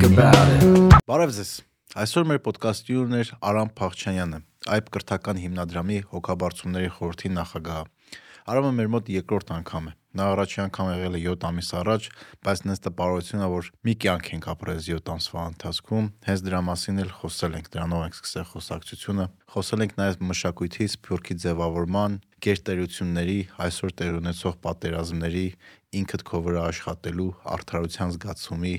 think about it. Բարև ձեզ։ Այսօր մեր ոդկասթի ուրներ Արամ Փախչյանյանը, այբ կրթական հիմնադրամի հոգաբարձումների խորհրդի նախագահը։ Արամը մեր մոտ երկրորդ անգամ է։ Նա առաջի անգամ եղել է 7 ամիս առաջ, բայց նենց տպարությունն է, որ մի կյանք ենք ապրել 7 ամսվա ընթացքում, հենց դրա մասին էլ խոսել ենք, դրանով ենք սկսել խոսակցությունը։ Խոսել ենք նաև մշակույթի, սփյուռքի ձևավորման, գերտերությունների, այսօր տեղ ունեցող պատերազմների, ինքդ քո վրա աշխատելու, արդարության զգացումի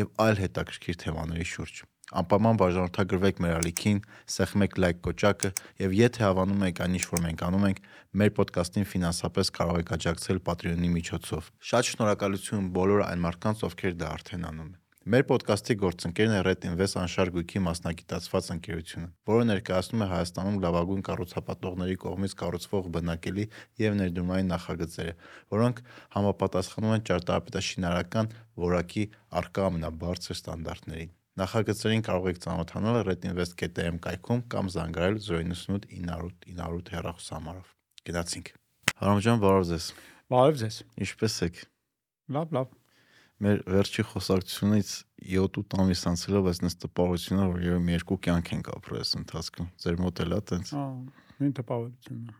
եւ այլ հետաքրքիր թեմաների շուրջ։ Անպայման բաժանորդագրվեք մեր ալիքին, սեղմեք լայք կոճակը եւ եթե հավանում եք այն ինչ որ մենք անում ենք, մեր ոդկասթին ֆինանսապես կարող եք աջակցել Patreon-ի միջոցով։ Շատ շնորհակալություն բոլոր այն մարդկանց, ովքեր դա արդեն անում են։ Մեր ոդկասթի գործընկերն է Red Invest անշար գույքի մասնագիտացված ընկերությունը, որը ներկայացնում է Հայաստանում լավագույն կառուցապատողների կողմից կառուցվող բնակելի եւ ներդրումային նախագծերը, որոնք համապատասխանում են ճարտարապետաշինարական որակի արկա ամենաբարձր ստանդարտներին։ Նախագծերին կարող եք ծանոթանալ redinvest.am կայքում կամ զանգահարել 098 908 908 հեռախոսահամարով։ Գնացինք։ Հարամ ջան, բարև ձեզ։ Բարև ձեզ։ Ինչպե՞ս եք։ Լավ, լավ։ Մեր վերջի խոսակցությունից 7-8 ամիս անցել է, բայց նես տպավորությունն է, որ երբ մի երկու կյանք ենք ապրել այս ընթացքում։ Ձեր մոտ էլ է տենց։ Ահա, նույն տպավորությունն է։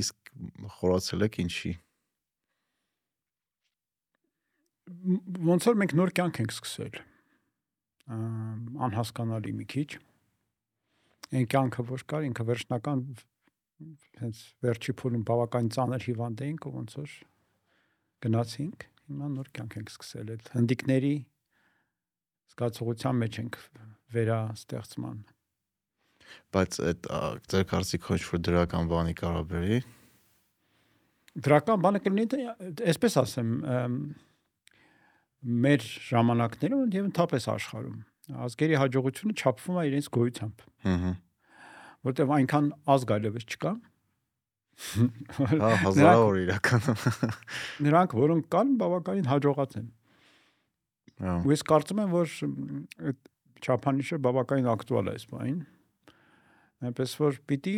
Իսկ խորացել եք ինչի։ Ոնց որ մենք նոր կյանք ենք սկսել։ Անհասկանալի մի քիչ։ Այն կյանքը որ կար, ինքը վերջնական հենց վերջի փուլում բավական ծանր հիվանդ էինք, ոնց որ գնացինք, հիմա նոր կյանք ենք սկսել այդ հնդիկների զգացողության մեջ ենք վերաստեղծման։ Բայց այդ ձեր կարծիքով ինչ որ դրական բանի կարող բերի։ Դրական բանը կլինի, այսպես ասեմ, մեր ժամանակներում եւ ընդհանրապես աշխարհում ազգերի հաջողությունը չափվում է իրենց գոյությամբ։ Հհհ։ Որտեւ այնքան ազգ այլևս չկա։ Հա, հազարավոր իրականում։ Նրանք, որոնք կան, բավականին հաջողած են։ Հա։ Ու ես կարծում եմ, որ այդ չափանիշը բավականին ակտուալ է այս բանին։ Այնպես որ պիտի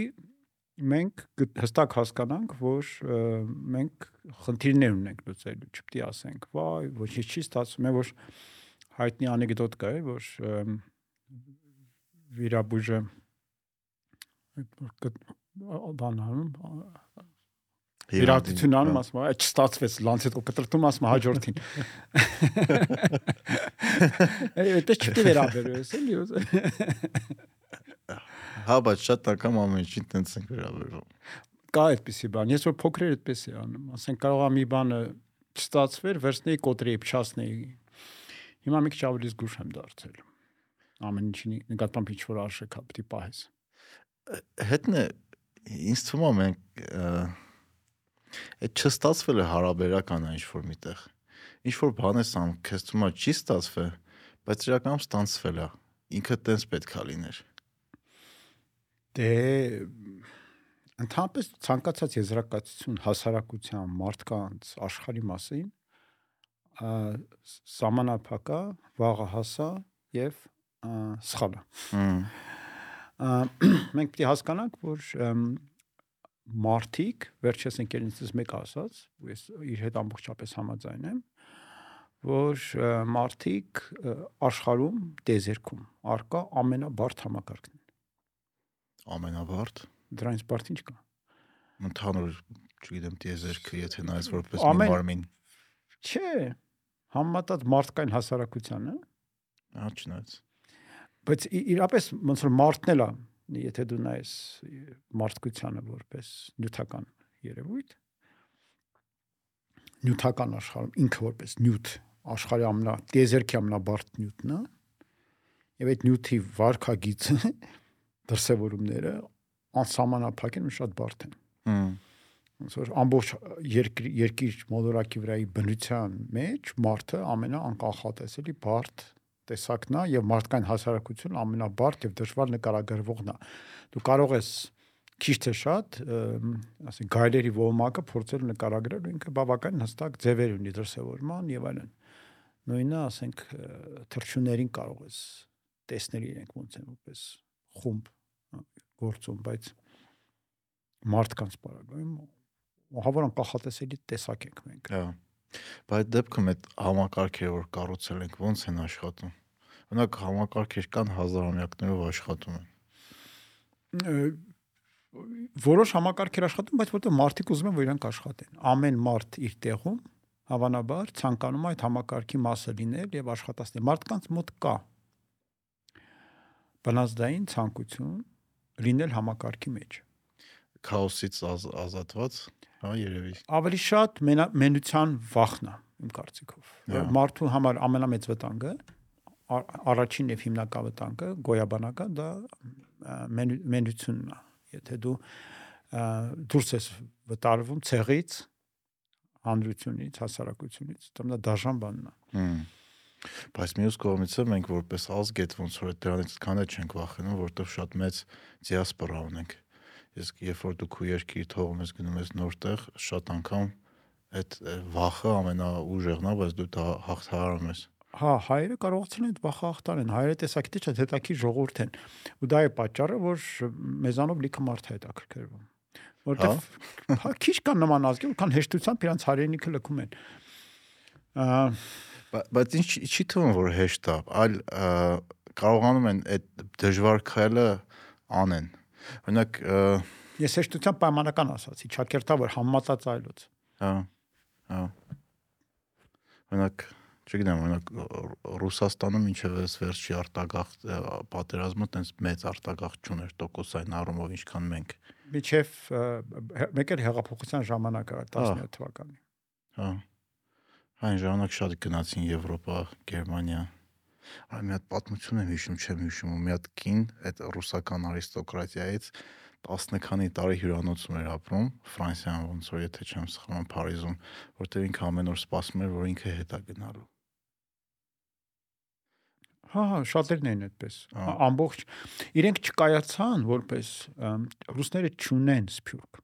մենք հստակ հասկանանք, որ մենք խնդիրներ ունենք լուծելու, չպետք է ասենք, վայ, ոչինչ չի ստացվում, է որ հայտնի անեկդոտ կա, որ վիրաբույժը բանանում Իրատություն անում, ասում է, չստացվեց, լանց հետո կտրտում, ասում է հաջորդին։ Այդպես չպետք է վերաբերես, էլի։ Հա, բայց շատ անգամ ամեն ինչին տենց ենք վերաբերվում։ Կա այդպեսի բան։ Ես որ փոքր էր այդպես է անում։ Ասենք կարող է մի բանը չստացվեր, վերցնեի կոտրեի, փչացնեի։ Հիմա մի քիչ ավելի զգուշ եմ դարձել։ Ամեն ինչի նկատմամբ ինչ որ արժեք հա պիտի պահես։ Հետն է ինձ թվում է մենք այդ չստացվել է հարաբերական ինչ որ միտեղ։ Ինչ որ բան ես անում, քեզ թվում է չի ստացվել, բայց իրականում ստացվել է։ Ինքը տենց պետքա լիներ։ Դե ընդհանրապես ցանկացած եզրակացություն հասարակության, մարդկանց, աշխարհի մասին սահմանափակա, վաղը հասա եւ սխալը։ Մենք պետք է հասկանանք, որ մարդիկ, վերջերս ընկերներիցս մեկը ասաց, ու ես իր հետ ամբողջապես համաձայն եմ, որ մարդիկ աշխարհում դեզերքում արկա ամենաբարդ համակարգն են։ Ամենաբարդ Դրանից բարդ ինչ կա։ ընդհանուր, չգիտեմ, դեզերքը, եթե նայես որպես մի մարմին։ Չէ, համեմատած մարդկային հասարակությանը, հա, չնայած։ Բայց իրապես ոնց որ մարդն էլա, եթե դու նայես մարդկությանը որպես նյութական երևույթ, նյութական աշխարհում ինքը որպես նյութ աշխարհի ամենա դեզերքի ամենաբարդ նյութն է եւ այդ նյութի վարկագիծը դրսևորումները անսահմանափակ են շատ բարդ են։ ոնց որ ամբողջ երկիր երկիր մոլորակի վրայի բնության մեջ մարդը ամենաանկախատեսելի բարդ տեսակն է եւ մարդկային հասարակություն ամենաբարդ եւ դժվար նկարագրվողն է։ Դու կարող ես քիչ թե շատ, ասենք գայլերի ոմակը փորձել նկարագրել ինքը բավական հստակ ձևեր ունի դրսևորման եւ այլն։ Նույնը, ասենք, թրջուններին կարող ես տեսնել իրենք ոնց են որպես խումբ գործում, բայց մարդկանց բարակայում հավանական անկախատեսելի տեսակ ենք մենք։ Հա։ Բայց դեպքում այդ համակարգերը որ կառուցել ենք ո՞նց են աշխատում։ Օրինակ համակարգեր կան հազարամյակներով աշխատում են։ որոշ համակարգեր աշխատում, բայց որտեղ մարդիկ ուզում են որ իրանք աշխատեն։ Ամեն մարդ իր տեղում հավանաբար ցանկանում է այդ համակարգի մասը լինել եւ աշխատացնել։ Մարդկանց մոտ կա բնազդային ցանկություն լինել համակարգի մեջ քաոսից ազատված, հա, երևի։ Ավելի շատ մենության վախն է, իմ կարծիքով։ Հա։ Մարդու համար ամենամեծ վտանգը առաջին եւ հիմնական վտանգը գոյաբանական դա մենու, մենությունն է եթե դու դուրս ես վտարվում ցեղից հանրությունից հասարակությունից դա դա դաժան բանն է Բայց մյուս կողմից մենք որպես ազգ այդ ոնց որ դրանից քանը չենք վախենում, որտեղ շատ մեծ դիասպորա ունենք։ Իսկ երբ որ դու քո երկիր թողում ես գնում ես նոր տեղ, շատ անգամ այդ վախը ամենաուժեղն է, բայց դու դա հաղթահարում ես։ Հա, հայերը կարողացել են վախը հաղթարեն։ Հայերը տեսակետի չէ, հետաքի ժողովուրդ են։ Ու դա է պատճառը, որ մեզանով լիքը մարդ է հետաքրքրվում։ Որտեվ հա քիչ կան նման ազգեր, քան հեշտությամբ իրանց հայրենիքը լքում են։ Բայց ինչ չի թվում, որ հեշտ է, այլ կարողանում են այդ դժվար քայլը անեն։ Օրինակ ես հեշտությամբ պայմանական ասացի, ճակերտա որ համատած այլոց։ Հա։ Հա։ Օրինակ չգիտեմ, օրինակ Ռուսաստանում ինչև էս վերջի արտագաղթ պատերազմը տենց մեծ արտագաղթ չուներ տոկոսային առումով ինչքան մենք։ Միջև մեկ էլ հեղափոխության ժամանակը 17 թվականի։ Հա։ Այն ժամանակ շատ գնացին Եվրոպա, Գերմանիա։ Այ մի հատ պատմություն եմ հիշում, չեմ հիշում, մի հատ կին այդ ռուսական արիստոկրատիայից 10 քանի տարի հյուրանոցում էր ապրում Ֆրանսիան ոնց որ եթե չեմ սխալվում Փարիզում, որտեղ ինքը ամեն օր սպասում էր, որ ինքը հետա գնալու։ Հա, հա, շատերն են այդպես։ Ամբողջ իրենք չկայացան որպես ռուսները ճունեն սփյուռք։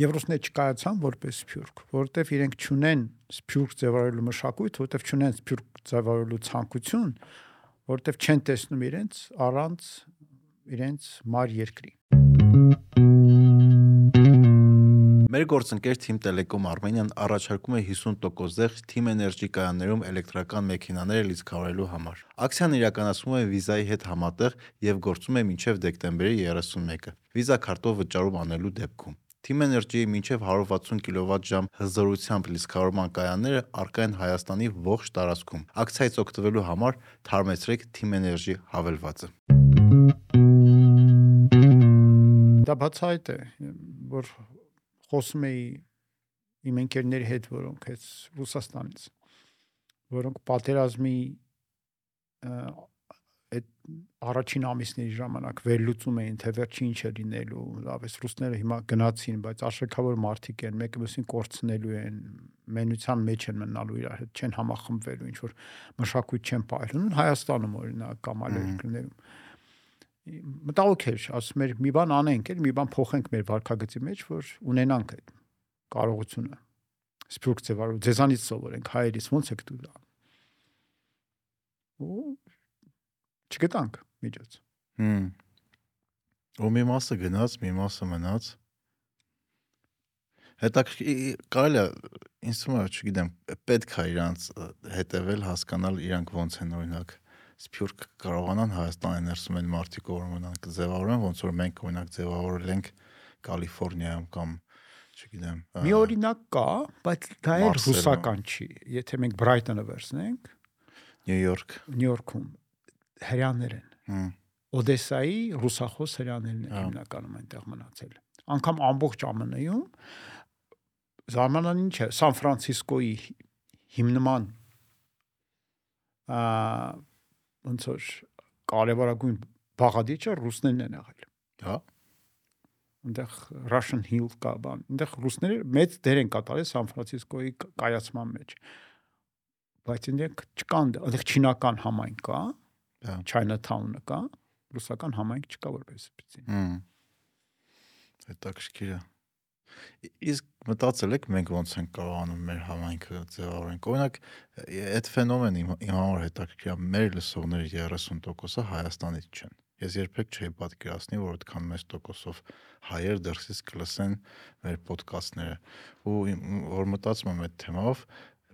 Եվ ռուսները չկայացան որպես սփյուռք, որովհետև իրենք ճունեն սփյուռք ձևավորելու մշակույթ, որովհետև ճունեն սփյուռք ձևավորելու ցանկություն, որովհետև չեն տեսնում իրենց առանց իրենց մար երկրի։ Մեր գործընկեր Team Telecom Armenian առաջարկում է 50% զեղ Team Energy կայաններում էլեկտրական մեքենաները լիցքավորելու համար։ Ակցիան իրականացվում է Visa-ի հետ համատեղ եւ գործում է մինչեւ դեկտեմբերի 31-ը։ Visa քարտով վճարում անելու դեպքում Team Energy-ի մինչև 160 կՎտ/ժ հզորությամբ լիցքավորման կայանները առկա են Հայաստանի ողջ տարածքում։ Ակցիայից օգտվելու համար թարմեցրեք Team Energy հավելվածը։ Դա բացայտ է, որ խոսում էի իմ ընկերների հետ, որոնք այս Ռուսաստանից, որոնք պատերազմի այդ առաջին ամիսների ժամանակ վերլուծում էին թե վերջի ինչ է լինելու լավ էս ռուսները հիմա գնացին բայց արժեքավոր մարդիկ են մեկը մյուսին կորցնելու են մենության մեջ են մնալու իրար հետ չեն համախմբվելու ինչ որ մշակույթ չեն ապահովում Հայաստանում օրինակ կամ այլ երկրներում մտահոգ էր ասում էր մի բան անենք էլ մի բան փոխենք մեր վարկագծի մեջ որ ունենանք այդ կարողությունը սփյուռք ձևարու ձեզանից սովորենք հայերից ո՞նց եք դու դա ու չգտանք միջոց։ Հմ։ Ու մի մասը գնաց, մի մասը մնաց։ Հետաքրքիր կարելի է ինձ թվում է, չգիտեմ, պետք է իրանց հետևել, հասկանալ իրանք ոնց են օրինակ սփյուռք կարողանան Հայաստանի ներսում են մարտիկ օրինակ ձևավորեն, ոնց որ մենք օրինակ ձևավորել ենք Կալիֆոռնիայում կամ չգիտեմ։ Մի օրինակ կա, բայց դա էլ ռուսական չի։ Եթե մենք Brighton-ը վերցնենք, Նյու Յորք, Նյու Յորքում հрьяաներ են։ Օդեսայի ռուսախոս հрьяաներն են հա։ հիմնականում այնտեղ մնացել։ Անկամ ամբողջ ԱՄՆ-ում ժամանակին չէ, Սան Ֆրանցիսկոյի հիմնման ա ոնց որ կարևորագույն բաղադրիչը ռուսներն են եղել։ Հա այնտեղ Russian Hill կա բան։ Այնտեղ ռուսները մեծ դեր են կատարել Սան Ֆրանցիսկոյի կայացման մեջ։ Բայց այնտեղ չկան, այնտեղ չինական համայն կա, Chinatown-ը կա, ռուսական համայնք չկա որպես Հմ։ Հետաքրքիր է։ Իսկ մտածել եք մենք ոնց ենք կարողանում մեր համայնքը ձևավորենք։ Օրինակ, այդ ֆենոմենը իմ, համար հետաքրքիր է։ Մեր լսողների 30%-ը Հայաստանից չեն։ Ես երբեք չէի պատկերացնի, որ այդքան մեծ տոկոսով հայեր դրսից կլսեն մեր ոդկասթները։ Ու որ մտածում եմ այդ թեմով,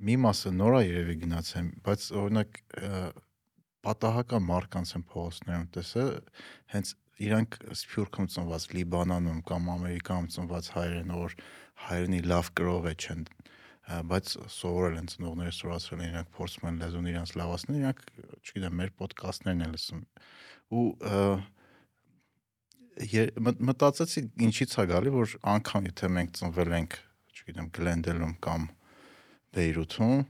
մի մասը նորա երևի գնացեմ, բայց օրինակ պատահական մարկանց են փողոցներում տեսա, հենց իրանք Սփյուռքում ծնված Լիբանանում կամ Ամերիկայում ծնված հայեր են, որ հայրենի լավ գրող է չեն բայց սովորել են ծնողները սովորացրել են իրանք փորձում են լեզուն իրանք լավացնել իրանք չգիտեմ մեր ոդկասթներն են լսում ու մտածեցի ինչից է գալի որ անգամ եթե մենք ծնվել ենք չգիտեմ Գլենդելում կամ Բեյրութում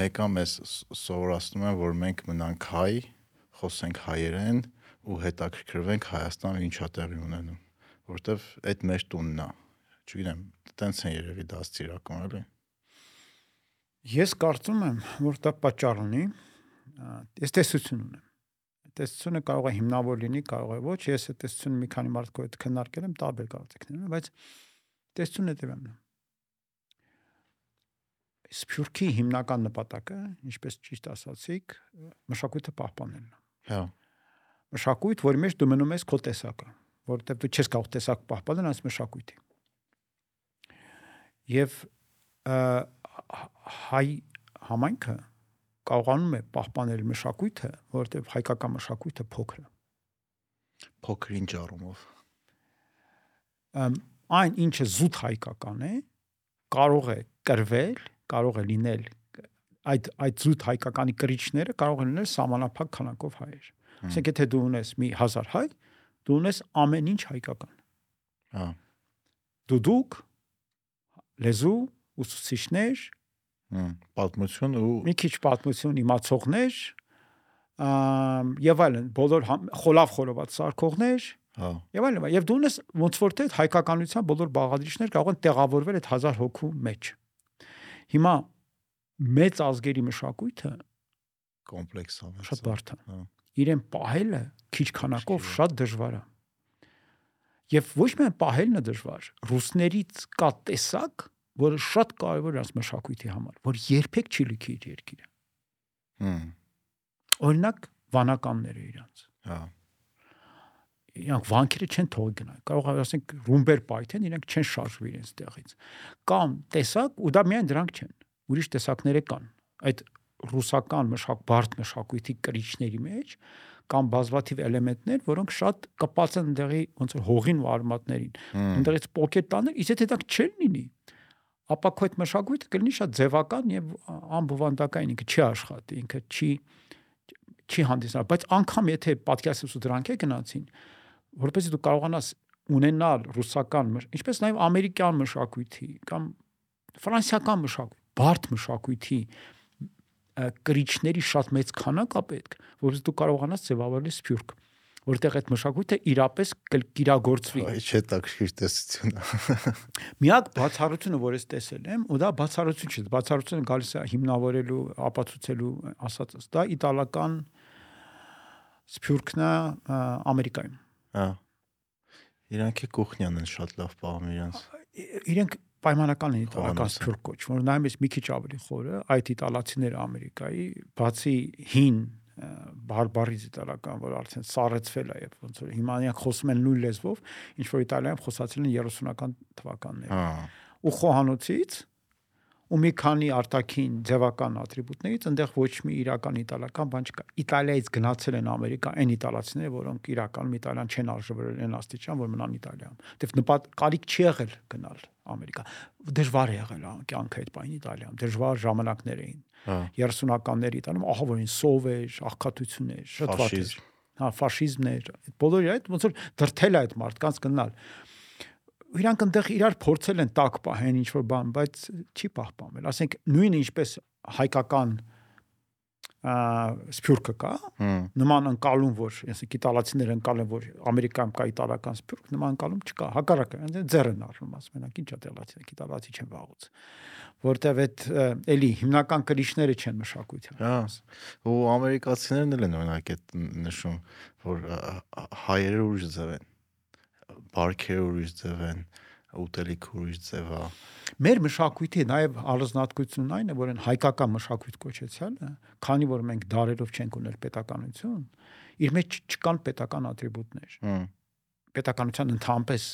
մեկը մեզ սովորացնում են որ մենք մնանք հայ խոսենք հայերեն ու հետաքրքրվենք Հայաստանը ինչա տեղի ունենում որովհետև այդ մեր տունն է չգիտեմ տենց են երևի դաստիարակում էլի Ես կարծում եմ, որ դա պատճառ ունի։ Ես տեսություն ունեմ։ Տեսությունը կարող է հիմնավոր լինի, կարող է ոչ։ Ես այդ տեսությունը մի քանի մարդկով հետ քննարկել եմ, տարբեր կարծիքներ ունեմ, բայց տեսությունը հետևյալն է։ Սփյուռքի հիմնական նպատակը, ինչպես ճիշտ ասացիք, մշակույթը պահպանելն է։ հա Մշակույթ, որի մեջ դու մնում ես քո տեսակը, որովհետև դու չես կարող տեսակ պահպանել այս մշակույթի։ Եվ հայ համայնքը կարողանում է պահպանել մշակույթը, որովհետև հայկական մշակույթը փոքր է։ փոքր ինչ առումով Այն ինչը զուտ հայկական է, կարող է կրվել, կարող է լինել այդ այդ զուտ հայկականի կրիչները կարող են լինել սահմանափակ քանակով հայեր։ Ասենք եթե դու ունես մի 1000 հայ, դու ունես ամեն ինչ հայկական։ հա Դու դուք լեզու ուսուցիչներ, պատմություն ու մի քիչ պատմություն իմացողներ, եւ այլն, բոլոր խոլավ խորոված սարքողներ հա եւ այլն, եւ դու ունես ոնց որ թե հայկականության բոլոր բաղադրիչներ կարող են տեղավորվել այդ 1000 հոգու մեջ։ Հիմա մեծ ազգերի մշակույթը կոմպլեքս է շատ բարդ է։ Հա։ Իրեն պահելը քիչ քանակով շատ դժվար է։ Եվ ոչ միայն պահելն է դժվար, ռուսներից կա տեսակ, որը շատ կարևոր է այս մշակույթի համար, որ երբեք չի լքի իր երկիրը։ հմ Օրինակ վանականները իրանց։ հա Իրանք վանքերը չեն թողի գնալ։ Կարող է ասենք ռումբեր պայթեն, իրենք չեն շարժվի իրենց տեղից։ Կամ տեսակ, ու դա միայն դրանք չեն։ Ուրիշ տեսակները կան։ Այդ ռուսական մշակ բարդ մշակույթի կրիչների մեջ կամ բազմաթիվ էլեմենտներ, որոնք շատ կպած են ընդեղի ոնց որ հողին ու արմատներին։ հմ Ընդեղից պոկետ տանել, իսկ եթե դա չեն լինի, ապա քո այդ մշակույթը կլինի շատ ձևական եւ անբովանդակային, ինքը չի աշխատի, ինքը չի չի հանդիսանալ, բայց անգամ եթե պատկերացնես ու դրանք է գնացին, որովհետեւ դու կարողանաս ունենալ ռուսական, ինչպես նաեւ ամերիկյան մշակույթի կամ ֆրանսիական մշակույթ, բարդ մշակույթի կրիչների շատ մեծ քանակ է պետք, որովհետեւ դու կարողանաս ձևավորել սփյուռք, որտեղ այդ մշակույթը իրապես կիրագործվի։ Այ չէ տակշիր տեսությունը Միակ բացառությունը, որ ես տեսել եմ, ու դա բացառություն չէ, բացառությունը գալիս է հիմնավորելու, ապացուցելու ասածս, դա իտալական սփյուռքն է Ամերիկայում։ հա իրանք է կուխնյան են շատ լավ պահում իրանց Իրենք պայմանական են են։ սփյուռք կոչվում, որ նայում ես մի քիչ ավելի խորը, այդ իտալացիները Ամերիկայի, բացի հին բարբարից իտալական, որ արդեն սառեցվել է եւ ոնց որ հիմա իրանք խոսում են նույն լեզվով, ինչ որ Իտալիայում խոսացել են 30-ական թվականները։ հա ու խոհանոցից ու մի քանի արտաքին ձևական ատրիբուտներից այնտեղ ոչ մի իրական իտալական բան չկա։ Իտալիայից գնացել են Ամերիկա այն իտալացիները, որոնք իրականում Իտալիան չեն արժևորել այն աստիճան, որ մնան Իտալիայում։ Դեվ նպատ կարիք չի եղել գնալ Ամերիկա։ Դժվար է եղել ա- կյանքը այդ բանի Իտալիայում։ Դժվար ժամանակներ էին։ հա 30-ականների Իտալիայում ահա որ այն սովեր, աղքատություններ, շատ վատ էր։ Հա, ֆաշիզմներ, այդ բոլորի այդ ոնց որ դրթել է այդ մարդկանց գնալ։ Իրանք այնտեղ իրար փորձել են տակ պահեն ինչ որ բան, բայց չի պահպանվել։ Ասենք նույնը ինչպես հայկական ա սփյուռքը կա, նման անկալում որ, ասենք իտալացիները անկալեն որ Ամերիկայում կա իտալական սփյուռք, նման անկալում չկա։ Հակառակը, այնտեղ ձեռ են առնում, ասում են, ինչ իտալացի, իտալացի չեն վաղուց։ Որտեվ այդ էլի հիմնական կրիչները չեն մշակույթը։ Հա, ու ամերիկացիներն էլ են օրինակ այդ նշում, որ հայերը ուրիշ ձև են, բարքերը ուրիշ ձև են, ուտելիքը ուրիշ ձև է։ Մեր մշակույթի նաև առանձնահատկությունն այն է, որ այն հայկական մշակույթ կոչեցյալը, քանի որ մենք դարերով չենք ունել պետականություն, իր մեջ չկան պետական ատրիբուտներ։ Պետականության ընդհանրապես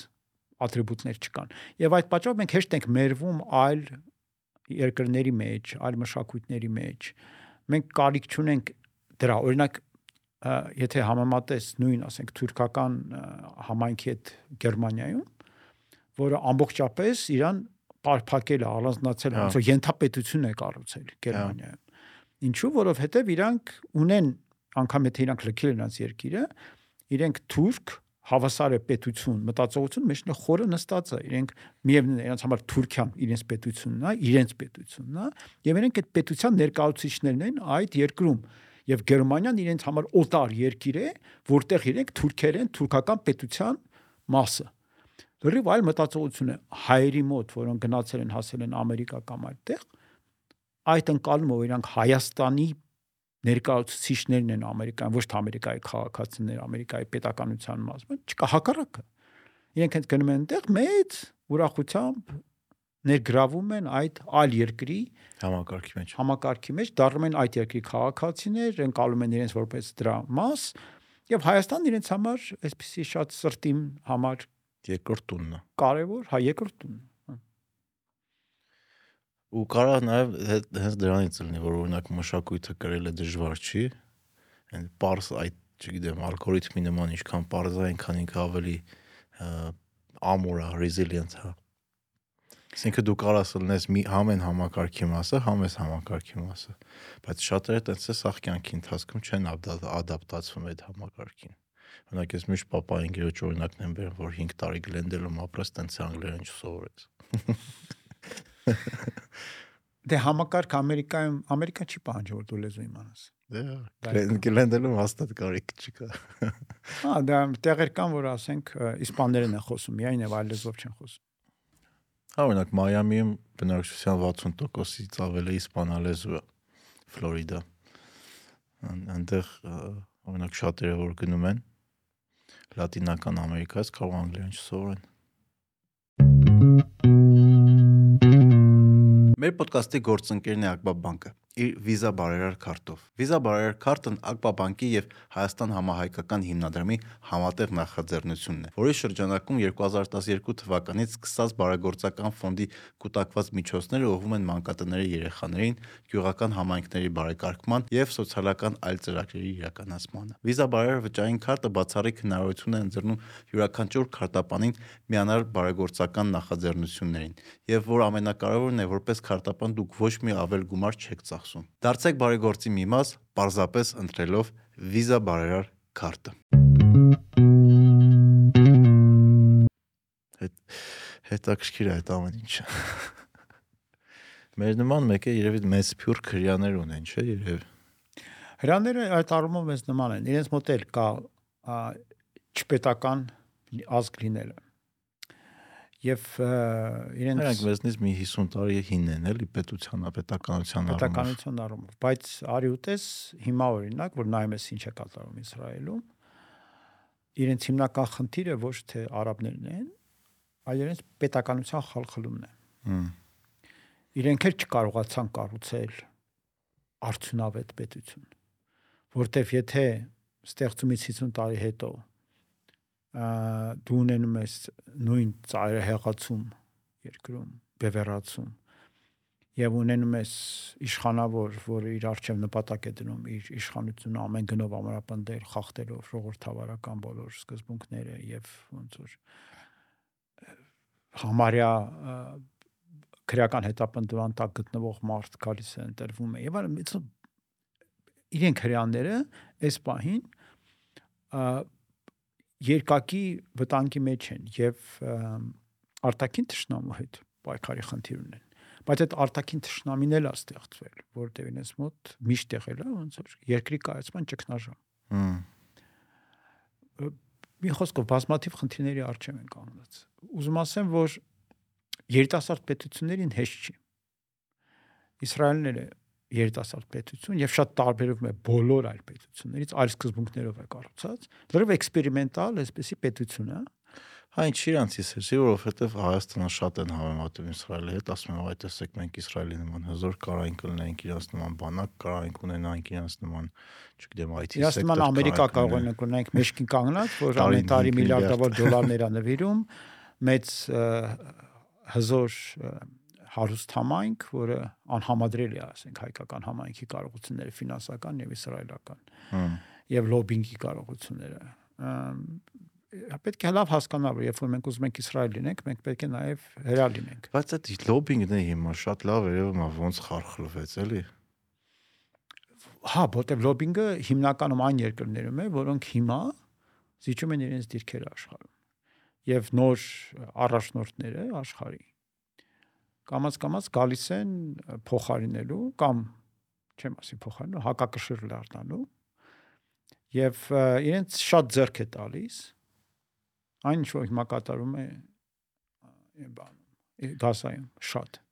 ատրիբուտներ չկան։ Եվ այդ պատճառով մենք հեշտ ենք մերվում այլ երկրների մեջ, այլ մշակույթների մեջ մենք կարիք չունենք դրա օրինակ եթե համեմատես նույն ասենք թուրքական համայնքի հետ Գերմանիայում որը ամբողջապես իրան բարփակել է, առանձնացել, Հա։ ոնց որ ենթապետություն է կառուցել Գերմանիայում։ Ինչու, որովհետև իրանք ունեն անգամ եթե իրանք լքել են իրենց երկիրը, իրենք թուրք հավասար է պետություն, մտածողություն մեջն խորը նստած է։ Իրենք միևնույն է, իրենց համար Թուրքիան իրենց պետությունն է, իրենց պետությունն է, եւ իրենք այդ պետության ներկայացուցիչներն են այդ երկրում եւ Գերմանիան իրենց համար օտար երկիր է, որտեղ իրենք թուրքեր են, թուրքական պետության մասը։ Լրիվ այլ մտածողություն է հայերի մոտ, որոնք գնացել են հասել են Ամերիկա կամ այդտեղ, այդ ընկալումը, որ իրանք Հայաստանի ներկայացուցիչներն են Ամերիկան, ոչ թե Ամերիկայի քաղաքացիներ, Ամերիկայի պետականության մասը, չկա հակառակը։ Իրենք հենց գնում են այնտեղ մեծ ուրախությամբ ներգրավում են այդ այլ երկրի համակարգի մեջ։ համակարգի մեջ, դառնում են այդ երկրի քաղաքացիներ, ընկալում են իրենց որպես դրա մաս, եւ Հայաստանն իրենց համար այսպեսի շատ սրտի համար Երկրորդ տունն է։ կարևոր, հա երկրորդ տուն։ Ու կարա նաև հենց դրանից լինի, որ օրինակ մշակույթը գրելը դժվար չի։ Այն parse այդ, չգիտեմ, ալգորիթմի նման ինչքան parse այնքան ինքը ավելի ը, ամուր է, resilient է։ Այսինքն դու կարաս լինես մի համեն համակարգի մասը, համ ես համակարգի մասը, բայց շատերը տենց է սախ կյանքի ընթացքում չեն ադա- ադապտացվում այդ համակարգին։ Օրինակ ես միշտ papayin գերոջ օրինակն եմ բերում, որ 5 տարի գլենդելում ապրես, տենց անգլերեն չսովորեց։ Դե համակարգ Ամերիկայում Ամերիկա չի պահանջում որ դու լեզու իմանաս։ Դե գլենդելում հաստատ կարիք չկա։ Հա, դա տեղեր կան, որ ասենք իսպաներեն են խոսում, միայն եւ այլ լեզվով չեն խոսում։ Հա, օրինակ Մայամիում բնակչության 60%-ից ավելի իսպանալեզու է։ Ֆլորիդա։ Այնտեղ օրինակ շատերը որ գնում են Լատինական Ամերիկայից կարող անգլերեն չսովորեն։ Մեր ոդկասթի գործընկերն է Ակբա բանկը իր վիզա բարերար քարտով։ Վիզա բարերար քարտն Ակբա բանկի եւ Հայաստան համահայկական հիմնադրամի համատեղ նախաձեռնությունն է, որի շրջանակում 2012 թվականից սկսած բարեգործական ֆոնդի կൂട്ടակված միջոցները ուղղվում են մանկատների երեխաներին, գյուղական համայնքների բարեկարգման եւ սոցիալական այլ ծրագրերի իրականացմանը։ Վիզա բարերար վճարային քարտը բացառիկ հնարավորություն է ընձեռնում յուրաքանչյուր քարտապանին միանալ բարեգործական նախաձեռնություններին եւ որ ամենակարևորն է որպես քարտապան դուք ոչ մի ավել գումար չեք ծախսում։ Դարձեք բարեգործի մի մաս, պարզապես ընտրելով Visa բարերար քարտը։ Հետ հետաքրքիր է այդ ամեն ինչը։ Մեր նման մեկը երևի մեծ փյուր քրյաներ ունեն, չէ՞ երևի։ Հրաները այդ առումով մեզ նման են։ Իրենց մոտ էլ կա չպետական ազգ լինելը։ Եվ ա, Նրանք իրենց մեզնից մի 50 տարի հին են, էլի պետության, պետականության առումով։ պետականության առումով, բայց արի ուտես հիմա օրինակ, որ նայում ես ինչ է կատարում Իսրայելում, իրենց հիմնական խնդիրը ոչ թե արաբներն են, այլ իրենց պետականության խալխլումն է։ իրենք էլ չկարողացան կառուցել արդյունավետ պետություն որտեվ եթե ստեղծումից 50 տարի հետո դու ունենում ես նույն ծայրը հեղացում երկրում, բևեռացում եւ ունենում ես իշխանավոր, որը իր արժեվ նպատակ է դնում իր իշխանությունը ամեն գնով ամրապնդել, խախտելով ժողովրդավարական բոլոր սկզբունքները եւ ոնց որ համարյա քրեական հետապնդման տակ գտնվող մարդ գալիս է ընտրվում է եւ այլն իրենք հрьяաները այս պահին երկակի վտանգի մեջ են եւ արտաքին ճշնամու հետ պայքարի խնդիր ունեն բայց այդ արտաքին ճշնամին էլ է ստեղծվել որտեղ ինձ մոտ միշտ եղել է ոնց որ երկրի կայացման ճգնաժամ մի խոսքով բազմաթիվ խնդիրների առջև են կանգնած։ Ուզում ասեմ, որ երիտասարդ պետություններին հեշտ չի։ Իսրայելն էլ է երիտասարդ պետություն եւ շատ տարբերվում է բոլոր այլ պետություններից, այլ սկզբունքներով է կառուցած։ Լրիվ էքսպերիմենտալ, այսպեսի պետություն է։ Հա ինչ իրանցից է, սի որովհետև Հայաստանը շատ են համեմատում Իսրայելի հետ, ասում են, այ տեսեք մենք Իսրայելի նման հզոր կարայինք ունենք, իրանց նման բանակ կարայինք ունենանք, իրանց նման, չգիտեմ, IT Իրաց նման Ամերիկա կարող են ունենք մեջքին կանգնած, որ ամեն տարի միլիարդավոր դոլարներ է նվիրում, մեծ հզոր հարուստ համայնք, որը անհամադրելի է, ասենք հայկական համայնքի կարողությունները ֆինանսական եւ իսրայելական եւ լոբինգի կարողությունները պետք է լավ հասկանալ, որ երբ որ մենք ուզում ենք Իսրայել լինենք, մենք պետք է նաև հերա լինենք։ Բայց այդ լոբինգն է հիմա շատ լավ երևում է ոնց խարխլվեց, էլի։ Հա, որտեղ լոբինգը հիմնականում այն երկրներում է, որոնք հիմա զիջում են իրենց դիրքերը աշխարհում եւ նոր առաջնորդները աշխարհի կամած կամած գալիս են փոխարինելու կամ չեմ ասի փոխարինելու հակակշիռ դառնալու եւ իրենց շատ ձեռք է տալիս այն ինչ որ հիմա կատարում է բանում գասայում շատ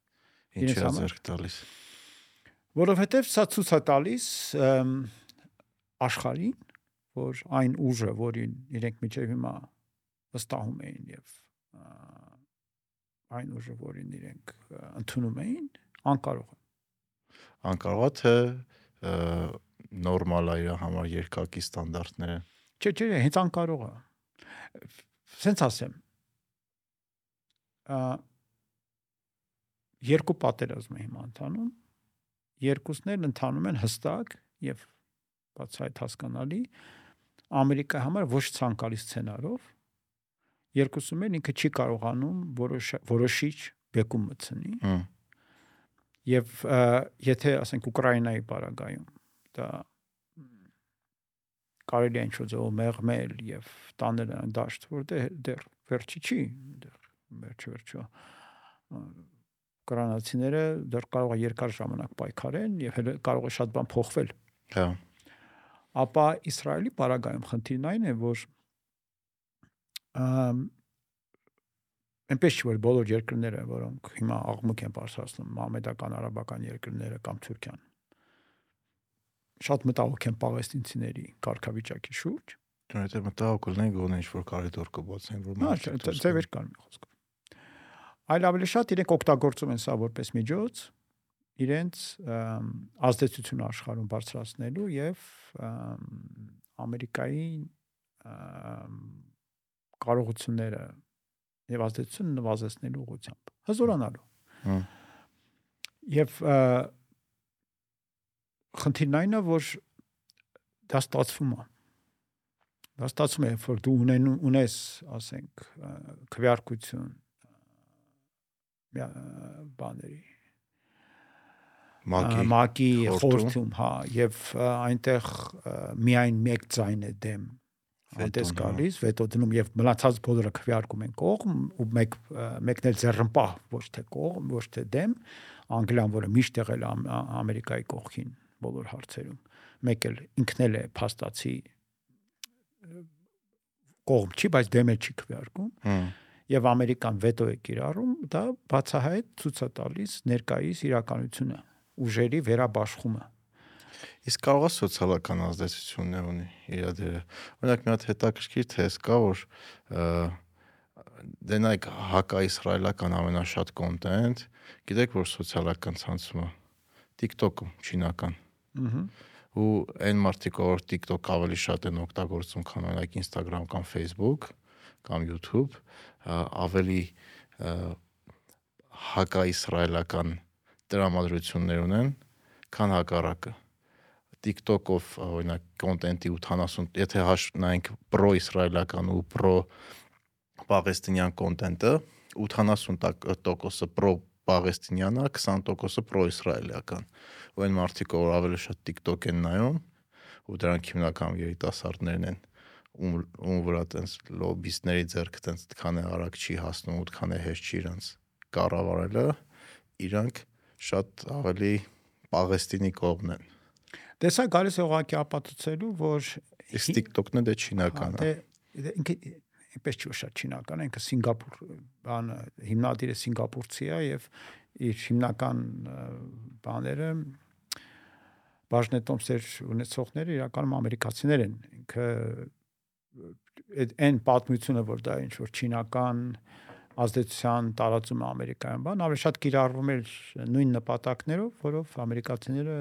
Ինչ է ձեռք տալիս։ որովհետև սա ցույց է տալիս աշխարհին, որ այն ուժը, որին իրենք միջև հիմա վստահում էին եւ այն ուժը, որին իրենք ընդունում էին, անկարող է։ Անկարողա թե ը, նորմալ է իր համար երկակի ստանդարտները։ Չէ, չէ, հենց անկարող է։ Սենց ասեմ։ Ա երկու պատերազմ է հիմա ընթանում։ Երկուսներն ընթանում են հստակ եւ բացահայտ հասկանալի Ամերիկայի համար ոչ ցանկալի սցենարով։ Երկուսում էլ ինքը չի կարողանում որոշ որոշիչ բեկում մտցնի ա, եթե ասենք Ուկրաինայի բարագայում դա կարելի է ինչ-որ ձեւով մեղմել եւ տանել այն դաշտ, որ դե դեռ վերջի չի, դեռ վերջը վերջո կրանացիները դեռ կարող է երկար ժամանակ պայքարեն եւ կարող է շատ բան փոխվել Հա։ ապա Իսրայելի բարագայում խնդիրն այն է, որ այնպես չի որ բոլոր երկրները, որոնք հիմա աղմուկ են բարձրացնում, մամեդական արաբական երկրները կամ Թուրքիան, շատ մտահոգ են պաղեստինցիների կարգավիճակի շուրջ։ Դրանից մտահոգ լինեն գոնե ինչ որ կարիդոր կբացեն, որ Հա, մարդիկ դուրս ձևեր կան մի խոսքով։ Այլ ավելի շատ իրենք օգտագործում են սա որպես միջոց իրենց ազդեցությունը աշխարհում բարձրացնելու եւ Ամերիկայի կարողությունները եւ ազդեցությունը նվազեցնելու ուղղությամբ հզորանալու։ ը, խնդիրն այն է, որ դա ստացվում է։ Դա ստացվում է, որ դու ունեն ունես, ասենք, քվեարկություն բաների մակի մակի խորհրդում, հա, եւ այնտեղ միայն մեկ ձայն է դեմ հա։ գալիս, վետո դնում եւ մնացած բոլորը քվեարկում են կողմ ու մեկ մեկն էլ ձեռնպահ, ոչ թե կողմ, ոչ թե դեմ, Անգլիան, որը միշտ եղել է Ամերիկայի կողքին բոլոր հարցերում, մեկ էլ ինքն էլ է փաստացի կողմ չի, բայց դեմ էլ չի քվեարկում եւ Ամերիկան վետո է կիրառում, դա բացահայտ ցույց է տալիս ներկայիս իրականությունը, ուժերի վերաբաշխումը։ Իսկ կարող է սոցիալական ազդեցություններ ունի իր դերը։ Օրինակ մի հատ հետաքրքիր թեզ կա, որ դենայք հակա-իսրայելական ամենաշատ կոնտենտ, գիտեք որ սոցիալական ցանցում է TikTok-ում չինական։ Ահա։ ու այն մարդիկ որ TikTok ավելի շատ են օգտագործում, քան օրինակ Instagram կամ Facebook կամ YouTube, ավելի ա, հակա-իսրայելական տրամադրություններ ունեն, քան հակառակը։ TikTok-ով օրինակ կոնտենտի 80, եթե հաշ նայենք պրո-իսրայելական ու պրո պաղեստինյան կոնտենտը 80%-ը պրո պաղեստինյան է, 20%-ը պրո-իսրայելական։ Ու այն մարդիկ, որ ավելի շատ TikTok են նայում, ու դրանք հիմնական երիտասարդներն են, ում ում վրա տենց լոբիստների ձեռքը տենց քան է արագ չի հասնում, ու քան է հեշտ չի իրանց կառավարելը, իրանք շատ ավելի Պաղեստինի կողմն են։ Տեսա գալիս է ուղղակի ապացուցելու, որ Իսկ TikTok-ն դե չինական է։ Դե դե ինքը այնպես չի շատ չինական, ինքը Սինգապուր բանը հիմնադիրը Սինգապուրցի է եւ իր հիմնական բաները բաժնետոմսեր ունեցողները իրականում ամերիկացիներ են։ Ինքը այդ այն պատմությունը, որ դա ինչ որ չինական ազդեցության տարածումը Ամերիկայում բան, ավելի շատ կիրառվում էր նույն նպատակներով, որով ամերիկացիները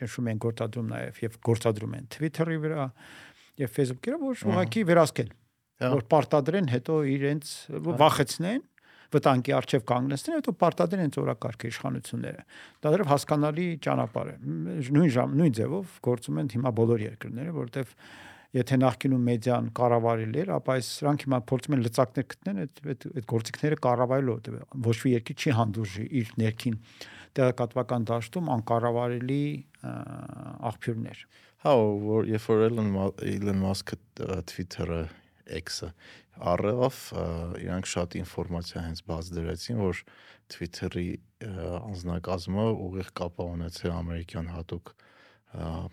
ճնշում են գործադրում նաև եւ գործադրում են Twitter-ի վրա եւ Facebook-ը, որ ուղղակի վերահսկել Հա։ որ պարտադրեն հետո իրենց վախեցնեն վտանգի արժև կանգնեցնեն, հետո պարտադիր են ծորակարգ իշխանությունները։ Դա դեռ հասկանալի ճանապարհ է։ Նույն ժամ, նույն ձևով գործում են հիմա բոլոր երկրները, որովհետև եթե նախկինում մեդիան կառավարել էր, ապա այս սրանք հիմա փորձում են լծակներ գտնեն այդ այդ այդ գործիքները կառավարելու, ոչ մի երկիր չի հանդուրժի իր ներքին տեղեկատվական դաշտում անկառավարելի աղբյուրներ։ Հա, որ երբ որ Elon Musk-ը Twitter-ը X-ը առավ, իրանք շատ ինֆորմացիա հենց բաց դրեցին, որ Twitter-ի անձնակազմը ուղիղ կապ ունեցել ամերիկյան հատուկ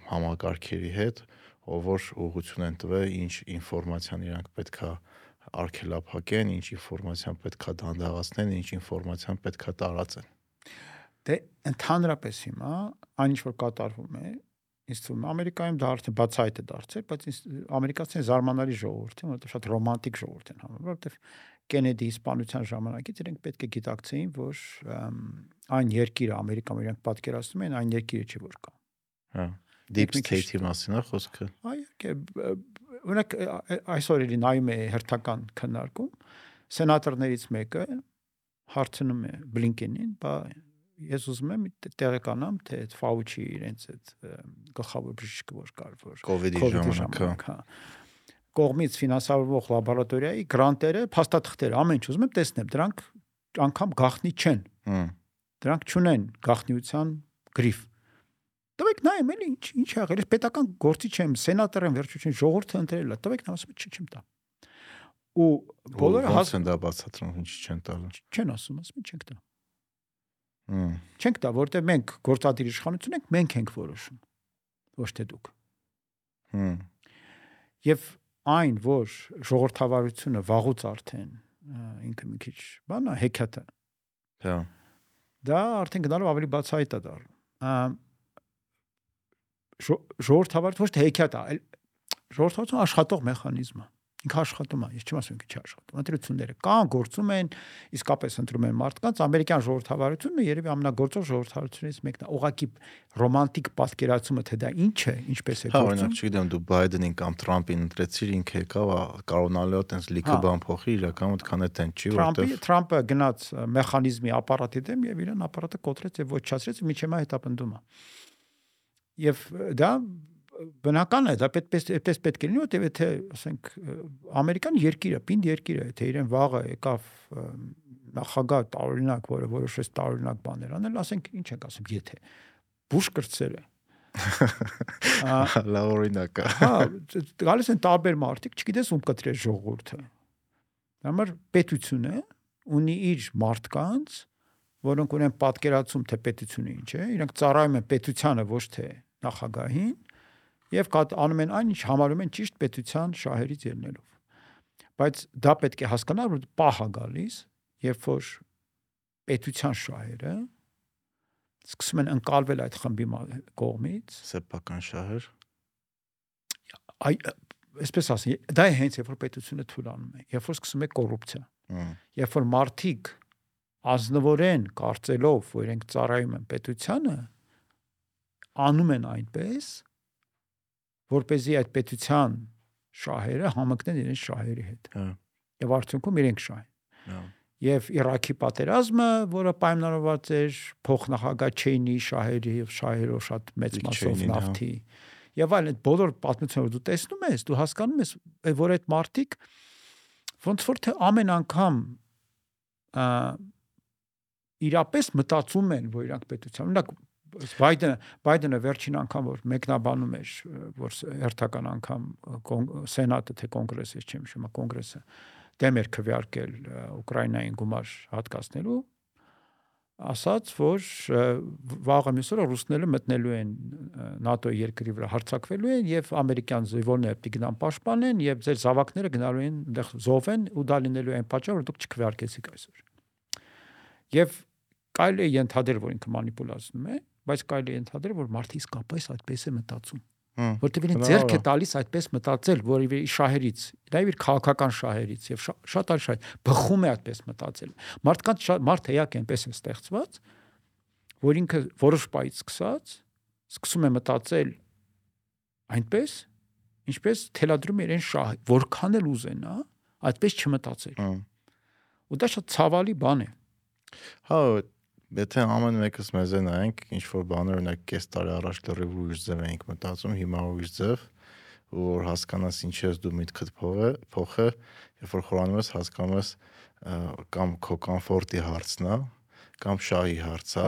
համակարգերի հետ, ով որ ուղղություն են տվել, ինչ ինֆորմացիան իրանք պետքա արգելափակեն, ինչ ինֆորմացիան պետքա դանդաղացնեն, ինչ ինֆորմացիան պետքա տարածեն։ Դե ընդհանրապես հիմա այն ինչ որ կատարվում է, ինձ թվում է Ամերիկայում դա արդեն բացահայտ է դարձել, բայց ամերիկացիները զարմանալի ժողովուրդ են, որովհետև շատ ռոմանտիկ ժողովուրդ են համարում, որովհետև Կենեդի իսպանության ժամանակից իրենք պետք է գիտակցեին, որ այն երկիրը Ամերիկան իրենք պատկերացնում են, այն երկիրը չի որ կա։ Հա։ Deep state-ի մասին է խոսքը։ Այո, օրինակ այսօր էլի նայում է հերթական քննարկում, սենատորներից մեկը հարցնում է Բլինկենին, բա ես ուզում եմ տեղեկանամ, թե այդ Ֆաուչի իրենց այդ գլխավոր բժիշկը որ կար, որ COVID-ի ժամանակ, հա կողմից ֆինանսավորվող լաբորատորիայի գրանտերը, փաստաթղթերը, ամեն ինչ ուզում եմ տեսնեմ, դրանք անգամ գախնի չեն։ Դրանք չունեն գախնիության գրիֆ։ Տվեք նայեմ էլի ինչ ինչ եղել, ես պետական գործի չեմ, սենատոր եմ վերջություն ժողովուրդը ընտրել է, տվեք նա ասում է չի չեմ տա։ Ու բոլորը հաս են դա բացատրում, ինչ չեն տալու։ Չեն ասում, ասում են չենք տա։ Չենք տա, որտեղ մենք գործադիր իշխանություն ենք, մենք ենք որոշում։ Ոչ թե դուք։ Հմ։ Եվ այն, որ ժողովրդավարությունը վաղուց արդեն ինքը մի քիչ բանա հեքիաթը։ Հա։ Դա արդեն գնալով ավելի բացահայտ է դառնում։ Ժողովրդավարությունը ոչ թե հեքիաթ է, այլ ժողովրդավարությունը աշխատող մեխանիզմ է ինքը աշխատում է, ես չեմ ասում ինքը չի աշխատում։ Ընտրությունները կան, գործում են, իսկապես ընտրում են մարդկանց, ամերիկյան ժողովրդավարությունը երևի ամենագործող ժողովրդավարությունից մեկն է։ Ուղղակի ռոմանտիկ պատկերացումը թե դա ինչ է, ինչպես է գործում։ Հա, օրինակ, չգիտեմ, դու Բայդենին կամ Թրամփին ընտրեցիր, ինքը եկավ կարոնալու այտենց լիքը հա։ բան փոխի, իրական մտքան է տեն չի, որտեղ Թրամփը գնաց մեխանիզմի ապարատի դեմ եւ իրեն ապարատը կոտրեց եւ ոչնչացրեց, միջև հետապնդում է։ Եվ դա բնական է, դա պետք այդպես պետք է լինի, որտեղ եթե, ասենք, ամերիկան երկիրը, պինդ երկիրը, եթե իրեն վաղը եկավ նախագահ տարօրինակ, որը որոշեց տարօրինակ բաներ անել, ասենք, ինչ ենք ասում, եթե բուշ կրծերը լավ օրինակ է։ Հա, գալիս են տարբեր մարդիկ, չգիտես ում կտրել ժողովուրդը։ Համար պետությունը ունի իր մարդկանց, որոնք ունեն պատկերացում թե պետությունը ինչ է, իրենք ծառայում են պետությանը ոչ թե նախագահին, եւ անում են այն ինչ համարում են ճիշտ պետության շահերից ելնելով բայց դա պետք է հասկանալ որ պահա գալիս երբ որ պետության շահերը սկսում են ընկալվել այդ խմբի կողմից սեփական շահեր այ այսպես ասեմ դա է հենց երբ որ պետությունը թույլանում է երբ որ սկսում է կոռուպցիա երբ որ մարդիկ ազնվորեն կարծելով որ իրենք ծառայում են պետությանը անում են այնպես որ เป զի այդ պետության շահերը համընկնեն իրենց շահերի հետ։ Հա։ Եվ արդյունքում իրենք շահ են։ Հա։ Եվ Իրաքի պատերազմը, որը պայմանավորված էր փոխնախագահ Չեյնի շահերի եւ շահերով շատ մեծ մասով հա։ նավթի։ Եվ այլն այդ բոլոր պատմությունը որ դու տեսնում ես, դու հասկանում ես, որ այդ մարտիկ ոնց որ թե ամեն անգամ իրապես մտածում են, որ իրանք պետության, օրինակ Բայդենը Բայդենը վերջին անգամ որ մեկնաբանում էր որ հերթական անգամ սենատը թե կոնգրեսը չեմ հիշում կոնգրեսը դեմ էր քվեարկել Ուկրաինային գումար հատկացնելու ասաց որ վաղը միսօրը ռուսները մտնելու են ՆԱՏՕ երկրի վրա հարցակվելու են եւ ամերիկյան զինվորները պիտի գնան պաշտպանեն եւ ձեր զավակները գնալու են այնտեղ զոհվեն ու դա լինելու այն պատճառը որ դուք չքվեարկեցիք այսօր եւ կարելի է ենթադրել որ ինքը մանիպուլացնում է բայց կարելի է ընդհանրել որ մարդը իսկապես այդպես է մտածում որտեղ իրեն ձեռք է տալիս այդպես մտածել որի շահերից դա իր քաղաքական շահերից եւ շատ այլ շահ բխում է այդպես մտածել մարդկանց շատ մարդ հեյակ այնպես է ստեղծված որ ինքը որոշ պայից սկսած սկսում է մտածել այնպես ինչպես թելադրում է իրեն շահ որքան էլ ուզենա այդպես չմտածել ու դա շատ ցավալի բան է Հա, եթե ամեն մեկս մեզ է նայենք, ինչ որ բաներ օրինակ կես տարի առաջ լրիվ ուրիշ ձև էինք մտածում, հիմա ուրիշ ձև, որ հասկանաս ինչի ես դու միտքդ փողը, փոխը, երբ որ խորանում ես, հասկանում ես կամ քո կոմֆորտի հարցն է, կամ շահի հարցը,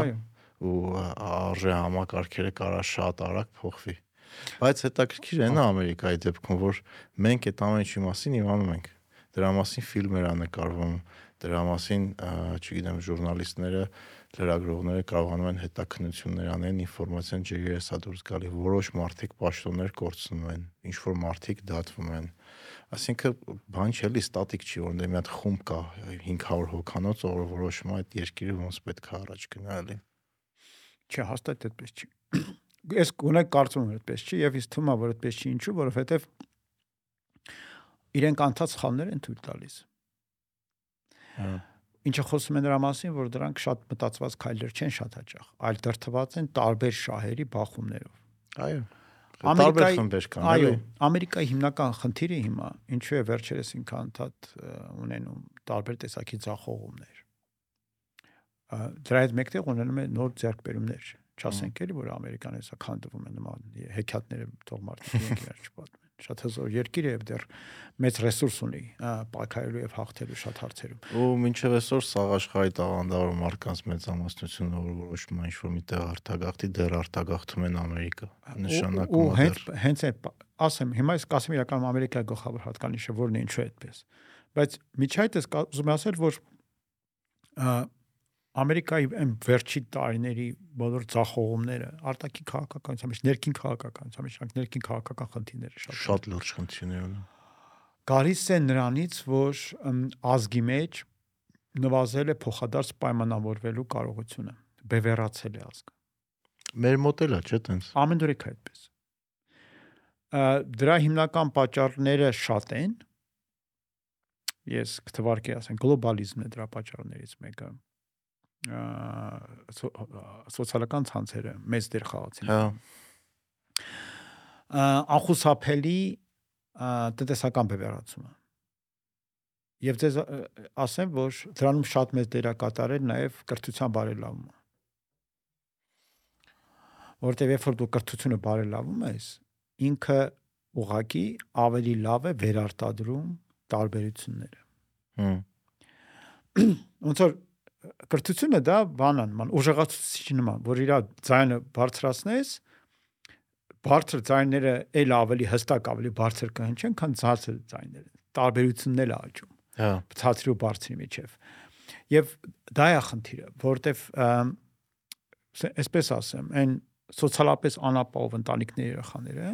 ու արժե համակարգերը կարա շատ արագ փոխվի։ Բայց հետաքրքիր է նա Ամերիկայի դեպքում, որ մենք այդ ամեն ինչի մասին իմանում ենք։ Դրա մասին ֆիլմեր ա նկարվում, դրա մասին, չգիտեմ, ժուրնալիստները, լրագրողները կարողանում են հետաքննություններ անեն, ինֆորմացիան ջրի է սա դուրս գալի։ Որոշ մարդիկ պաշտոններ կորցնում են, ինչ որ մարդիկ դատվում են։ Այսինքն բան չէ, լի ստատիկ չի, որ մի հատ խումբ կա 500 հոգանոց, որը որոշում է այդ երկիրը ոնց պետք է առաջ գնա, էլի։ Չէ, հաստատ այդպես չի։ Ես գոնե կարծում եմ այդպես չի եւ ինձ թվում է որ այդպես չի ինչու, որովհետեւ իրենք անցած խալներ են թույլ տալիս։ Հա ինչը խոսում են դրա մասին, որ դրանք շատ մտածված քայլեր չեն շատ հաճախ, այլ դրթված են տարբեր շահերի բախումներով։ Այո։ Ամերիկայի խմբեր կան, այո, Ամերիկայի հիմնական խնդիրը հիմա ինչու է վերջերս ինքան անդադ ունենում տարբեր տեսակի ցախողումներ։ Դրա հետ մեկտեղ ունենում է նոր ձեռքբերումներ։ Չասենք էլի, որ ամերիկան հեսա քանդվում է նման հեքիաթները թող մարդիկ իրար չպատմեն շատ հզոր երկիր է եւ դեռ մեծ ռեսուրս ունի պայքարելու եւ հաղթելու շատ հարցերում Ու մինչև այսօր սաղ աշխարհի տաղանդավոր մարդկանց մեծամասնությունը որ որոշում է ինչ-որ միտեղ արտագաղթի, դեռ արտագաղթում են Ամերիկա։ Նշանակում ու է հենց հենց է ասեմ հիմա ես կասեմ իրականում Ամերիկայի գլխավոր հատկանիշը որն է ինչու է այդպես բայց միջայտս ուզում եմ ասել որ Ամերիկայի այն վերջի տարիների բոլոր ցախողումները արտաքին քաղաքականության մեջ, ներքին քաղաքականության մեջ, ներքին քաղաքական խնդիրները շատ շատ լուրջ խնդիրներ ունեն։ գալիս է նրանից, որ ազգի մեջ նվազել է փոխադարձ պայմանավորվելու կարողությունը, բևեռացել է ազգը։ Մեր մոդելը չէ՞ տենց։ Ամենուրեք այդպես։ Դրա հիմնական պատճառները շատ են։ Ես կթվարկի ասեմ, գլոբալիզմն է դրա պատճառներից մեկը սոցիալական ցանցերը մեծ դեր խաղացին։ Հա։ Անխուսափելի տնտեսական բևեռացումը։ Եվ դες ասեմ, որ դրանում շատ մեծ դեր է կատարել նաև կրթության բարելավումը։ Որտեւ երբ որ դու կրթությունը բարելավում ես, ինքը ուղակի ավելի լավ է վերարտադրում տարբերությունները։ Հմ։ Ոնց որ կրթությունը դա բան անման, ուժեղացուցիչ նման, որ իր ձայնը բարձրացնես, բարձր ձայները ել ավելի հստակ ավելի բարձր կհնչեն, քան ցածր ձայները։ Տարբերությունն էլ աճում։ Հա։ Ցածրի ու բարձրի միջև։ Եվ դա է խնդիրը, որովհետև այսպես ասեմ, այն սոցիալապես անապահով ընտանիքների երեխաները,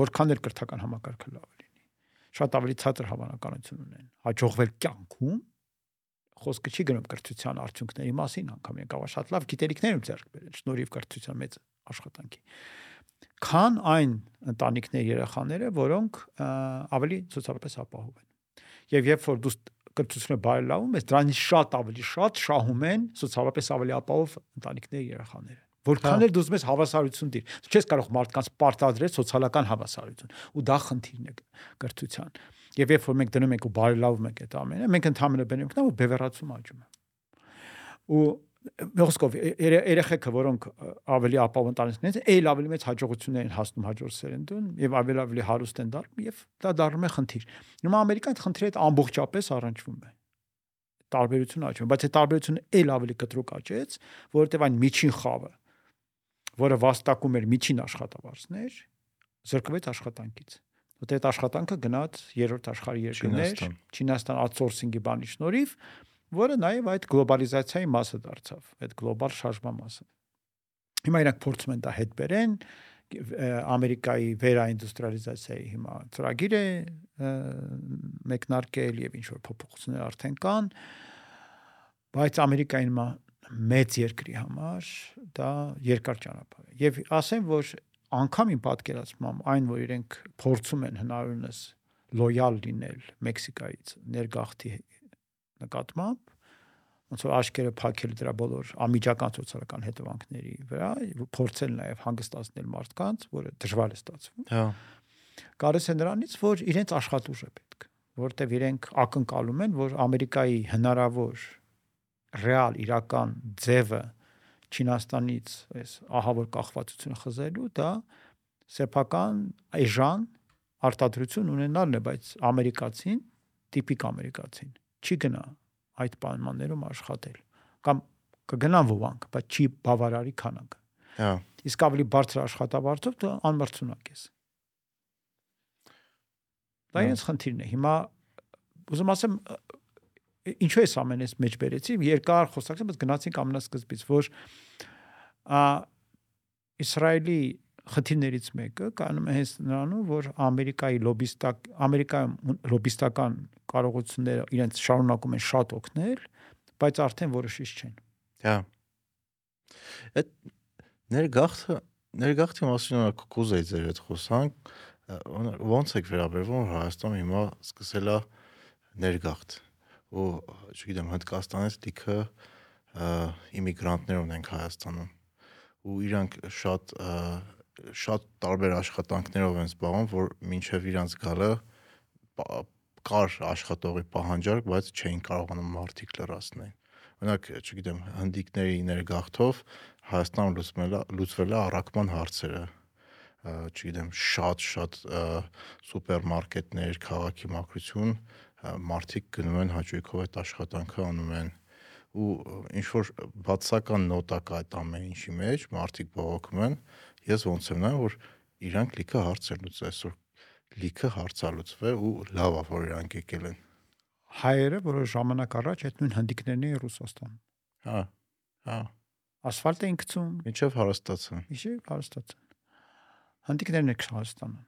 որքան էլ կրթական համակարգը լավ լինի, շատ ավելի ցածր հավանականություն ունեն հաջողվել կյանքում խոսքը չի գնում կրթության արդյունքների մասին անգամ եկավ շատ լավ գիտելիքներ ու ձեռք բերել շնորհիվ կրթության մեծ աշխատանքի քան այն ընտանիքների երեխաները որոնք ավելի սոցիալապես ապահով են եւ երբ որ դու կրթությունը բարելավում ես դրանից շատ ավելի շատ շահում են սոցիալապես ավելի ապահով ընտանիքների երեխաները որքան էլ դու ուզում ես հավասարություն դիր դու չես կարող մարդկանց պարտադրել սոցիալական հավասարություն ու դա խնդիրն է կրթության Եվ երբ որ մենք դնում ենք ու բարելավում ենք այդ ամենը, մենք ընդհանրապես բերում ենք նա ու բևեռացում աճում է։ Ու ոսկով երեխեքը, որոնք ավելի ապահով ընտանիքներից են, այլ ավելի մեծ հաջողություններ են հասնում հաջորդ սերնդուն եւ ավելի ավելի հարուստ են դառնում եւ դա դառնում է խնդիր։ Հիմա Ամերիկան այդ խնդիրը այդ ամբողջապես առնչվում է տարբերություն աճում, բայց այդ տարբերությունը այլ ավելի կտրուկ աճեց, որովհետեւ այն միջին խավը, որը վաստակում էր միջին աշխատավարձներ, զրկվեց աշխատանքից Ոտ այդ աշխատանքը գնաց երրորդ աշխարհի երկրներ, Չինաստան outsourcing-ի բանի շնորհիվ, որը նաև այդ գլոբալիզացիայի մասը դարձավ, այդ գլոբալ շարժման մասը։ Հիմա իրանք փորձում են դա հետ բերեն, Ամերիկայի վերաինդուստրիալիզացիայի հիմա ծրագիր է մեկնարկել եւ ինչ որ փոփոխություններ արդեն կան, բայց Ամերիկային հիմա մեծ երկրի համար դա երկար ճանապարհ է։ Եվ ասեմ, որ անգամ իմ պատկերացմամբ այն որ իրենք փորձում են հնարավորինս լոյալ լինել Մեքսիկայից ներգաղթի նկատմամբ ոնց որ աշկերը փակել դրա բոլոր ամիջական սոցիալական հետևանքների վրա փորձել նաև հանգստացնել մարդկանց, որը դժվար է ստացվում։ Հա։ Կարես է նրանից, որ իրենց աշխատուժ է պետք։ որտեվ իրենք ակնկալում են, որ Ամերիկայի հնարավոր ռեալ իրական ձևը Չինաստանից այս ահավոր կախվածությունը խզելու դա սեփական այժան արտադրություն ունենալն է, բայց ամերիկացին, տիպիկ ամերիկացին չի գնա այդ պայմաններում աշխատել կամ կգնան ոմանք, բայց չի բավարարի քանակը։ Հա։ Իսկ ավելի բարձր աշխատավարձով դու անմրցունակ ես։ Դա Հա։ ինձ խնդիրն է։ Հիմա ուզում ասեմ ինչու էս ամենից մեջ բերեցի, երկար խոսակցում, բայց գնացինք ամենասկզբից, որ ա Իսրայելի խնդիրներից մեկը կանում է հենց նրանում, որ Ամերիկայի լոբիստակ Ամերիկայում լոբիստական կարողությունները իրենց շարունակում են շատ օգնել, բայց արդեն որոշիչ չեն։ Հա։ Այդ ներգաղթը ներգաղթի մասին կուզեի ձեր հետ խոսանք ո՞նց եք վերաբերվում Հայաստանը հիմա սկսել է ներգաղթ ու չգիտեմ Հնդկաստանից լիքը իմիգրանտներ ունենք Հայաստանում ու իրանք շատ շատ տարբեր աշխատանքներով են զբաղվում, որ մինչև իրանց գալը կար աշխատողի պահանջարկ, բայց չէին կարողանում մարտիկ լրացնել։ Օրինակ, չգիտեմ, հնդիկների ներգաղթով Հայաստանում լուծվել է լուծվել է առաքման հարցերը չգիտեմ, շատ-շատ սուպերմարկետներ, քաղաքի մակրություն, մարդիկ գնում են հաճույքով այդ աշխատանքը անում են ու ինչ որ բացական նոտա կա այդ ամեն ինչի մեջ, մարդիկ բողոքում են, ես ոնց եմ նայում, որ իրանք լիքը հարցեր լուծել, այսօր լիքը հարցա լուծվել ու լավ է, որ իրանք եկել են։ Հայերը որոշ ժամանակ առաջ այդ նույն հնդիկներն էին Ռուսաստանում։ Հա։ Հա։ Ասֆալտ էին գցում, Մինչև հարստացան։ իշի հարստացան։ Հնդիկներն են հարստանում։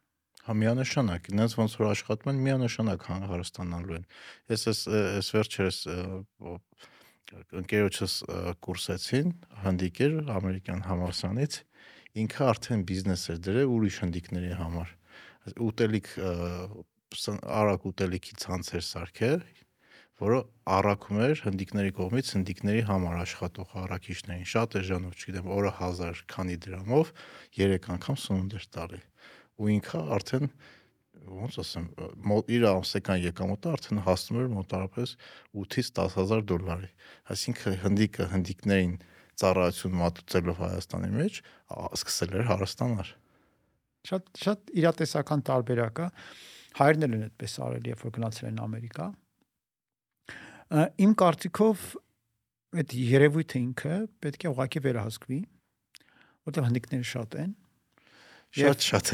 Հա միանշանակ, այնց ոնց որ աշխատում են միանշանակ հարստանալու են։ Ես էս էս վերջերս ընկերոջս կուրսեցին, հնդիկ էր ամերիկյան համալսարանից, ինքը արդեն բիզնես էր դրել ուրիշ հնդիկների համար։ Ուտելիք արագ ուտելիքի ցանց էր սարքել, որը առաքում էր հնդիկների կողմից հնդիկների համար աշխատող առաքիչներին։ Շատ էժանով, չգիտեմ, օրը 1000 քանի դրամով 3 անգամ սնունդ էր տալի։ Ու ինքը արդեն ոնց ասեմ, իր ամսական եկամուտը արդեն հասնում էր մոտարապես 8-ից 10000 դոլարի։ Այսինքն հնդիկը հնդիկներին ծառայություն մատուցելով Հայաստանի մեջ սկսել էր հարստանալ։ Շատ շատ իրատեսական տարբերակ է։ Հայրն էլ են այդպես արել, երբ որ գնացել են Ամերիկա։ Իմ կարծիքով այդ երևույթը ինքը պետք է ուղղակի վերահսկվի, որտեղ հնդիկները շատ են, Շատ շատ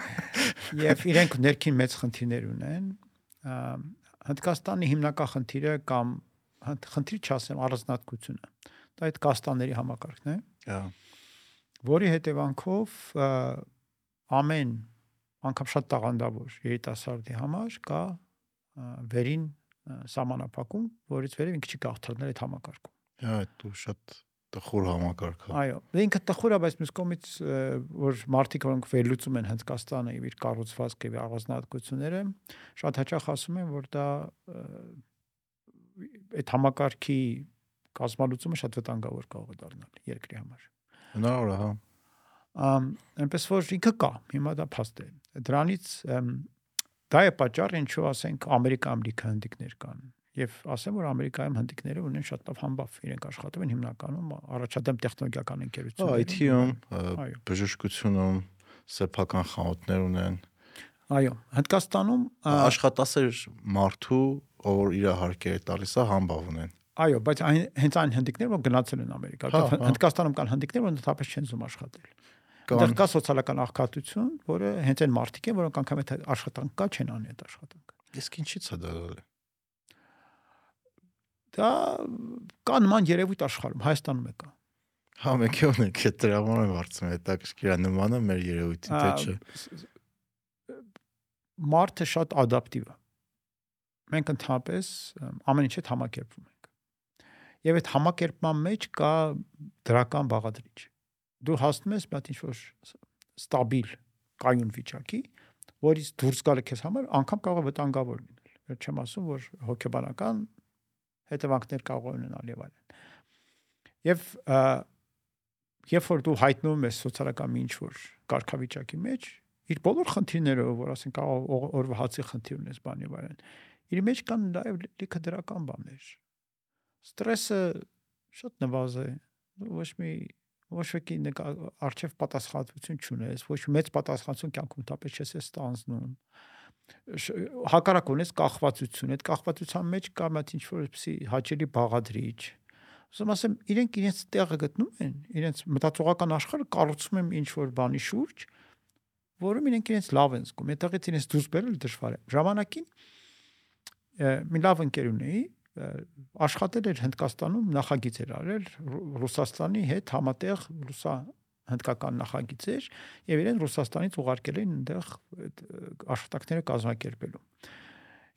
Եվ իրենք ներքին մեծ խնդիրներ ունեն։ Հնդկաստանի հիմնական խնդիրը կամ խնդիր չասեմ առանձնատկությունը։ Դա այդ կաստանների համակարգն է։ Հա։ Որի հետևանքով ամեն անգամ շատ տաղանդավոր երիտասարդի համար կա վերին սահմանափակում, որից վերև ինքը չի գաղթարնել այդ համակարգում։ Հա, դու շատ տխուր համակարգ է։ Այո, ինքը տխուր է, բայց մյուս կողմից որ մարդիկ որոնք վերլուծում են Հնդկաստանը եւ իր կառուցվածքը եւ առանձնահատկությունները, շատ հաճախ ասում են, որ դա այդ համակարգի կազմալուծումը շատ վտանգավոր կարող է դառնալ երկրի համար։ Հնարավոր է, հա։ Ամ այնպես որ ինքը կա, հիմա դա փաստ է։ Դրանից դա է պատճառը, ինչու ասենք Ամերիկայում լիքը հնդիկներ կան Եվ ասեմ, որ Ամերիկայում հնդիկները ունեն շատ լավ համբավ, իրենք աշխատում են հիմնականում առաջադեմ տեխնոլոգիական ընկերություններում, IT-ում, բժշկությունում, սեփական խանութներ ունեն։ Այո, Հնդկաստանում աշխատասեր մարդու, ով իր հարկերը տալիս է, համբավ ունեն։ Այո, բայց այն հենց այն հնդիկները, որ գնացել են Ամերիկա, Հնդկաստանում կան հնդիկներ, որ ընդհանրապես չեն զում աշխատել։ Դեռ կա սոցիալական աղքատություն, որը հենց այն մարդիկ են, որոնք անգամ այդ աշխատանք կա չեն անի այդ աշխատանքը։ Իսկ ինչի՞ց է դա դալը դա կա նման երևույթ աշխարհում, Հայաստանում է կա։ Հա, մենք ունենք այդ դրաման եմ հարցում, հետաքրքիր է նմանը մեր երևույթի թե չէ։ Մարդը շատ ադապտիվ է։ Մենք ընդհանրապես ամեն ինչ հետ համակերպվում ենք։ Եվ այդ համակերպման մեջ կա դրական բաղադրիչ։ Դու հասնում ես մի ինչ որ ստաբիլ կայուն վիճակի, որից դուրս գալը քեզ համար անգամ կարող է վտանգավոր լինել։ չեմ ասում, որ հոգեբանական հետևանքներ կարող ունենալ եւ այլն։ Եվ երբ որ դու հայտնվում ես սոցիալական ինչ որ կարգավիճակի մեջ, իր բոլոր խնդիրներով, որ ասենք օրվա հացի խնդիր ունես բանի վարան։ Իր մեջ կան նաև լիքը դրական բաներ։ Ստրեսը շատ նվազ է, ոչ մի ոչ ոքի արժև պատասխանատվություն չունես, ոչ մեծ պատասխանատվություն կյանքում տապես չես ստանձնում հակառակ ունես կախվածություն, այդ կախվածության մեջ կա մատ ինչ որպեսի հաճելի բաղադրիչ։ Ուսում ասեմ, իրենք իրենց տեղը գտնում են, իրենց մտածողական աշխարհը կառուցում են ինչ որ բանի շուրջ, որում իրենք իրենց լավ են զգում։ Այդտեղից իրենց դուրս բերել դժվար է։ Ժամանակին մի լավ ընկեր ունեի, աշխատել էր Հնդկաստանում, նախագիծ էր արել Ռուսաստանի հետ համատեղ ռուսա հնդկական նախագիծեր եւ իրեն Ռուսաստանից ուղարկել էին այնտեղ աշխատակները կազմակերպելու։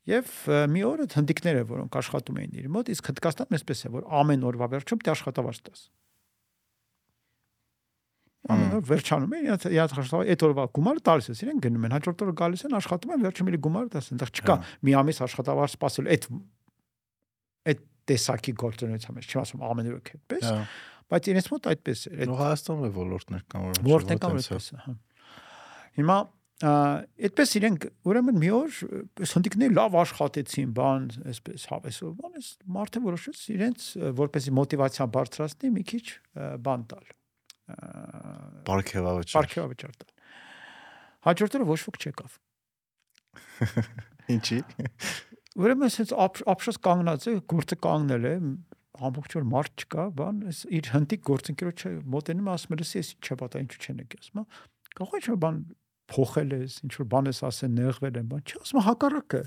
Եվ մի օր այդ հնդիկները, որոնք աշխատում էին իր մոտ, իսկ Հնդկաստանը այսպես է, որ ամեն օրվա վերջում դե աշխատավարձ տաս։ Ամեն օր վերջանում են, իա աշխատավ, այդ օրվա գումարը տալիս ես, իրեն գնում են, հաջորդ օրը գալիս են, աշխատում են, վերջում իր գումարը տաս, այնտեղ չկա հա։ մի ամիս աշխատավարձ սպասել այդ այդ տեսակի գործունեության մեջ, չեմ ասում ամեն օրը այդպես։ Հա բայց իրենց մոտ այդպես է այդ Հայաստանում է ոլորտներ կան որ ոլորտներ կան այդպես հա հիմա այդպես իրենք ուրեմն մի օր սնդիկները լավ աշխատեցին բան այսպես հավեսով բան էս մարդը որոշեց իրենց որպեսի մոտիվացիա բարձրացնի մի քիչ բան տալ Պարքեվավճար։ Պարքեվավճար տալ։ Հաջորդ օրը ոչ ոք չեկավ։ Ինչի։ Ուրեմն ասես ապշած կանգնած է, գործը կանգնել է, ամբողջ օր մարդ չկա, բան, այս իր հնդիկ գործընկերոջը մոտենում ասում է, «Էս ինչի՞ պատա, ինչու չեն եկի», ասում է։ Կարող է բան փոխել ես, ինչ որ բան ես ասել, նեղվել եմ, բան, չի ասում հակառակը։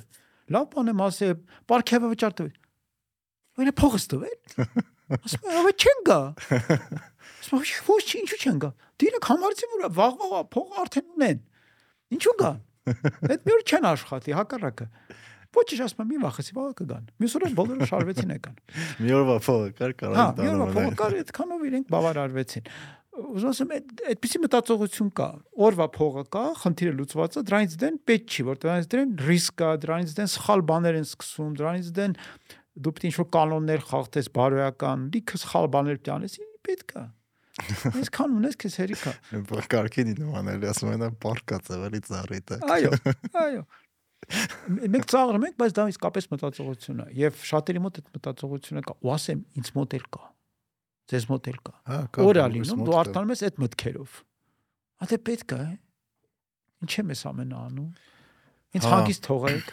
Լավ բան եմ ասել, պարքեվավճար տվել։ Որը փողս տվել։ Ասում եմ, «Ո՞վ չեն գա»։ Ասում եմ, «Ոչ, ինչու չեն գա»։ Դիրեք համարցի որ վաղվա փողը արդեն ունեն։ Ինչու գա։ Այդ մի օր չեն աշխատի, հակառակը։ Ոչ ինչ ասում եմ, մի վախեցի, վաղը կգան։ Մյուս օրը բոլորը շարվեցին եկան։ Մի օրվա փողը կար տանը։ Հա, մի օրվա փողը կար, այդքանով իրենք բավարարվեցին ուզում ասեմ այդպեսի մտածողություն կա օրվա փողը կա խնդիրը լուծված է դրանից դեն պետք չի որ դրանից դեն ռիսկ կա դրանից դեն սխալ բաներ են սկսում դրանից դեն դու պետք է ինչ-որ կանոններ խախտես բարոյական, լիքը սխալ բաներ պետք անես, պետք է։ Այսքան ունես քեզ հերիքա։ Կարգին նմանել, ասում են պարկած է, էլի ծառիտ է։ Այո, այո։ Մենք ծաղրում ենք, բայց դա իսկապես մտածողություն է եւ շատերի մոտ այդ մտածողությունը կա։ Ու ասեմ, ինձ մոտ էլ կա։ Ձեզ մոտ էլ կա։ Հա, Օր է լինում, դու արտանում ես այդ մտքերով։ Ադե պետք է։ Ինչ եմ ես ամենը անում։ Ինձ հա։ հագիստ թողեք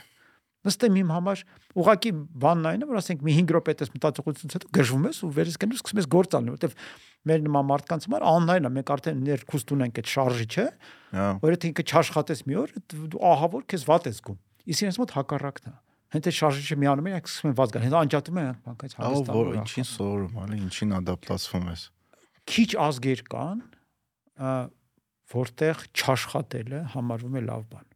նստեմ իմ համար ուղակի բանն այն է որ ասենք մի 5 րոպե այդպես մտածողությունից հետո գժվում ես ու վերես գնում սկսում ես գործ ալնել որովհետև մեր նման մարդկանց համար աննային է մենք արդեն ներքուստ ունենք այդ շարժիչը որ եթե ինքը չաշխատես մի օր ահա որ քեզ վատ ես գում իսկ իրենց մոտ հակառակն է հենց այդ շարժիչը միանում եք սկսում են վազգալ հենց անջատում են բանկայից հավաստանում որ ինչին սովորում ալի ինչին ադապտացվում ես քիչ ազգեր կան որտեղ չաշխատելը համարվում է լավ բան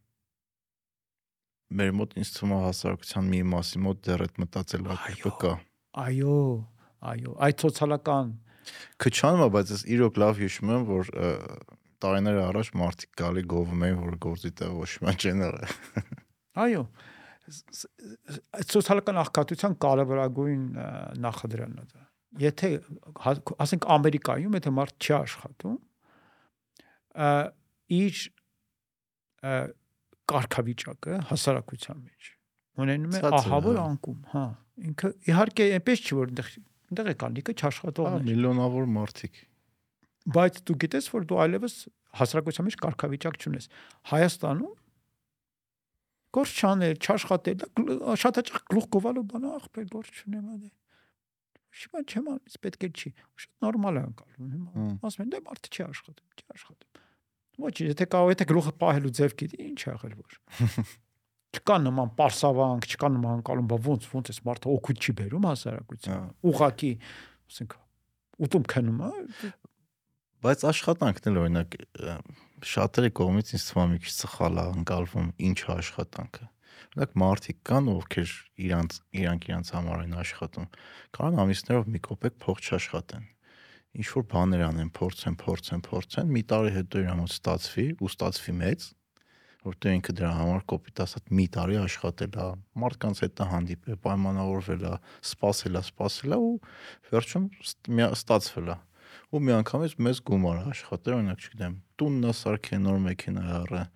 մեր մոտ ինձ թվում է հասարակության մի մասի մոտ դեռ այդ մտածելակերպը կա։ Այո, այո, այդ սոցիալական քչանում է, բայց ես իրոք լավ հիշում եմ, որ տարիներ առաջ մարդիկ գալի գովում էին, որ գործի տեղ ոչ մի չեն եղել։ Այո, սոցիալական աղքատության կարևորագույն նախադրյալն է դա։ Եթե ասենք Ամերիկայում եթե մարդ չի աշխատում, իր կարգավիճակը հասարակության մեջ ունենում է ահավոր հա։ անկում, հա։ Ինքը իհարկե այնպես չի որ այնտեղ այնտեղ է կան լիքը չաշխատողներ։ Հա, միլիոնավոր մարդիկ։ Բայց դու գիտես որ դու այլևս հասարակության մեջ կարգավիճակ չունես։ Հայաստանում գործ չանել, չաշխատել, շատ հաճախ գլուխ գովալու բան ախպեր գործ չունեմ ադե։ Շիբա չեմ անում, պետք է չի։ Շատ նորմալ է անցալու հիմա։ Ասում են դե մարդը չի աշխատում, չի աշխատում։ Ոչ, եթե կարող եթե գլուխը պահելու ձև գիտի, ինչ եղել որ։ Չկա նման պարսավանք, չկա նման անկալում, բա ոնց ոնց էս մարդը օգուտ չի բերում հասարակության։ հա։ Ուղակի, ասենք, ուտում քնում է։ Բայց աշխատանքն էլ օրինակ շատերի կողմից ինձ թվում է մի քիչ սխալ է անցալվում ինչ է աշխատանքը։ Օրինակ մարդիկ կան, ովքեր իրանց իրանք իրանց համար են աշխատում։ Կարան ամիսներով մի կոպեկ փող չաշխատեն ինչ որ բաներ անեն, փորձեն, փորձեն, փորձեն, մի տարի հետո իր համար ստացվի, ու ստացվի մեծ, որտեղ ինքը դրա համար կոպիտ ասած մի տարի աշխատել է, մարդկանց հետ է հանդիպել, պայմանավորվել է, սпасել է, սпасել է ու վերջում ստացվել է։ Ու մի անգամից մեզ գումար է աշխատել, օրինակ, չգիտեմ, տունն է սարքել, նոր մեքենա է առել,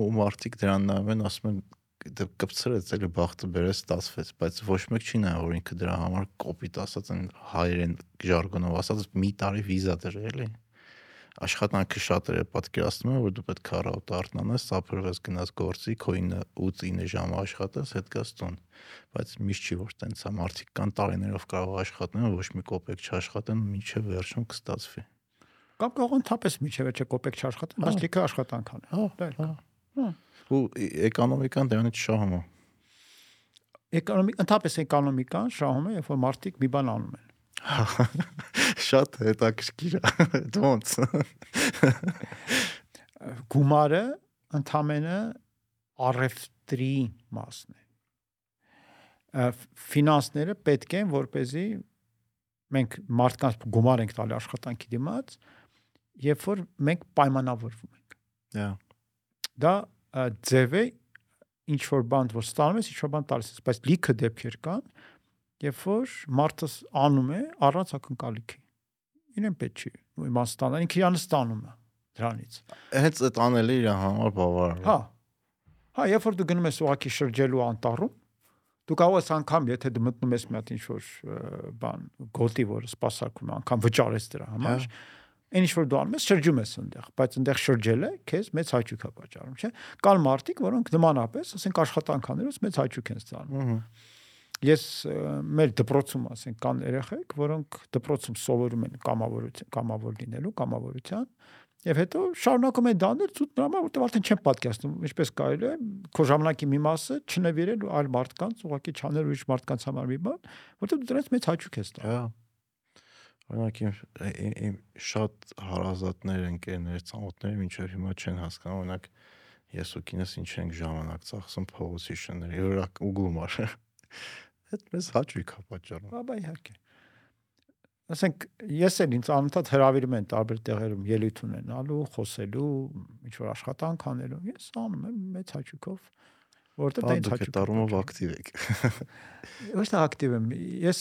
ու մարդիկ դրան նայում են, ասում են, կպցրեց, էլի բախտը բերեց, ստացվեց, բայց ոչ մեկ չի նայ, որ ինքը դրա համար կոպիտ ասած են հայերեն ժարգոնով ասած մի տարի վիզա դրել էլի աշխատանքը շատերը պատկերացնում են որ դու պետք է առավոտ արթնանաս, սափրվես գնաս գործի, քո 9-8-9 ժամ աշխատես, հետ գաս տուն։ Բայց միշտ չի որ տենց է, մարդիկ կան տարիներով կարող աշխատեն, ոչ մի կոպեկ չաշխատեն, մինչև վերջում կստացվի։ Կամ կարող ընդհանրապես միջև չէ կոպեկ չաշխատեն, բայց լիքը աշխատանք անեն։ Հա, հա։ Ու էկոնոմիկան դրանից շահում է։ Էկոնոմիկ ընդհանրապես էկոնոմիկան շահում է, երբ որ մարդիկ մի բան անում են։ Շատ հետաքրքիր է։ Ոնց։ Գումարը ընդամենը առևտրի մասն է։ Ֆինանսները պետք են, որ เป զի մենք մարդկանց գումար ենք տալի աշխատանքի դիմաց, երբ որ մենք պայմանավորվում ենք։ Դա Դա ձև է ինչ որ բան որ ստանում ես, ինչ որ բան տալիս ես, բայց լիքը դեպքեր կան, երբ որ մարդը անում է առանց ակնկալիքի։ Ինեն պետք չի իմաստան, ինքը իրան ստանում է դրանից։ Հենց այդ անելը իր համար բավարար է։ Հա։ Հա, երբ որ դու գնում ես ուղակի շրջելու անտառում, դու կարող ես անգամ եթե դու մտնում ես մի հատ ինչ որ բան գոտի որ սпасակում անգամ վճարես դրա համար։ Հա այն ինչ որ դու անում ես շրջում ես այնտեղ, բայց այնտեղ շրջելը քեզ մեծ հաճույք է պատճառում, չէ՞։ Կան մարդիկ, որոնք նմանապես, ասենք աշխատանքաներով մեծ հաճույք են ստանում։ Ես մեր դպրոցում, ասենք, կան երեխեք, որոնք դպրոցում սովորում են կամավորություն, կամավոր լինելու, կամավորության, Եվ հետո շարունակում են դանել ցույց նրա որտեղ արդեն չեն պատկերացնում ինչպես կարելի է քո ժամանակի մի մասը չնվիրել այլ մարդկանց, ուղղակի չանել ուրիշ մարդկանց համար մի բան, որտեղ դու դրանից մեծ հաճույք ես ստանում։ Հա Օրինակ իմ, իմ շատ հարազատներ ընկերներ, ծանոթներ մինչև հիմա չեն հասկանում, օրինակ ես ու կինս ինչ ենք ժամանակ ծախսում փողոցի շների, որակ ու գումար։ Այդ մեզ հաճույք է պատճառում։ Բաբա իհարկե։ Ասենք ես էլ ինձ անընդհատ հravirում են տարբեր տեղերում ելույթ ունենալու, խոսելու, ինչ որ աշխատանք անելու։ Ես անում եմ մեծ հաճույքով որովհետեւ դա ինձ հաճույք դառնում ակտիվ եք։ Ոչ թե ակտիվ եմ, ես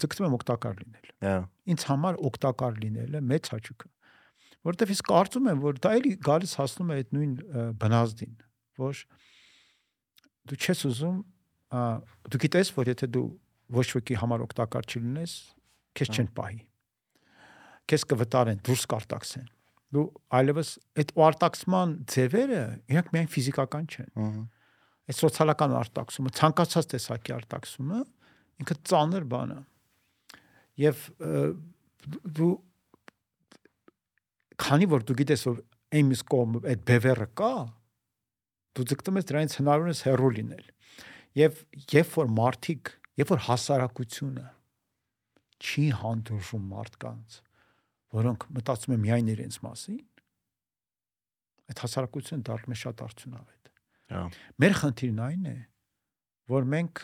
ձգտում եմ օգտակար լինել։ Հա։ Ինձ համար օգտակար լինելը մեծ հաճույք է։ Որովհետեւ ես կարծում եմ, որ դա էլի գալիս հասնում է այդ նույն բնազդին, որ դու չես ուզում դու գիտես, որ եթե դու ոչ ոքի համար օգտակար չլինես, քեզ չեն պահի։ Քեզ կվտարեն, դուրս կարտաքսեն դու այլևս այդ արտաքսման ձևերը իրանք միայն ֆիզիկական չեն։ Ահա այդ սոցիալական արտաքսումը, ցանկացած տեսակի արտաքսումը ինքը ծանր բան է։ Եվ դու քանի որ դու գիտես որ այն կողմ այդ բևերը կա, դու ձգտում ես դրանից հնարավորինս հեռու լինել։ Եվ երբ որ մարդիկ, երբ որ հասարակությունը չի հանդուրժում մարդկանց, որոնք մտածում են միայն իրենց մասին, այդ հասարակությունը դառնում է շատ արդյունավետ Մեր խնդիրն այն է, որ մենք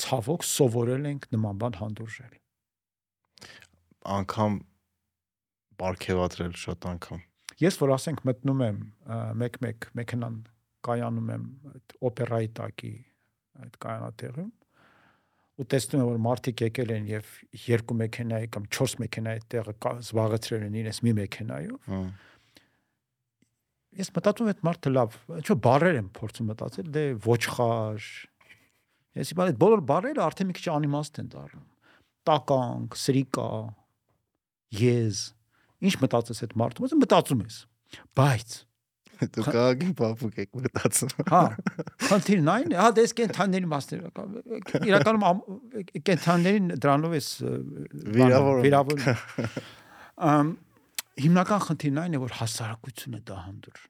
ցավոք սովորել ենք նման բան հանդուրժել։ Անկամ բարգեւատրել շատ անգամ։ Ես որ ասենք մտնում եմ մեկ-մեկ մեքենան կայանում եմ այդ օպերայի տակի այդ կայանատեղում ու տեսնում եմ որ մարդիկ եկել են եւ երկու մեքենայի կամ 4 մեքենայի տեղը զբաղեցրել են իրենց մի մեքենայով։ Հա ես մտածում եմ այդ մարդը լավ, ինչո բարեր եմ փորձում մտածել, դե ոչխար։ Ես իբր այդ բոլոր բարերը արդեն մի քիչ անիմաստ են դառնում։ Տականք, սրիկա, եզ։ Ինչ մտածես այդ մարդու մասին, մտածում ես։ Բայց դու կագի բապուկ եք մտածում։ Հա, խնդիրն այն է, հա դες կենթանների մասներ, իրականում կենթաններին դրանով էս վիրավոր վիրավոր ամ հիմնական խնդիրն այն է, որ հասարակությունը դա հանդուրժ։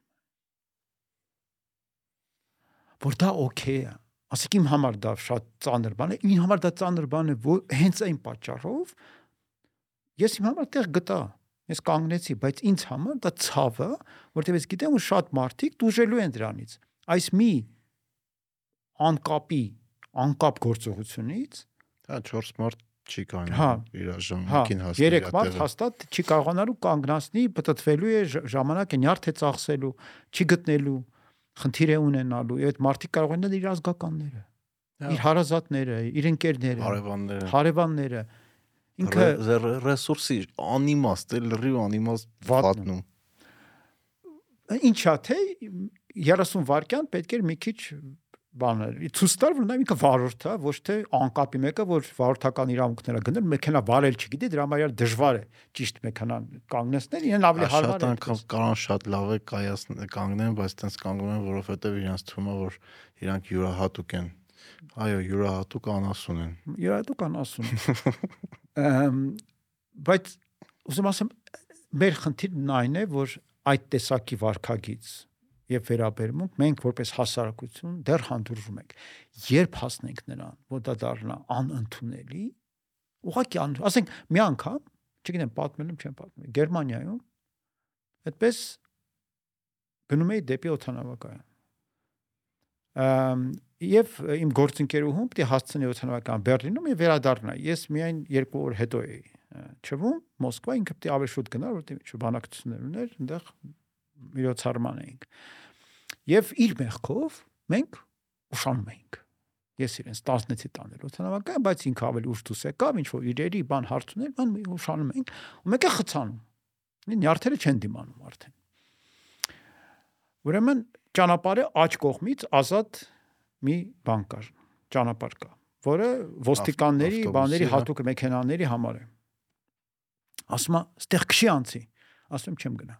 Որ դա օքեյ է։ Ասեք իմ համար դա շատ ծանր բան է, իմ համար դա ծանր բան է, որ հենց այն պատճառով ես իմ համար տեղ գտա։ Ես կանգնեցի, բայց ինձ համար դա ցավը, որտեղ ես գիտեմ, որ շատ մարդիկ դուժելու են դրանից։ Այս մի անկապի, անկապ գործողությունից հա 4 մարդ չի կարող հա, իր ժամանակին հասնել։ Երեք մարդ հաստատ չի կարողանալու կանգնացնի, պատտվելու է ժամանակ է նյարդ է ծախսելու, չի գտնելու, խնդիր է ունենալու, եւ այդ մարդիկ կարող են իր ազգականները, իր հարազատները, իր ընկերները, հարևանները, հարևանները ինքը ռեսուրսի անիմաստ է լրիվ անիմաստ վատնում ինչա թե 30 վայրկյան պետք էր մի քիչ բաներ ցույց տալ որ նա ինքը վարորդ է ոչ թե անկապի մեկը որ վարորդական իրավունքները գնել մեքենա վարել չգիտի դրա համար դժվար է ճիշտ մեքենան կանգնեցնել իրեն ավելի հարմար է շատ անգամ կարան շատ լավ է կայացնել կանգնեն բայց տենց կանգնում են որովհետև իրանց թվում է որ իրանք յուրահատուկ են այո յուրահատուկ անասուն են յուրահատուկ անասուն բայց ուզում ասեմ մեր խնդիրն այն է որ այդ տեսակի վարկագից եւ վերաբերմունք մենք որպես հասարակություն դեռ հանդուրժում ենք երբ հասնենք նրան որ դա դառնա անընդունելի ուղղակի ան ասենք մի անգամ չգիտեմ պատմել եմ չեմ պատմել Գերմանիայում այդպես գնում էի դեպի օթանավակայան եւ իմ գործընկերուհուն է հասցնի օթանավական Բերլինում եւ վերադառնա ես միայն երկու օր հետո էի չվում Մոսկվա ինքը է ավելի շուտ գնար որտեղ ինչ բանակցություններ ուներ այնտեղ միջոցառման էինք Եվ իր մեղքով մենք ուշանում էինք։ Ես իրենց 16-ի տանել օթանավական, բայց ինքը ավելի ուշ դուս եկավ, ինչ որ իրերի բան հարցուներ, բան ուշանում էինք, ու մեկը խցանում։ Նյարդերը չեն դիմանում արդեն։ Ուրեմն ճանապարհը աջ կողմից ազատ մի բան կար, ճանապարհ կա, որը ոստիկանների, բաների հա։ հատուկ մեքենաների համար է։ Ասում է, «Ստեղ քշի անցի»։ Ասում չեմ գնա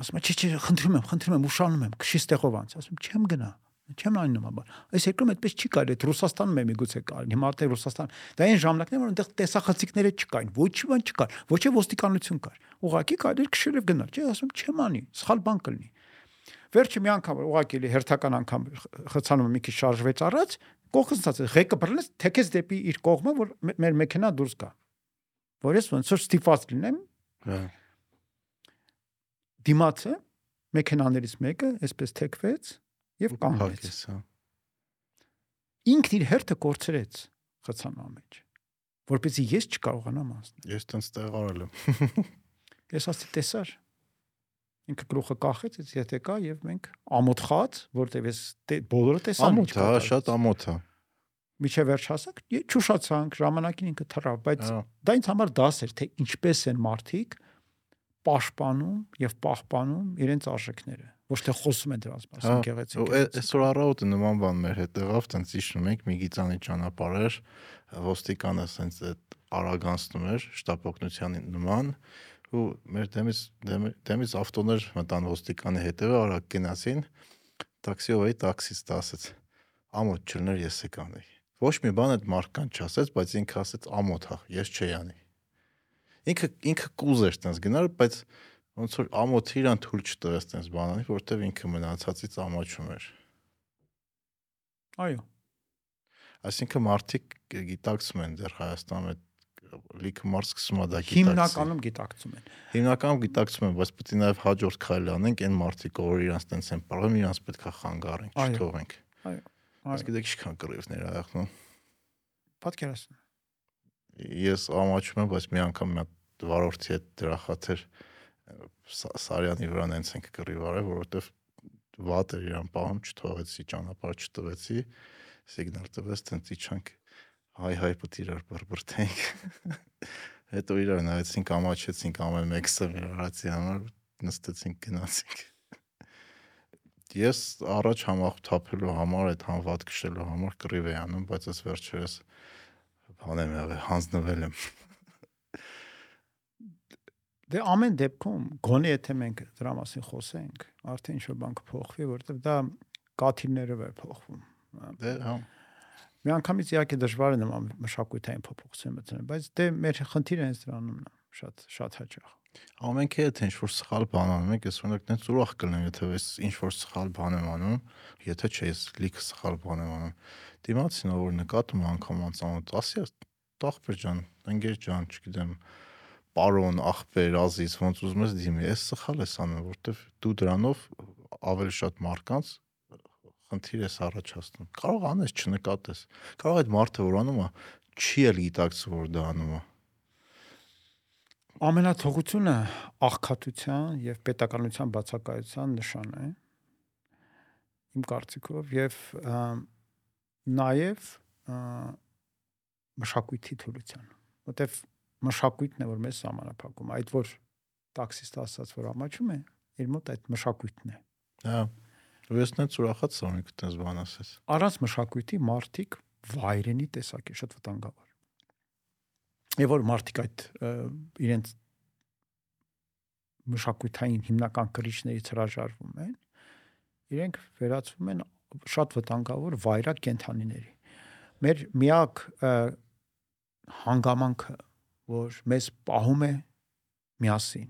ասում է, չէ, չէ, խնդրում եմ, խնդրում եմ, ուշանում եմ, քշի ստեղով անց, ասում չեմ գնա, չեմ այն նման բան։ Այս երկրում այդպես չի կարելի, այդ Ռուսաստանում է միգուցե կարելի, հիմա դե Ռուսաստան։ Դա այն ժամանակն է, որ այնտեղ տեսախցիկները չկային, ոչ բան չկար, ոչ է ոստիկանություն կար։ Ուղղակի կարելի քշել եւ գնալ, չէ, ասում չեմ անի, սխալ բան կլինի։ Վերջը մի անգամ ուղղակի էլի հերթական անգամ խցանում մի քիչ շարժվեց առաջ, կողքից ցած ղեկը բռնեց, թեքեց դեպի իր կողմը, որ մեր մեքենա դուրս գա։ Որ ես ոնց որ ստիպված լինեմ։ Հա դիմացը մեքենաներից մեկը այսպես թեքվեց եւ կանգնեց։ հա։ Ինքն իր հերթը կորցրեց խցանա մեջ, որպեսզի ես չկարողանամ անցնել։ Ես տենց տեղարել եմ։ Ես ասի տեսար։ Ինքը գլուխը կախեց, ես եթե կա եւ մենք ամոթ խած, որտեվ ես բոլորը տեսան։ Ամոթ, հա, շատ ամոթ է միջև վերջ հասակ չուշացանք ժամանակին ինքը թռավ բայց հա։ դա ինձ համար դաս էր թե ինչպես են մարդիկ պաշտպանում եւ պահպանում իրենց արժեքները ոչ թե խոսում են դրանց մասին հա, գեղեցիկ այսօր առավոտը նման բան մեր հետ եղավ տենց իջնում ենք մի գիծանի ճանապարհ էր ոստիկանը սենց այդ արագանցնում էր շտապօգնության նման ու մեր դեմից դեմից ավտոներ մտան ոստիկանի հետևը արագ գնացին տաքսիով էի տաքսիստ ասեց ամոթ չլներ ես եկանեի ոչ մի բան այդ մարդկան չասեց բայց ինքը ասեց ամոթ հա ես չէի անի ինքը ինքը կուզեր տես գնալ, բայց ոնց որ ամոթ իրան թույլ չտվեց տես բանանի, որտեվ ինքը մնացածից ամաչում էր։ Այո։ Այսինքն մարդիկ գիտակցում են դեռ Հայաստանում այդ լիքը մարդ սկսում է դա գիտակցել։ Հիմնականում գիտակցում են։ Հիմնականում գիտակցում են, բայց պետք է նաև հաջորդ քայլ անենք այն մարդիկ, որ իրանց տենց են ապրում, իրանց պետք է խանգարենք, չթողենք։ Այո։ Այս գիտեք ինչքան կռիվներ աղախնում։ Պատկերացնում։ Ես ամաչում եմ, բայց մի անգամ մի հատ վարորդի հետ դրախաթեր Սարյանի վրա նենց ենք կռիվ արել, որովհետև վատ էր իրան պահում, չթողեցի ճանապարհ չտվեցի, սիգնալ տվեց, տենց իջանք հայ հայ պտ իրար բրբրթենք։ Հետո իրար նայեցինք, ամաչեցինք ամեն մեկը մեր արածի համար, նստեցինք գնացինք։ Ես առաջ համախթափելու համար, այդ հանված քշելու համար կռիվ էի անում, բայց այս վերջերս բան եմ եղել, հանձնվել եմ։ Դե ամեն դեպքում գոնե եթե մենք դրա մասին խոսենք, արդեն ինչ որ բան կփոխվի, որովհետև դա կաթիլներով է փոխվում։ Դե հա։ Մի անգամից իհարկե դժվար է նման մշակութային փոփոխություն մտնել, բայց դե մեր խնդիրը հենց դրանումն է, շատ շատ հաճախ։ Ամենքի հետ ինչ որ սխալ բան անում եք, ես օրինակ տենց ուրախ կլինեմ, եթե ես ինչ որ սխալ բան եմ անում, եթե չէ ես լիքը սխալ բան եմ անում։ Դիմացին որ նկատում անգամ անցանոթ, ասի, «Տախպեր ջան, ընկեր ջան, չգիտեմ, պարոն ախպեր ազիզ ոնց ուզում ես դիմի ես սխալ ես անում որովհետև դու դրանով ավելի շատ մարկանց խնդիր ես առաջացնում կարող անես չնկատես կարող այդ մարդը որ անում է չի էլ գիտակցում որ դա անում է ամենաթողությունը աղքատության եւ պետականության բացակայության նշան է իմ կարծիքով եւ նաեւ մշակույթի թուլության որտեվ մշակույթն է որ մեզ սահմանափակում այդ որ տաքսիստը ասաց որ ամաչում է իր մոտ այդ մշակույթն է Հա։ Ու ես նենց ուրախած սորնիկ այդպես բան ասես։ առանց մշակույթի մարդիկ վայրենի տեսակ է շատ վտանգավոր եւ որ մարդիկ այդ իրենց մշակութային հիմնական կրիչներից հրաժարվում են իրենք վերածվում են շատ վտանգավոր վայրակ կենթանիների մեր միակ հանգամանքը որ մեզ պահում է միասին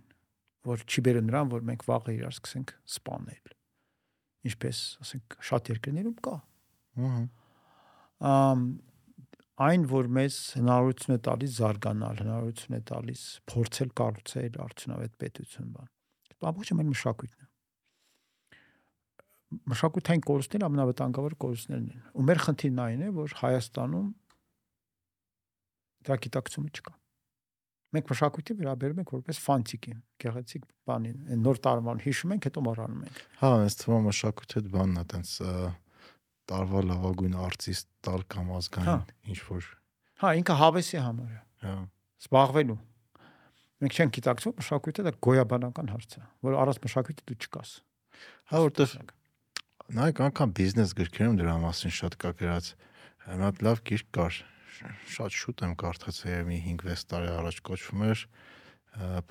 որ չի բերում նրան որ մենք վաղը իրար սկսենք սպանել ինչպես ասենք շատ երկրներում կա Ահա։ ամ այն որ մեզ հնարավորություն է տալիս զարգանալ, հնարավորություն է տալիս փորձել կառուցել արդյունավետ պետություն բան։ Ամբողջը մեր մշակույթն է։ Մշակութային կորուստները ամենավտանգավոր կորուստներն են։ Ու մեր խնդիրն այն է, որ Հայաստանում դա գիտակցումը չկա։ Մենք մշակույթի վերաբերում ենք որպես ֆանտիկի, գեղեցիկ բանին։ նոր տարվան հիշում ենք, հետո մոռանում ենք։ Հա, այս թվում մշակույթի հետ բանն է, տենց տարվա լավագույն արտիստ տալ կամ ազգային հա։ ինչ որ։ Հա, ինքը հավեսի համար է։ Հա։ Զբաղվելու։ Մենք չենք գիտակցում մշակույթը դա գոյաբանական հարց է, որ առանց մշակույթի դու չկաս։ Հա, որտեվ նայեք անգամ բիզնես գրքերում դրա մասին շատ կա գրած։ Հիմա լավ գիրք կար։ Շատ շուտ եմ կարդացել մի 5-6 տարի առաջ կոչվում էր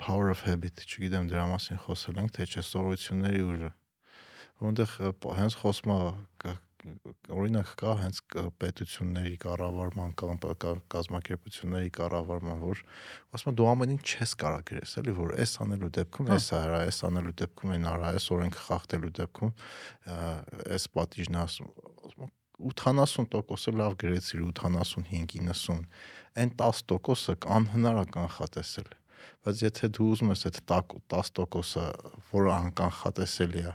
Power of Habit, չգիտեմ դրա մասին խոսել ենք, թե չէ սովորությունների ուժը։ Որտեղ հենց խոսում է օրինակ կա հենց պետությունների կառավարման կամ կազմակերպությունների կառավարման, որ ասում են դու ամեն ինչ չես կարող գրես, էլի որ այս անելու դեպքում Հա։ էս արա, այս անելու դեպքում են արա, այս օրենք խախտելու դեպքում այս պատիժն ասում ասում են, 80%-ը լավ գրեցիր 85 90 այն 10%-ը անհնար է կանխատեսել բայց եթե դու ուզում ես այդ տակ- 10%-ը որը անկանխատեսելի է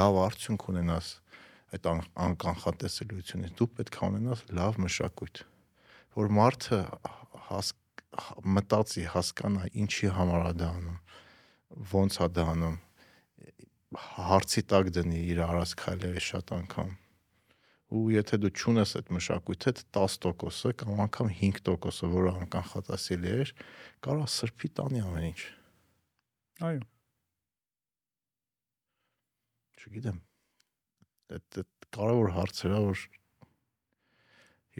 լավ արդյունք ունենաս այդ ան- անկանխատեսելիությունից դու պետք է ունենաս լավ մշակույթ որ մարդը հաս մտածի հասկանա ինչի համար է դա անում ոնց է դա անում հարցի տակ դնի իր արած քայլերը շատ անգամ ու եթե դու ճունես այդ մշակույթը 10%-ը կամ անգամ 5%-ը որը անկանխատեսելի է կարող սրբի տանի ամեն ինչ Այո։ չգիտեմ այդ կարևոր հարցեր է որ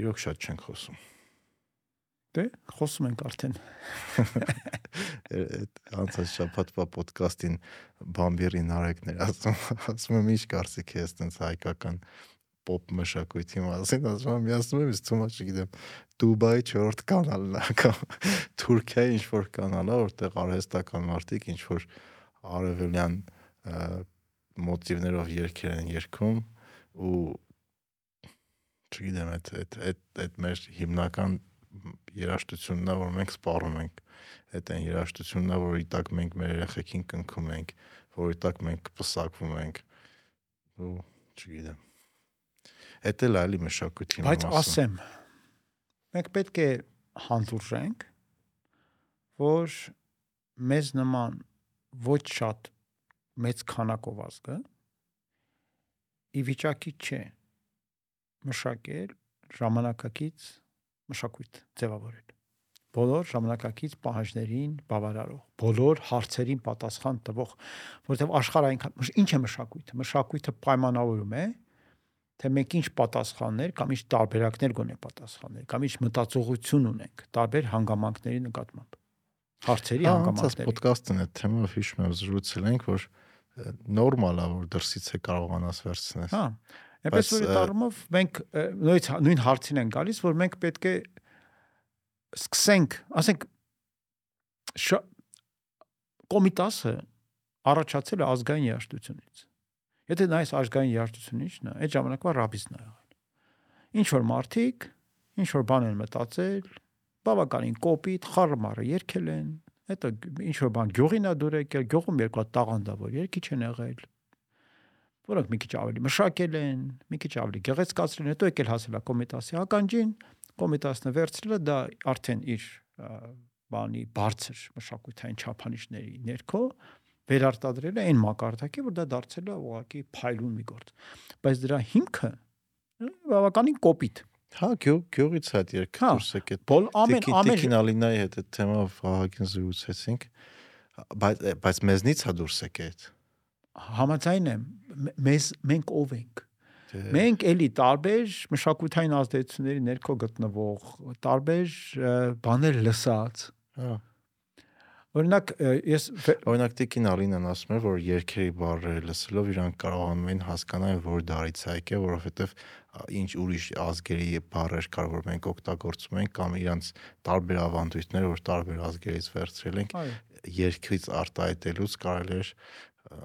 իրոք շատ չենք խոսում Դե խոսում ենք արդեն։ այդ անցած շաբաթվա ոդկասթին բամբիրի նարեկներ ասում ասում եմ ինչ կարծիք ես տենց հայկական պոպ մշակույթի մասին ասում եմ միացնում եմ թվում է չգիտեմ Դուբայի 4-րդ կանալն է կամ Թուրքիայի ինչ որ կանալ է որտեղ արհեստական մարդիկ ինչ որ արևելյան մոտիվներով երգեր են երգում ու չգիտեմ այդ այդ այդ այդ մեր հիմնական երաժշտությունն է որ մենք սպառում ենք այդ այն երաժշտությունն է որի տակ մենք մեր երեխեքին կնքում ենք որի տակ մենք պսակվում ենք ու չգիտեմ Էդ էլ այլի մշակույթի Բայց մասը։ ասեմ, մենք պետք է հանդուրժենք, որ մեզ նման ոչ շատ մեծ քանակով ազգը ի վիճակի չէ մշակել ժամանակակից մշակույթ ձևավորել բոլոր ժամանակակից պահանջներին բավարարող, բոլոր հարցերին պատասխան տվող, որովհետև աշխարհը այնքան ինչ է մշակույթը։ Մշակույթը պայմանավորում է, թե մենք ինչ պատասխաններ կամ ինչ տարբերակներ գոնե պատասխաններ, կամ ինչ մտածողություն ունենք տարբեր հանգամանքների նկատմամբ։ Հարցերի հանգամանքների։ ոդկասթն այդ թեմով հիշում եմ զրուցել ենք, որ նորմալ է որ դրսից է կարողանաս վերցնես։ Հա։ Այնպես որ այդ առումով մենք ը, նույն հարցին են գալիս, որ մենք պետք է սկսենք, ասենք կոմիտասը առաջացել է ազգային երաժշտությունից։ Եթե նայես ազգային երաժշտությունից, նա այդ ժամանակվա ռաբիզն է եղել։ Ինչ որ մարդիկ, ինչ որ բան են մտածել, բավականին կոպիտ, խառմարը երկել են, հետո ինչ որ բան գյուղին է դուր եկել, գյուղում երկու հատ տաղանդավոր երկիչ են եղել, որոնք մի քիչ ավելի մշակել են, մի քիչ ավելի գեղեցկացրել են, հետո եկել հասել է կոմիտասի ականջին, կոմիտասը վերցրել է դա արդեն իր բանի բարձր մշակութային չափանիշների ներքո վերարտադրել է այն մակարդակի, որ դա դարձել է ուղղակի փայլուն մի գործ։ Բայց դրա հիմքը բավականին կոպիտ։ Հա, գյուղ գյուղից այդ երգը Հա, դուրս եկել։ Բոլ ամեն ամեն Տիկին Ալինայի հետ այդ թեմով Վահագին զրուցեցինք, բայց բայց մեզնից է դուրս այդ։ համաձայն եմ մեզ մենք ով ենք Դե, մենք էլի տարբեր մշակութային ազդեցությունների ներքո գտնվող տարբեր բաներ լսած Հա։ օրինակ ես Օրինակ Տիկին Ալինան ասում էր, որ երկերի բառերը լսելով իրանք կարողանում են հասկանալ, որ դարից է որովհետև ա, ինչ ուրիշ ազգերի բառեր կար, որ մենք օգտագործում ենք կամ իրանց տարբեր ավանդույթներ, որ տարբեր ազգերից վերցրել ենք, երկրից արտահայտելուց կարելի ա,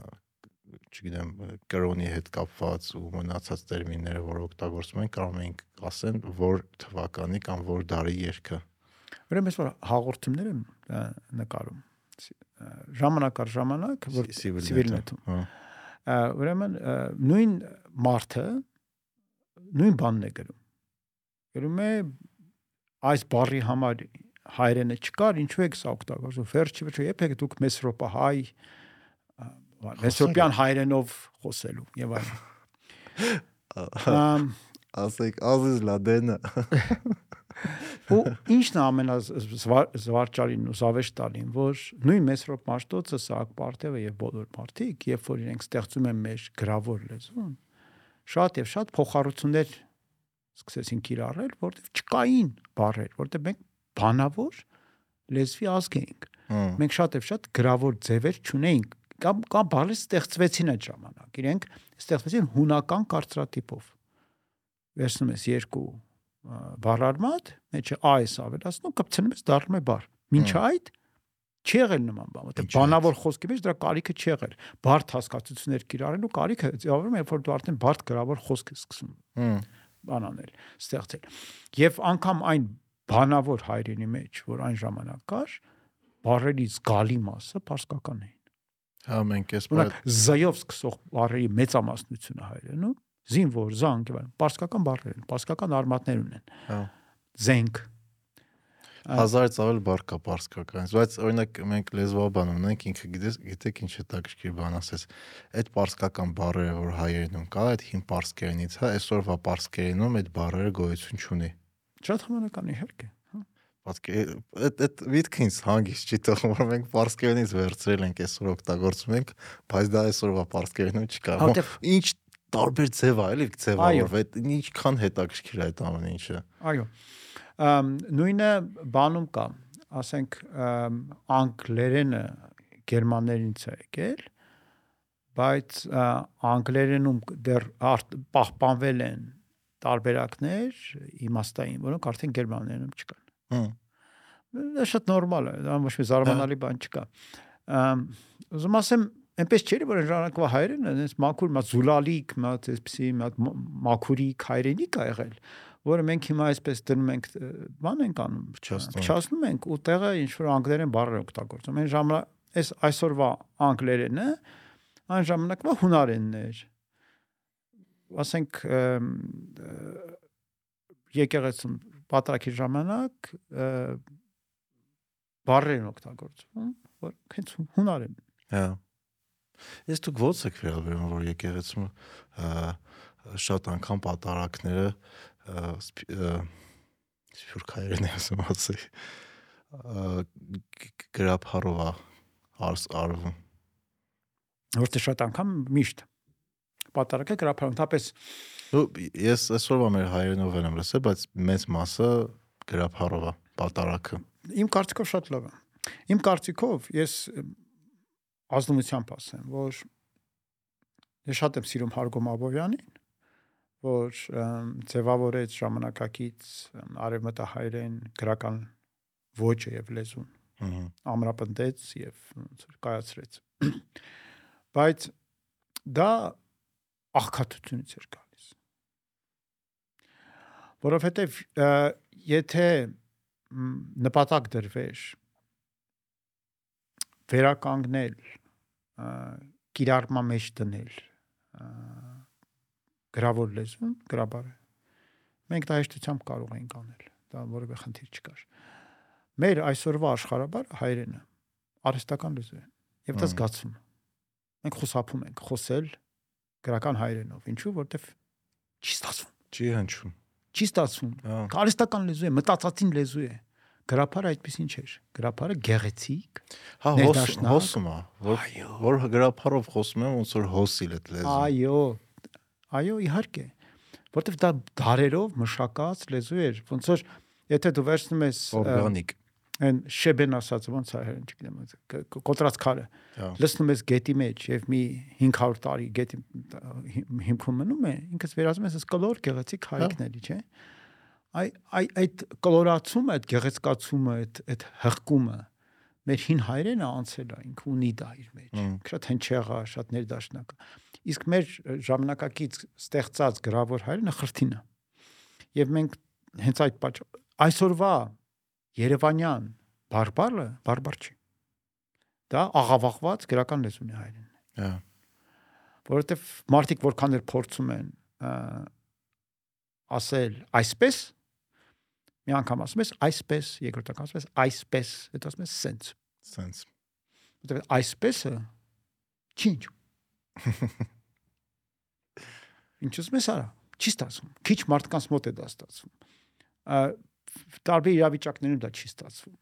չգիտեմ կրոնի հետ կապված ու մնացած տերմինները, որ օգտագործում են, կարող ենք ասեն, որ թվականի կամ որ դարի երկը։ ուրեմն ես որ հաղորդումներ եմ նկարում ժամանակ առ ժամանակ որ Սիվիլ սիվիլ նետը, նետում Հա։ Ա, ուրեմն ը, նույն մարդը նույն բանն է գրում գրում է այս բառի համար հայրենը չկար ինչու եք սա օգտագործում վերջի վերջի եպեք դուք մեսրոպա հայ ա, մեսրոպյան հայրենով խոսելու եւ այլն Ասեք Ազիզ Լադենը։ ու ինչն ամենազվարճալին ու զավեշտալին որ նույն մեսրոպ մաշտոցը Սահակ Պարտևը եւ բոլոր մարդիկ երբ որ իրենք ստեղծում են մեր գրավոր լեզուն շատ եւ շատ փոխառություններ սկսեցին կիրառել որտեղ չկային բառեր որտեղ մենք բանավոր լեզվի ազգ էինք մենք շատ եւ շատ գրավոր ձևեր չունեինք կամ կամ բառեր ստեղծվեցին այդ ժամանակ իրենք ստեղծվեցին հունական կարծրատիպով վերցնում ես երկու ա, բառարմատ մեջը այս ավելացնում կպցնում ես դառնում է բառ մինչ Հմ։ այդ չի եղել նման բան որտեղ բանավոր խոսքի մեջ դրա կարիքը չի եղել բարդ հասկացություններ կիրառելու կարիքը ձևավորում է երբ որ դու արդեն բարդ գրավոր խոսք ես սկսում բանանել, ստեղծել։ Եվ անգամ այն բանավոր հայրենի մեջ, որ այն ժամանակ կար, բառերի զգալի մասը պարսկական էին։ Հա մենք էս Օրինակ զայով սկսող բառերի մեծամասնությունը հայրենում, զինվոր, զանգ պարսկական բառեր են, պարսկական արմատներ ունեն։ Հա։ Զենք, հազարից ավել բառ կա պարսկականից, բայց օրինակ մենք լեզվաբան ունենք, ինքը գիտես, գիտեք ինչ է տակշկիր բան ասես։ Այդ պարսկական բառերը, որ հայերենում կա, այդ հին պարսկերենից, հա, այսօրվա պարսկերենում այդ բառերը գոյություն չունի։ շատ համանական իհարկե։ հա։ Պատկե այդ այդ միտքը ինձ հանգիստ չի թվում, որ մենք պարսկերենից վերցրել ենք այսօր օգտագործում ենք, բայց դա այսօրվա պարսկերենում չկա։ դե- Ինչ տարբեր ձև է, էլի ձևավորվ, Այո։ այդ ինչքան հետաքրքիր է այդ ամեն ինչը։ Այո։ Ամ նույնը բանում կա, ասենք անգլերենը գերմաներինից է եկել, բայց անգլերենում դեռ պահպանվել են տարբերակներ իմաստային, որոնք արդեն գերմաներենում չկան։ Հմ։ Դա շատ նորմալ է, դա ոչ մի զարմանալի բան չկա։ Ամ ուզում ասեմ, այնպես չէ որ ժամանակվա հայերենը այնպես մաքուր, մա զուլալիկ, մա այսպեսի մա մաքուրիկ հայրենիք ա եղել, որը մենք հիմա այսպես դնում ենք բան ենք անում, Փչացնում ենք։ ու տեղը ինչ որ անգլերեն բառեր օգտագործում։ Այն ժամանակ այս այսօրվա անգլերենը այն ժամանակվա հունարենն էր։ Ասենք եկեղեցում պատրակի ժամանակ ը, բառեր են օգտագործում, որ հենց հունարեն։ Հա։ Ես դուք ո՞նց եք վերաբերում, որ եկեղեցում շատ անգամ պատարակները ա, սփ- ա, սփյուռքայերեն եմ ասում ասի գրափարով է արս արվում։ Որտե շատ անգամ միշտ պատարակը թապես Ու ես այսօրվա մեր հայերենով եմ լսել, բայց մեծ մասը գրափարով է պատարակը։ իմ կարծիքով շատ լավ է։ Իմ կարծիքով ես ազնվությամբ ասեմ, որ ես շատ եմ սիրում Հարգոմ Աբովյանին, որ ձևավորեց ժամանակակից արևմտահայերեն գրական ոճը եւ լեզուն Հհ։ ամրապնդեց եւ կայացրեց։ Բայց դա աղքատությունից էր գալիս։ Որովհետեւ եթե նպատակ դրվեր վերականգնել կիրառման մեջ դնել գրավոր լեզուն, գրաբարը մենք դա հեշտությամբ կարող ենք անել դա որևէ խնդիր չկար մեր այսօրվա աշխարհաբար հայրենը արհեստական լեզու է եւ դա է մենք խոսափում ենք խոսել գրական հայրենով ինչու որտեվ չի ստացվում Չի հնչում։ Չի ստացվում։ Կարիստական լեզու է, մտածածին լեզու է։ Գրափարը այդպեսին չէր։ Գրափարը գեղեցիկ, Հա հոս հոսում է, որ որ գրափարով խոսում եմ ոնց որ հոսիլ այդ լեզու։ Այո։ Այո, իհարկե։ Որտեվ դա դարերով մշակած լեզու էր, ոնց որ եթե դու վերցնում ես օրգանիկ։ այն շեբեն ասած ոնց է հերն չգիտեմ կոտրած քարը Հա։ լցնում ես գետի մեջ եւ մի 500 տարի գետի հի- հիմքում մնում է ինքս վերածում ես այս կլոր գեղեցիկ հայիկների չէ այ այ այդ կլորացումը այդ գեղեցկացումը այդ այդ հղկումը մեր հին հայրենը անցել է ինքը ունի դա իր մեջ շատ հնչեղ է շատ ներդաշնակ իսկ մեր ժամանակակից ստեղծած գրավոր հայրենը խրթին է եւ մենք հենց այդ պատճ այսօրվա Երևանյան բարբարը բարբար չի։ Դա աղավաղված գրական լեզուն է հայերեն, Հա։ որովհետև մարդիկ որքան էլ փորձում են ասել այսպես, մի անգամ ասում ես այսպես, երկրորդ անգամ ասում ես այսպես, հետո ասում ես սենց, Սենց։ որովհետև այսպեսը չի ինչ։ ուզում ես արա, չի ստացվում։ Քիչ մարդկանց մոտ է դա ստացվում։ տարբեր իրավիճակներում դա չի ստացվում։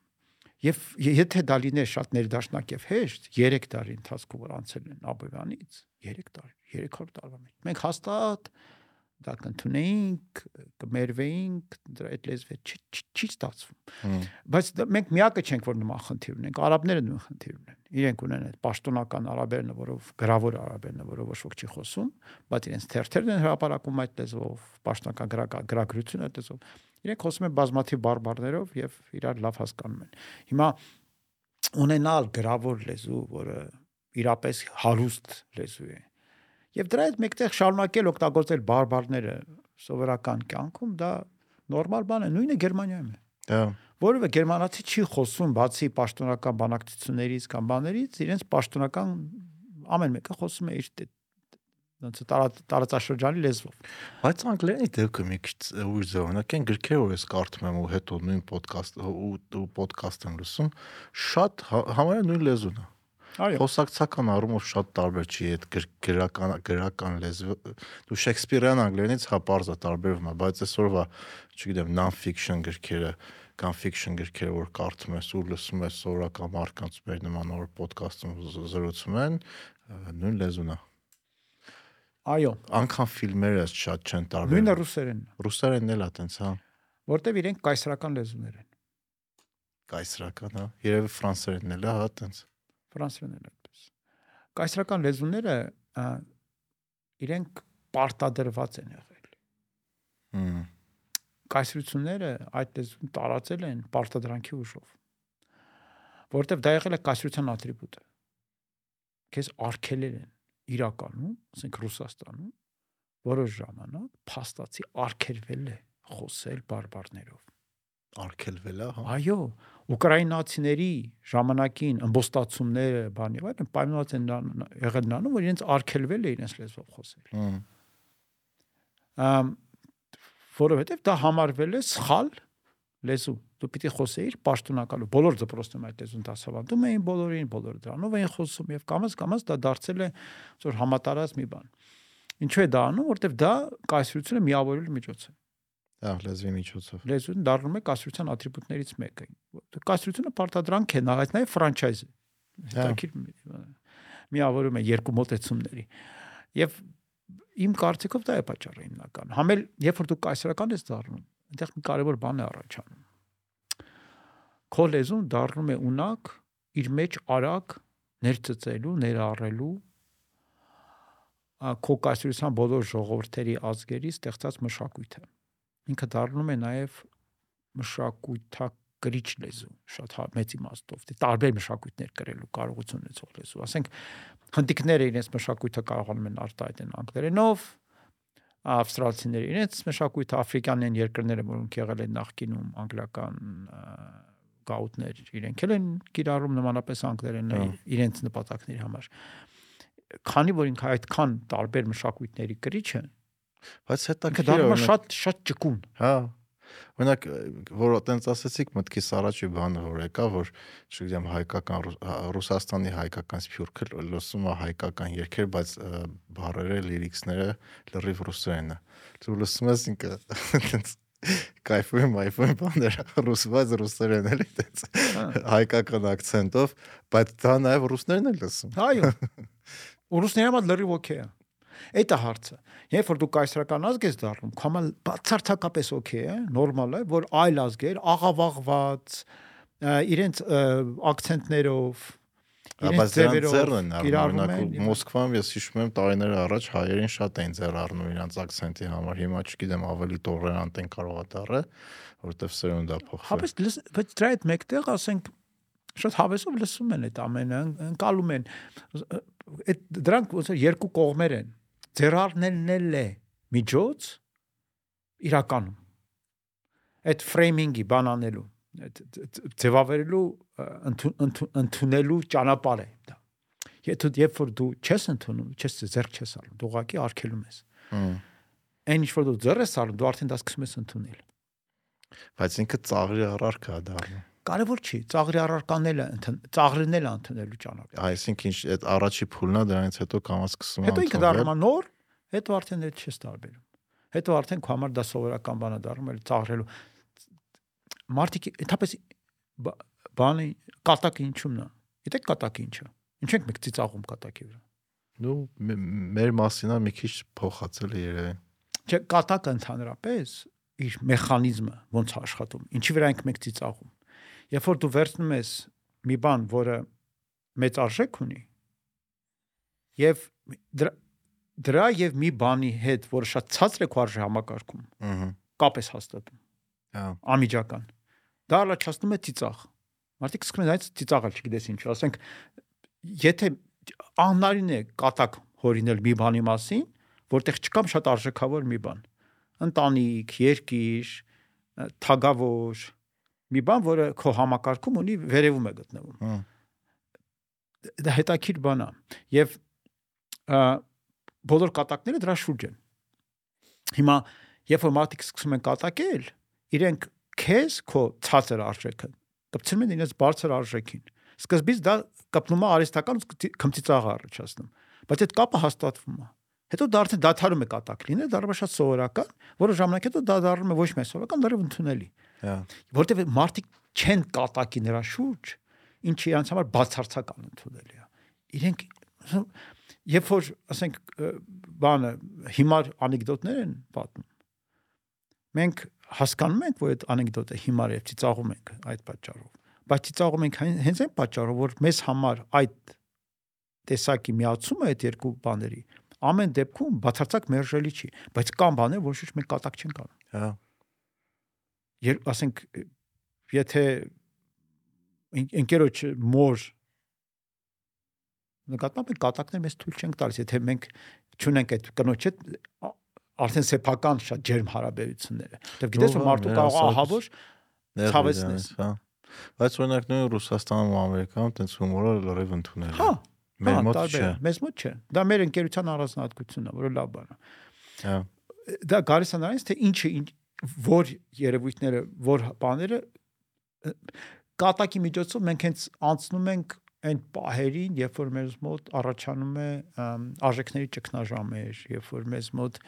Եվ եթե դա լիներ շատ ներդաշնակ եւ հեշտ 3 տարի ընթացքում որ անցել են Աբովյանից 3 տարի 300 տարվա մեջ մենք հաստատ դա կընդունեինք կմերվեինք դրա այդ լեզվը չի ստացվում բայց մենք միակը չենք որ նման խնդիր ունենք արաբները նույն խնդիր ունեն իրենք ունեն այդ պաշտոնական արաբերն որով գրավոր արաբերն որով ոչ ոք չի խոսում բայց իրենց թերթերն են հրապարակում այդ լեզվով պաշտոնական գրական գրագրություն այդ լեզվով իրենք խոսում են բազմաթիվ բարբառներով եւ իրար լավ հասկանում են հիմա ունենալ գրավոր լեզու որը իրապես հարուստ լեզու է եւ դրա հետ մեկտեղ շարունակել օգտագործել բարբառները սովորական կյանքում դա նորմալ բան է նույնը գերմանիայում է Դա որովհետեւ գերմանացի չի խոսում բացի պաշտոնական բանակցություններից կամ բաներից, իրենց պաշտոնական ամեն մեկը խոսում է իր տարա- տարածաշրջանի լեզվով։ բայց անգլերենի դեպքը մի քիչ ուր զորնակ են գրքեր որ ես կարդում եմ ու հետո նույն ոդկաստ ու ոդկաստ եմ լսում շատ հա- համարյա նույն լեզուն է խոսակցական առումով շատ տարբեր չի այդ գր- գրական գրական լեզվը դու շեքսպիրյան անգլերենից հա տարբերվում է բայց այսօրվա չգիտեմ non-fiction գրքերը կամ fiction գրքերը որ կարդում ես ու լսում ես սովորական մարդկանց մեր նման որ ոդկասթում զրուցում են նույն լեզուն է Այո։ անկամ ֆիլմերը շատ չեն տարբեր Նույնը ռուսերենն է, ռուսերենն էլ է տենց հա որտեվ իրենք կայսրական լեզուներ են։ կայսրական հա երևի ֆրանսերենն էլ է հա տենց Ֆրանսերենն էլ այդպես։ Կայսրական լեզուները իրենք պարտադրված են եղել։ հմ կայսրությունները այդ լեզուն տարածել են պարտադրանքի ուժով որովհետև դա եղել է կայսրության ատրիբուտը քեզ արգելել են իրականում ասենք Ռուսաստանում որոշ ժամանակ փաստացի արգելվել է խոսել բարբարներով արկելվել է հա այո ուկրաինացիների ժամանակին ըմբոստացումները բանի եւ այլն պայմանված են եղել նրանում որ իրենց արգելվել է իրենց լեզվով խոսել ամ որովհետև դա համարվել է սխալ լեզու դու պիտի խոսեիր պաշտոնակալու բոլոր դպրոցներում այդ լեզուն դասավանդում էին բոլորին բոլորը դրանով էին խոսում եւ կամած կամած դա դարձել է որ համատարած մի բան ինչու է դա անում որովհետև դա կայսրությունը միավորելու միջոց է դա լեզվի միջոցով լեզուն դառնում է կայսրության ատրիբուտներից մեկը կայսրությունը պարտադրանք է նայած նաեւ ֆրանչայզ է հետաքրքիր մի- միավորում է երկու մոտեցումների եւ իմ կարծիքով դա է պատճառը հիմնական համել երբ որ դու կայսրական ես դառնում այնտեղ մի կարևոր բան է առաջանում քո լեզուն դառնում է ունակ իր մեջ արագ ներծծելու ներառելու քո կայսրության բոլոր ժողովրդերի ազգերի ստեղծած մշակույթը ինքը դառնում է նաև մշակույթակրիչ լեզու շատ հա- մեծ իմաստով դե տարբեր մշակույթներ կրելու կարողություն ունեցող լեզու ասենք հնդիկները իրենց մշակույթը կարողանում են արտահայտել անգլերենով ավստրալիացիները իրենց մշակույթը աֆրիկյանեն երկրները որոնք եղել են նախկինում անգլիական ա, գաուտներ իրենք էլ են կիրառում նմանապես անգլերենը Հա։ իրենց նպատակների համար քանի որ ինքը այդքան տարբեր մշակույթների կրիչ է բայց հետաքրքիր է օրինակ- շատ շատ ճկուն Հա։ Օրինակ որ այտենց ասացիք մտքիս առաջի բանը որ եկա որ չգիտեմ հայկական Ռուս- հա, Ռուսաստանի հայկական սփյուռքը լսում է հայկական երգեր, բայց բառերը, լիրիքսները լրիվ ռուսերեն է։ Դու լսում ես ինքը այտենց կայֆում այֆում բաներ ռուսված ռուսերեն էլի տենց հայկական акցենտով, բայց դա նաև ռուսներն են լսում։ Այո։ Ռուսները մա լրիվ օքեյ է։ Այդ է հարցը։ Երբ որ դու կայսրական ազգ ես դառնում, կամալ բացարձակապես օքեյ է, նորմալ է, որ այլ ազգեր աղավաղված իրենց ակցենտներով Բայց դրանք ձեռն են առնում, օրինակ Մոսկվայում ես հիշում եմ տարիներ առաջ հայերին շատ էին ձեռ առնում իրանց ակցենտի համար, հիմա չգիտեմ ավելի տոլերանտ են կարող է դառը, որովհետև սերուն դա փոխվել։ Հապես բայց դրա այդ մեկտեղ ասենք շատ հավեսով լսում են այդ ամենը, անցալում են։ Այդ դրանք ոնց երկու կողմեր են Ձեռարներն է միջոց իրականում այդ ֆրեյմինգի բանանելու ձևավորելու ընդունելու ճանապարհ է դա։ Եթե երբ որ դու չես ընդունում, չես ձեռք չես առնում, դու ուղղակի արգելում ես։ Այն ինչ որ դու ձեռ ես առնում, դու արդեն դա սկսում ես ընդունել։ Բայց ինքը ծաղրի առարկա է դառնում։ Կարևոր չի, ծաղրի առարկանելը, ծաղրին էլ ընդունելու ճանապարհ։ Այսինքն ինչ այդ առաջի փուլն է, դրանից հետո կամած սկսում Հետո ինքը դառնում է նոր, հետո արդեն այդ չես տարբերում։ Հետո արդեն քո համար դա սովորական բան է դառնում, էլ ծաղրելու մարդիկ ընդհանրապես բանը կատակը ինչու՞մն է։ Գիտեք կատակը ինչ է։ Ինչ ենք մենք ծիծաղում կատակի վրա։ Ну մեր մասինա մի քիչ փոխացել է երևի։ Չէ, կատակը ընդհանրապես իր մեխանիզմը ոնց է աշխատում։ Ինչի վրա ենք մենք ծիծաղում։ Երբ որ դու վերցնում ես մի բան, որը մեծ արժեք ունի, եւ դրա, դրա եւ մի բանի հետ, որը շատ ցածր է քո արժե համակարգում, ըհը կապ ես հաստատում։ Հա։ Ամիջական։ Դա առաջացնում է ծիծաղ։ Մարդիկ սկսում են այդ ծիծաղալ, չգիտես ինչ, ասենք եթե անհնարին է կատակ հորինել մի բանի մասին, որտեղ չկա շատ արժեքավոր մի բան։ Ընտանիք, երկիր, թագավոր, մի բան, որը քո համակարգում ունի վերևում է գտնվում։ Դա հետաքրիր բան է։ Եվ բոլոր կատակները դրա շուրջ են։ Հիմա երբ որ մարդիկ սկսում են կատակել, իրենք քեզ քո ցածր արժեքը կպցնում են իրենց բարձր արժեքին։ Սկզբից դա կապնում է արհեստական քմծիծաղ առաջացնում, բայց այդ կապը հաստատվում է։ Հետո դա արդեն դադարում է կատակ լինել, դառնում է շատ սովորական, որը ժամանակ հետո դա դառնում է ոչ միայն սովորական, դեռ ընդունելի։ Հա։ Որտեւ մարդիկ չեն կատակի նրա շուրջ, ինչի իրանց համար բացարձական ընդունելի է։ Իրենք երբ որ ասենք բանը հիմար անեկդոտներ են պատմում մենք հասկանում ենք որ այդ անեկդոտը հիմար է ծիծաղում ենք այդ պատճառով բայց ծիծաղում ենք հենց այն պատճառով որ մեզ համար այդ տեսակի միացումը այդ երկու բաների ամեն դեպքում բացարձակ մերժելի չի բայց կան բաներ որ շուտ մենք կատակ չենք անում հա երբ ասենք եթե ընկերոջ մոր նկատմամբ կատակներ մեզ թույլ չենք տալիս, եթե մենք չունենք այդ կնոջ հետ արդեն սեփական շատ ջերմ հարաբերությունները։ Դե գիտես որ մարդու կարող ահավոր ցավեցնես, հա։ Բայց օրինակ նույն Ռուսաստանում ու Ամերիկայում տենց հումորը լրիվ ընդունել հա, է։ Մեր մոտ չէ։ Մեզ մոտ չէ։ Դա մեր ընկերության առանձնահատկությունն է, որը լավ բան է։ Հա։ Դա գալիս է նրանից, թե ինչը որ երևույթները, որ բաները կատակի միջոցով մենք հենց անցնում ենք այն պահերին, երբ որ մեզ մոտ առաջանում է արժեքների ճգնաժամեր, երբ որ մեզ մոտ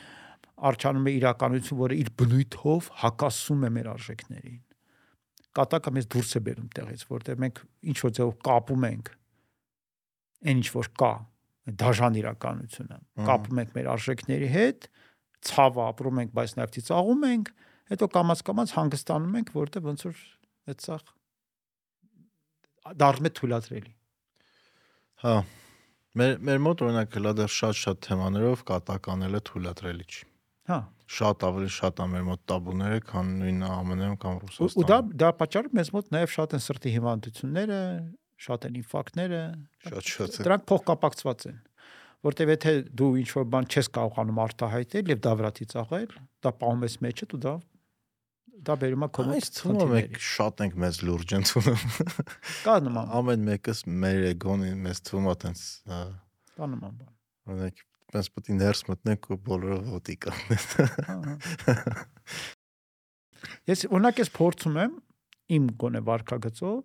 արժանում է իրականություն, որը իր բնույթով հակասում է մեր արժեքներին։ Կատակը մեզ դուրս է բերում տեղից, որտեղ մենք ինչ որ ձեւ կապում ենք այն ինչ որ կա, դաժան իրականությունը։ Կապում ենք մեր արժեքների հետ, ցավը ապրում ենք, բայց նաև ծիծաղում ենք, հետո կամած-կամած հանգստանում ենք, որտեղ ոնց որ այդ սա դառնում է թույլատրելի։ Հա։ Մեր մեր մոտ օրինակ հլա դեռ շատ-շատ թեմաներով կատականելը թույլատրելի չի։ Հա։ Շատ ավելի շատ է մեր մոտ տաբուները, քան նույն ԱՄՆ-ում կամ Ռուսաստանում։ Ու դա դա պատճառը մեզ մոտ նաև շատ են սրտի հիվանդությունները, շատ են ինֆարկտները, շատ-շատ է։ դրանք փոխկապակցված են որտեվ եթե դու ինչ որ բան չես կարողանում արտահայտել եւ դա վրա ծիծաղել, դա պահում ես մեջդ ու դա դա բերում է կոմոդ Այս թվում է մենք շատ ենք մեզ լուրջ ընդունում։ Կա նման Ամեն մեկս մեր էգոն մեզ թվում է տենց կա նման բան։ օրինակ պես պետք է ներս մտնենք ու բոլորը ոտի կան։ Ես օրինակ ես փորձում եմ իմ գոնե վարկագծով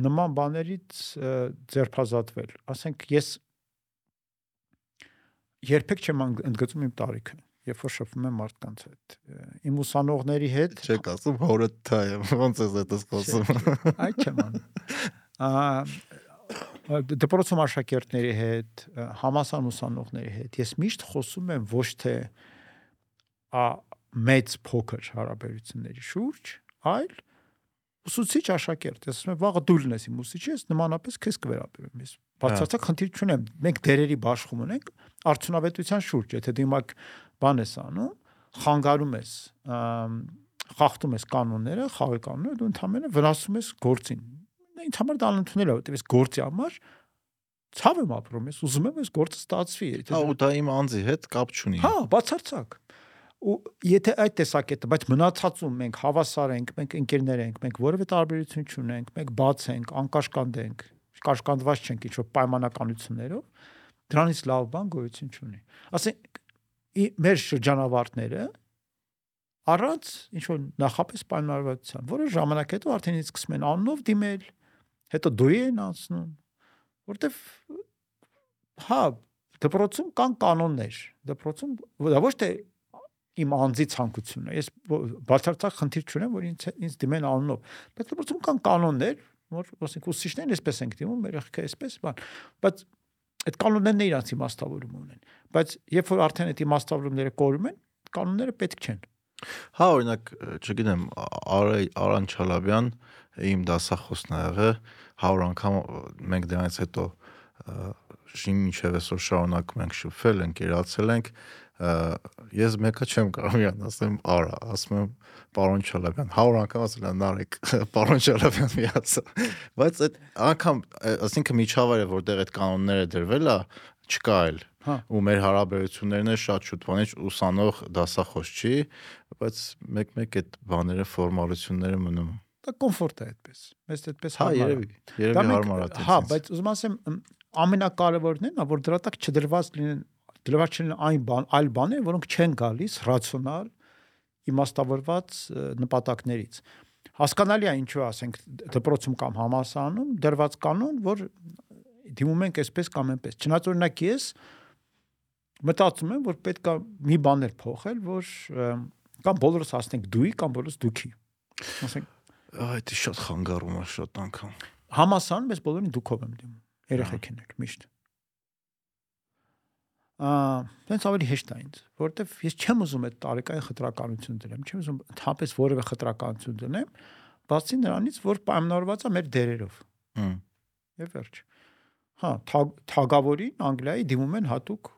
նման բաներից ձերբազատվել։ Ասենք ես երբեք չեմ ընդգծում իմ տարիքը երբ որ շփվում եմ մարդկանց հետ։ Իմ ուսանողների հետ Չեք ասում հորը թա է, ոնց է դա խոսում։ Այ չեմ անում։ Ա դպրոցում աշակերտների հետ, համասան ուսանողների հետ ես միշտ խոսում եմ ոչ թե ա մեծ փոքր հարաբերությունների շուրջ, այլ ուսուցիչ աշակերտ, ես ասում եմ, վաղը դու լինես իմ ուսուցիչը, ես նմանապես քեզ կվերաբերեմ։ Ես բացարձակ խնդիր չունեմ։ Մենք դերերի բաշխում ունենք արդյունավետության շուրջ, եթե դու իմակ բան ես անում, խանգարում ես, խախտում ես կանոնները, խաղի կանոնները, դու ընդհանրապես վնասում ես գործին։ Ինձ համար դա անընդունել է, որտեղ ես գործի համար ցավ եմ ապրում, ես ուզում եմ այս գործը ստացվի։ Հա, ու դա իմ անձի հետ կապ չունի։ Հա, բացարձակ ու եթե այդ տեսակետը, բայց մնացածում մենք հավասար ենք, մենք ընկերներ ենք, մենք որևէ տարբերություն չունենք, մենք բաց ենք, անկաշկանդ ենք, կաշկանդված չենք ինչ-որ պայմանականություններով, դրանից լավ բան գոյություն չունի։ Ասենք մեր շրջանավարտները առանց ինչ որ նախապես պայմանավորվածության, որը ժամանակ հետո արդեն ինձ սկսում են անունով դիմել, հետո դու են անցնում, որտեվ հա դպրոցում կան կանոններ, դպրոցում դա ոչ թե իմ անձի ցանկությունն է։ Ես բացարձակ խնդիր չունեմ, որ ինձ ինձ դիմեն անունով, բայց դպրոցում կան կանոններ, որ ասենք ուսուցիչներն էսպես ենք դիմում, երեխեքը էսպես բան, բայց այդ կանոններն իրանց իմաստավորում ունեն, բայց երբ որ արդեն այդ իմաստավորումները կորում են, կանոնները պետք չեն։ Հա, օրինակ, չգիտեմ, Արան Չալաբյան իմ դասախոսն ա եղել 100 անգամ մենք դրանից հետո շին ինչև այսօր շարունակում ենք շփվել, ընկերացել ենք, ես մեկը չեմ կարող իրան ասեմ արա, ասում եմ պարոն Չալաբյան, 100 անգամ ասել եմ նարեկ, պարոն Չալաբյան միացա։ Բայց այդ անգամ, ասինքն միջավայրը, որտեղ այդ կանոնները դրվել է, չկա այլ։ Հա։ Ու մեր հարաբերություններն է շատ շուտ բանից ուսանող դասախոս չի, բայց մեկ-մեկ այդ բաները ֆորմալությունները մնում։ Դա կոմֆորտ է այդպես։ Մեզ այդպես Հա, հարմար է։ երևի, երևի հարմար է։ Հա, բայց ուզում ասեմ ամենակարևորն է նա, որ դրա տակ չդրված լինեն դրված չեն այն բան, այլ բաներ, որոնք չեն գալիս ռացիոնալ իմաստավորված նպատակներից։ Հասկանալի է ինչու ասենք դպրոցում կամ համասանում դրված կանոն, որ դիմում ենք այսպես կամ այնպես։ Չնայած օրինակ ես մտածում եմ, որ պետք է մի բաներ փոխել, որ կամ բոլորս ասենք դուի կամ բոլորս դուքի։ Ասենք այդ շատ խանգարում է շատ անգամ։ Համասան մեզ բոլորին դուքով եմ դիմում։ Երեխեքին էլ միշտ տենց ավելի հեշտ է ինձ, որովհետև ես չեմ ուզում այդ տարեկային խտրականություն դնեմ, չեմ ուզում ընդհանրապես որևէ խտրականություն դնեմ, բացի նրանից, որ պայմանավորված է մեր դերերով։ Հմ։ Եվ վերջ։ Հա, թագավորին Անգլիայի դիմում են հատուկ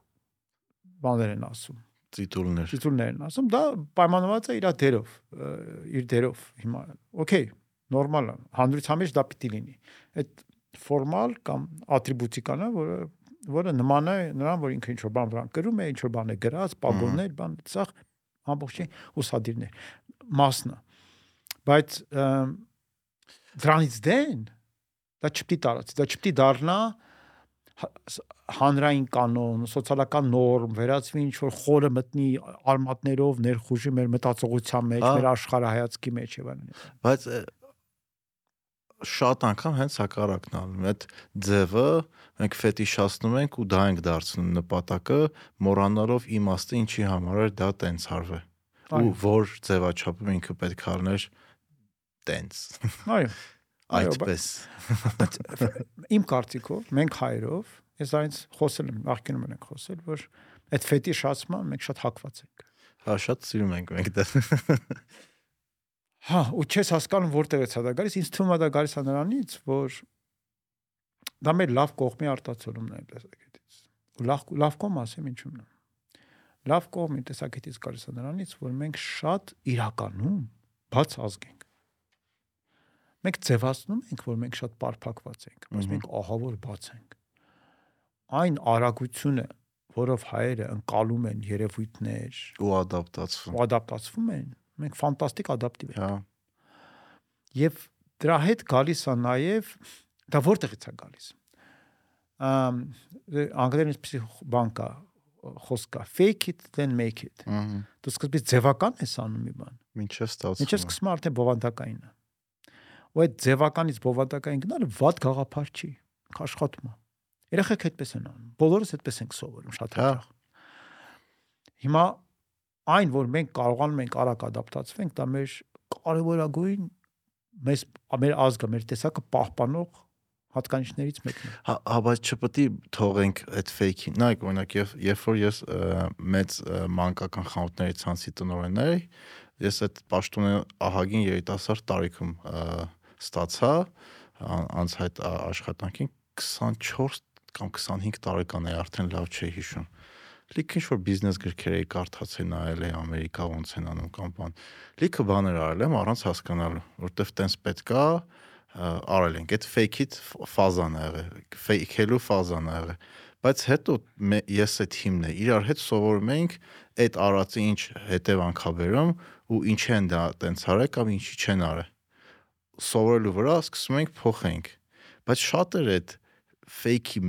բաներ են ասում Տիտուլներ։ տիտուլներ են ասում, դա պայմանավորված է իր դերով, իր դերով։ Հիմա, օքեյ, նորմալ է։ Հանրության մեջ դա պիտի լինի։ Այդ ֆորմալ կամ ատրիբուտիկան է, որը որը նման է նրան, որ ինքը ինչ որ բան վրան գրում է, ինչ որ բան է գրած, պագոններ, բան, սա ամբողջին ուսադիրներ մասնա։ Բայց դրանից դեն դա չպիտի տարածի, դա չպիտի դառնա հանրային կանոն, սոցիալական նորմ, վերածվի ինչ որ խորը մտնի արմատներով ներխուժի մեր մտածողության մեջ, մեր աշխարհայացքի մեջ եւ այլն։ Բայց շատ անգամ հենց հակառակն անում։ Այդ ձևը մենք ֆետիշացնում ենք ու դա ենք դարձնում նպատակը, մոռանալով իմաստը ինչի համար էր դա տենց արվե։ Ու որ ձևաչափում ինքը պետք է առներ տենց։ Այո։ Այդպես։ Իմ կարծիքով մենք հայրով, ես այնց խոսել եմ, նախկինում ենք խոսել, որ այդ ֆետիշացման մենք շատ հակված ենք։ Հա, շատ սիրում ենք մենք դա։ Հա, ու չես հասկանում որտեղից է դա գալիս, ինձ թվում է դա գալիս է նրանից, որ դա մեր լավ կողմի արտացոլումն է տեսակետից։ Ու լավ լավ կողմ ասեմ ինչու՞մն է։ Լավ կողմի տեսակետից գալիս է նրանից, որ մենք շատ իրականում բաց ազգ ենք։ Մենք ձևացնում ենք, որ մենք շատ պարփակված ենք, բայց մենք ահա որ բաց ենք։ Այն արագությունը, որով հայերը ընկալում են երևույթներ ու ադապտացվում։ ու ադապտացվում են, մենք ֆանտաստիկ ադապտիվ ենք։ Հա։ Եվ դրա հետ գալիս է նաև դա որտեղից է գալիս։ Ամ անգլերեն էսպիսի բան կա խոսք կա. Fake it then make it։ Դու սկզբից ձևական ես անում մի բան։ Ինչը ստացվում։ Ինչը սկսում արդեն բովանդակային է։ Ու այդ ձևականից բովանդակային գնալը վատ գաղափար չի։ Աշխատում է։ Երեխեք այդպես են անում։ Բոլորս այդպես ենք սովորում շատ Հա։ հաճախ։ Հիմա այն որ մենք կարողանում ենք արագ ադապտացվենք, դա մեր կարևորագույն մեզ մեր ազգը, մեր տեսակը պահպանող հատկանիշներից մեկն է։ Հա, հա բայց չպետք է թողենք այդ fake-ին։ Նայեք, օրինակ, երբ որ ես մեծ մանկական խանութների ցանցի տնօրենն էի, ես այդ պաշտոնը ահագին երիտասարդ տարիքում ստացա ա- անցայտ ա- աշխատանքին 24 կամ 25 տարեկան էի, արդեն լավ չէի հիշում։ Լիքը ինչ որ բիզնես գրքեր էի կարդացել, նայել էի Ամերիկա ոնց են անում կամ բան։ Լիքը բաներ արել եմ առանց հասկանալու, որտեվ տենց պետքա ա, արել ենք։ Այդ fake-it ֆազան ա եղել, fake-ելու ֆազան ա եղել։ Բայց հետո ես այդ հիմն է իրար հետ սովորում ենք այդ արածի ինչ հետևանքա բերում ու ինչ են դա տենց արել կամ ինչի չեն արել։ Սովորելու վրա սկսում ենք փոխենք։ Բայց շատեր այդ fake-ի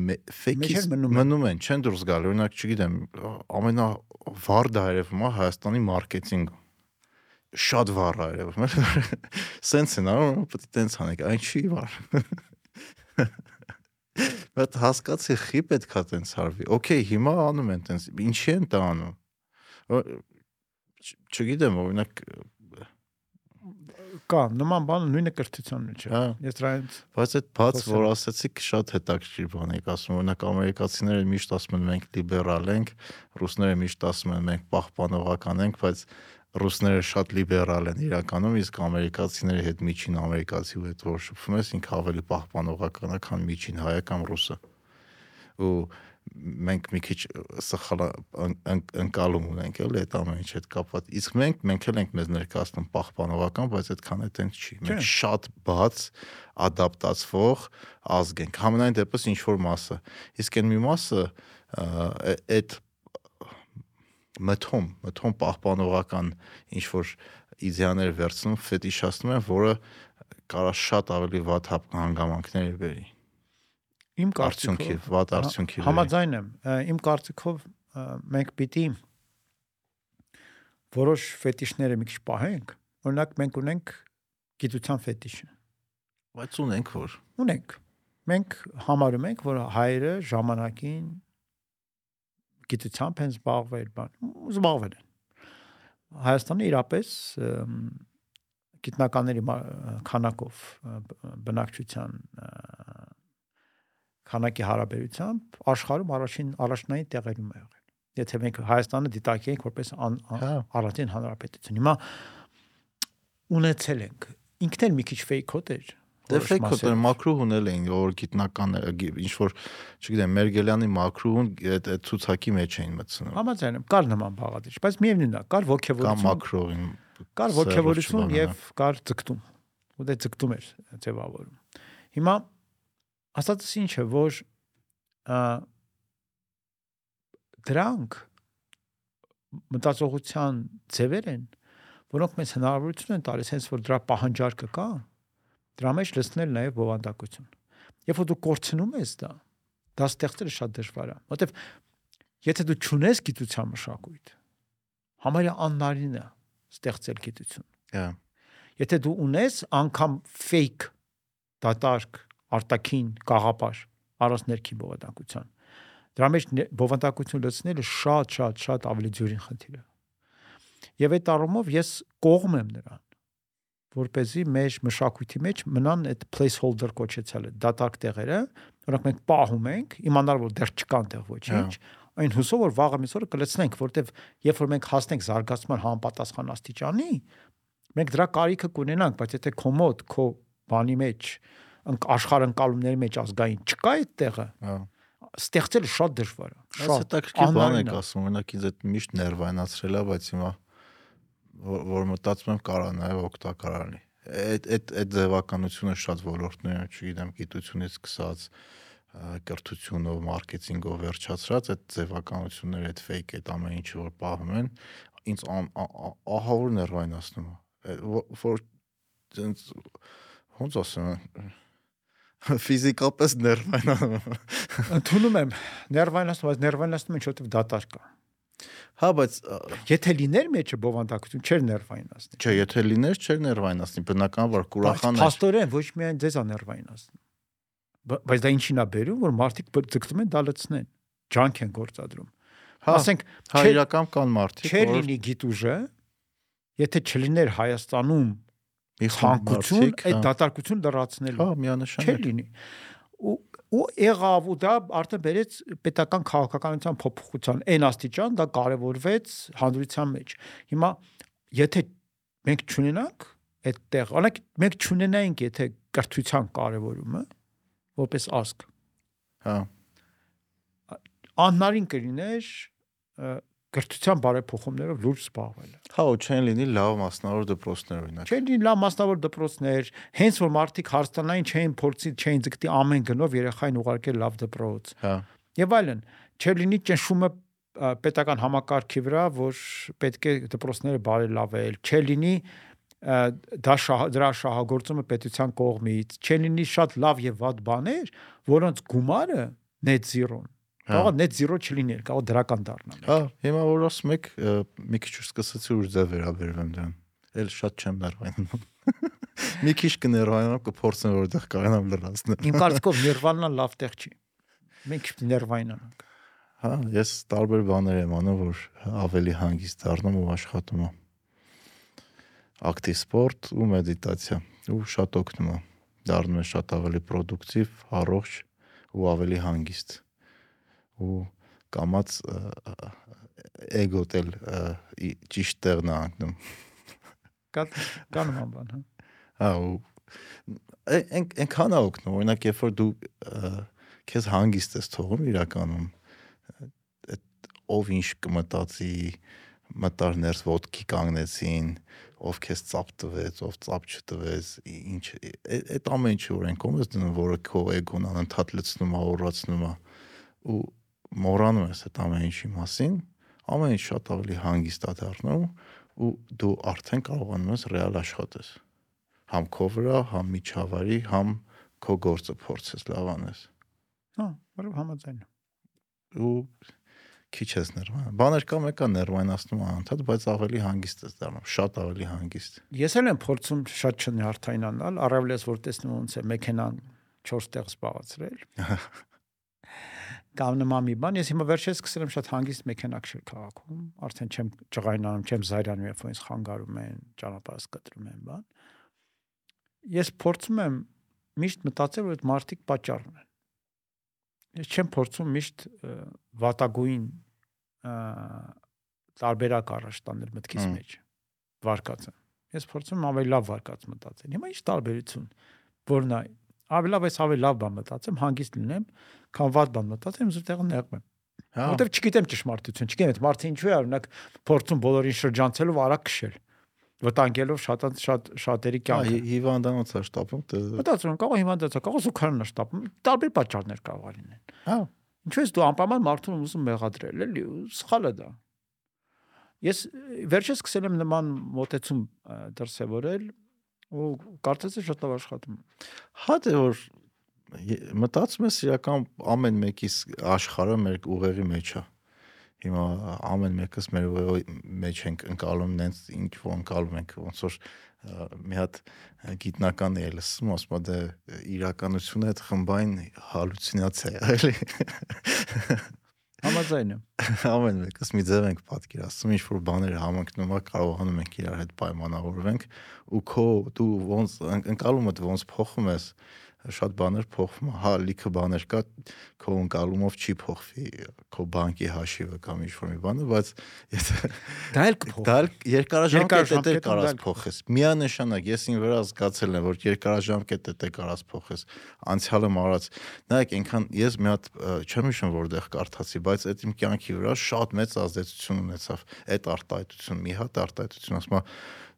Մեջեր մնում են։ չեն դուրս գալ։ Օրինակ, չգիտեմ, ամենա վարդը երևում է Հայաստանի մարքեթինգը շատ վառ է երևում Սենց են անում, պետք է տենց անենք, այն չի վառ։ Բայց հասկացի, խի պետքա տենց արվի։ Okay, հիմա անում են տենց, ինչի են դա անում։ Չգիտեմ, օրինակ, Կա նման բան նույնը կրթության մեջ է։ հա, Ես դրանից բայց այդ բաց, որ ասացիք, շատ հետաքրքիր բան եք ասում։ Օրինակ, ամերիկացիները միշտ ասում են մենք լիբերալ ենք, ռուսները միշտ ասում են մենք պահպանողական ենք, բայց ռուսները շատ լիբերալ են իրականում, իսկ ամերիկացիների հետ միջին ամերիկացի հետ որ շփվում ես, ինքը ավելի պահպանողական է, քան միջին հայը կամ ռուսը։ Ու մենք մի քիչ սխալ ըն- ըն- ընկալում ունենք էլի այդ ամեն ինչ հետ կապված։ Իսկ մենք մենք էլ ենք մեզ ներկայացնում պահպանողական, բայց այդքան է տենց չի։ Մենք շատ բաց ադապտացվող ազգ ենք։ Համենայն դեպս ինչ որ մասը։ Իսկ այն մի մասը այդ մթոմ, մթոմ պահպանողական ինչ որ իդեաներ վերցնում, ֆետիշացնում են, որը կարա շատ ավելի վատ հանգամանքներ բերի։ իմ կարծիքով վատ արդյունքի Համաձայն եմ։ Իմ կարծիքով մենք պիտի որոշ ֆետիշները մի քիչ պահենք։ Օրինակ մենք ունենք գիտության ֆետիշը։ Բայց ունենք որ։ Ունենք։ Մենք համարում ենք, որ հայերը ժամանակին գիտությամբ են զբաղվել, բան, զբաղվել են։ Հայաստանը իրապես գիտնականների քանակով բնակչության քանակի հարաբերությամբ աշխարհում առաջին առաջնային տեղերում է եղել։ Եթե մենք Հայաստանը դիտարկենք որպես Հա։ առաջին հանրապետություն, հիմա ունեցել ենք ինքն էլ մի քիչ fake հոտ էր։ Դե ֆեյք մասերով։ մակրուհուն էլ էին, որ գիտնականները գի- ինչ որ, չգիտեմ, Մերգելյանի մակրուհուն այդ ցուցակի մեջ էին մտցնում։ Համաձայն եմ, կար նման բաղադրիչ, բայց միևնույնն է, կար Կամ ոգևորություն, մակրոին։ կար ոգևորություն չբանանա։ եւ կար ձգտում։ Ու դե ձգտում էր ձևավորում։ Հիմա ասածս ինչ է, որ դրանք մտածողության ձևեր են, որոնք մեզ հնարավորություն են տալիս, հենց որ դրա պահանջարկը կա, դրա մեջ լցնել նաև բովանդակություն։ Երբ որ դու կորցնում ես դա, դա ստեղծելը շատ դժվար է, որովհետև եթե դու ճունես գիտության մշակույթ, համարյա աննարին է ստեղծել գիտություն։ Հա։ Եթե դու ունես անգամ fake դատարկ արտաքին գաղապար առանց ներքին բովանդակության, դրա մեջ ನೆ- բովանդակություն լցնելը շատ շատ շատ ավելի ջուրին խնդիր է։ Եվ այդ առումով ես կողմ եմ նրան, որ เป զի մեր մշակույթի մեջ մնան այդ placeholder կոչեցյալը դատարկ տեղերը, որոնք մենք պահում ենք, իմանալ որ դեռ չկան տեղ ոչինչ, այն հուսով որ վաղը միսօրը կլցնենք, որտեվ երբ որ մենք հասնենք զարգացման համապատասխան աստիճանի, մենք դրա կարիքը կունենանք, բայց եթե քո մոտ քո բանի մեջ ընկ աշխարհընկալումների մեջ ազգային չկա այդ տեղը, Հա։ ստեղծելը շատ դժվար է։ Շատ հետաքրքիր բան եք ասում, օրինակ ինձ այդ միշտ ներվայնացրել է, բայց հիմա որ, որ մտածում եմ կարա նաև օգտակար լինի։ Այդ այդ այդ ձևականությունը շատ ոլորտներում, չգիտեմ, գիտությունից սկսած կրթությունով, մարքեթինգով վերջացրած այդ ձևականությունները, այդ fake, այդ ամեն ինչը որ պահում են, ինձ ան- ա- ա- ահավոր ներվայնացնում է։ Որ ոնց ասեմ, ֆիզիկապես ներվայնանում։ Ընդունում եմ ներվայնացնում, բայց ներվայնացնում են շուտով դատար կա։ Հա, բայց Եթե լիներ մեջը բովանդակություն, չէր ներվայնացնի։ Չէ, եթե լիներ, չէր ներվայնացնի, բնականաբար կուրախան էր։ Փաստորեն ոչ միայն ձեզ է ներվայնացնում։ Բայց դա ինչին է բերում, որ մարդիկ ձգտում են դա լցնեն, ջանք են գործադրում։ Հա, ասենք հա իրական կան մարդիկ, չէր լինի գիտուժը, եթե չլիներ Հայաստանում մարդիկ, այդ հա, դատարկություն լրացնելու։ հա միանշան չէր լինի ու ու եղավ ու դա արդեն բերեց պետական քաղաքականության փոփոխության այն աստիճան դա կարևորվեց հանրության մեջ հիմա եթե մենք ճունենանք այդտեղ օրինակ մենք ճունենայինք եթե կրթության կարևորումը որպես ասկ հա անհնարին կլիներ կրթության բարեփոխումներով լուրջ զբաղվելը հա ու չեն լինի լավ մասնավոր դպրոցներ օրինակ Չէին լինի լավ մասնավոր դպրոցներ, հենց որ մարդիկ հարստանային չէին փորձի, չէին ձգտի ամեն գնով երեխային ուղարկել լավ դպրոց։ հա Եվ այլն, չէր լինի ճնշումը պետական համակարգի վրա, որ պետք է դպրոցները բարելավել, չէր լինի դա շահ, դրա շահագործումը պետության կողմից, չէր լինի շատ լավ եւ վատ բաներ, որոնց գումարը net zero-ն։ Կարող է net zero չլիներ, կարող է դրական դառնալ։ հա հիմա որ ասում եք մի քիչ սկսեցի ուր ձև վերաբերվեմ դրան էլ շատ չեմ ներվայնում մի քիչ կներվայնամ կփորձեմ որտեղ կարողանամ լրացնել Իմ կարծիքով նիրվանան լավ տեղ չի։ Մենք նիրվայնանանք։ հա ես տարբեր բաներ եմ անում որ ավելի հանգիստ դառնում ու աշխատում եմ ակտիվ սպորտ ու մեդիտացիա ու շատ օգնում է դառնում է շատ ավելի պրոդուկտիվ, առողջ ու ավելի հանգիստ ու կամած ը, ը, էգոտ էլ ը, ի- ճիշտ տեղն է անկնում Կա կանոն բան, հա։ հա ու այնքան է օգնում օրինակ երբ որ դու քեզ հանգիստ ես թողում իրականում այդ ով ինչ կմտածի մտար ներս ոդկի կանգնեցին ով քեզ ծապ տվեց ով ծապ չտվեց ինչ այդ ամեն ինչը որ են կոմես դնում որը քո էգոն անընդհատ լցնում է օրացնում է ու մոռանում ես այդ ամեն ինչի մասին ամեն ինչ շատ ավելի հանգիստ է դառնում ու դու արդեն կարողանում ես ռեալ աշխատես համ քո վրա, համ միջավայրի, համ քո գործը փորձես լավ անես Հա, որով համաձայն։ ու քիչ ես ներվան։ Բաներ կա մեկը ներվայնացնում անընդհատ, բայց ավելի հանգիստ ես դառնում, շատ ավելի հանգիստ։ Ես էլ եմ փորձում շատ չնյարդայնանալ, առավելես որ տեսնում ոնց է մեքենան 4 տեղ զբաղացրել։ Կամ նման մի բան, ես հիմա վերջերս սկսել եմ շատ հանգիստ մեքենա քշել քաղաքում, արդեն չեմ ճղայնանում, չեմ զայրանում, երբ որ ինձ խանգարում են, ճանապարհ կտրում են, բան։ Ես փորձում եմ միշտ մտածել, որ այդ մարդիկ պատճառն են։ Ես չեմ փորձում միշտ վատագույն տարբերակ առաջ տանել մտքիս մեջ վարկածը։ Ես փորձում եմ ավելի լավ վարկած մտածել։ Հիմա ի՞նչ տարբերություն, որն է ավելի լավ ես ավելի լավ բան մտածեմ, հանգիստ լինեմ, քան վատ բան մտածեմ, զուտ տեղը նեղվում եմ։ Հա, Որտեվ չգիտեմ ճշմարտություն, չգիտեմ այդ մարդը ինչու է օրինակ փորձում բոլորին շրջանցելով արագ քշել։ Վտանգելով շատ շատ շատերի կյանքը։ հի- հիվանդանոց է շտապում, Մտածում կարող է հիվանդացա, կարող է զուգարանն է շտապում, տարբեր պատճառներ կարող է լինեն։ հա, Ինչու ես դու անպայման մարդուն ուզում մեղադրել, էլի, սխալ է դա։ Ես վերջերս սկսել եմ նման մոտեցում դրսևորել ու կարծես է շատ լավ աշխատում։ հա դե որ մտածում ես իրական ամեն մեկի ս- աշխարհը մեր ուղեղի մեջ է։ Հիմա ամեն մեկս մեր ուղեղի մեջ ենք ընկալում նենց ինչ որ ընկալում ենք ոնց որ մի հատ գիտնական է լսում ասում է դե իրականությունը այդ խմբային հալյուցինացիա է էլի Համաձայն եմ։ ամեն մեկս մի ձև ենք պատկերացնում, ինչ որ բաներ համընկնում է, կարողանում ենք իրար հետ պայմանավորվենք ու քո դու ոնց ըն- ընկալումդ ոնց փոխում ես, շատ բաներ փոխվում է, հա, լիքը բաներ կա, քո ընկալումով չի փոխվի քո բանկի հաշիվը կամ ինչ որ մի բանը, բայց եթե Դա էլ կփոխ։ դա երկարաժամկետ է դա էլ փոխես։ Միանշանակ ես ին վրա զգացել եմ, որ երկարաժամկետ է կարած փոխես։ Անցյալը մարած։ Նայեք, այնքան ես մի հատ չեմ հիշում որտեղ կարդացի, բայց այդ իմ կյանքի վրա շատ մեծ ազդեցություն ունեցավ այդ արտահայտություն, մի հատ արտահայտություն, ասում է,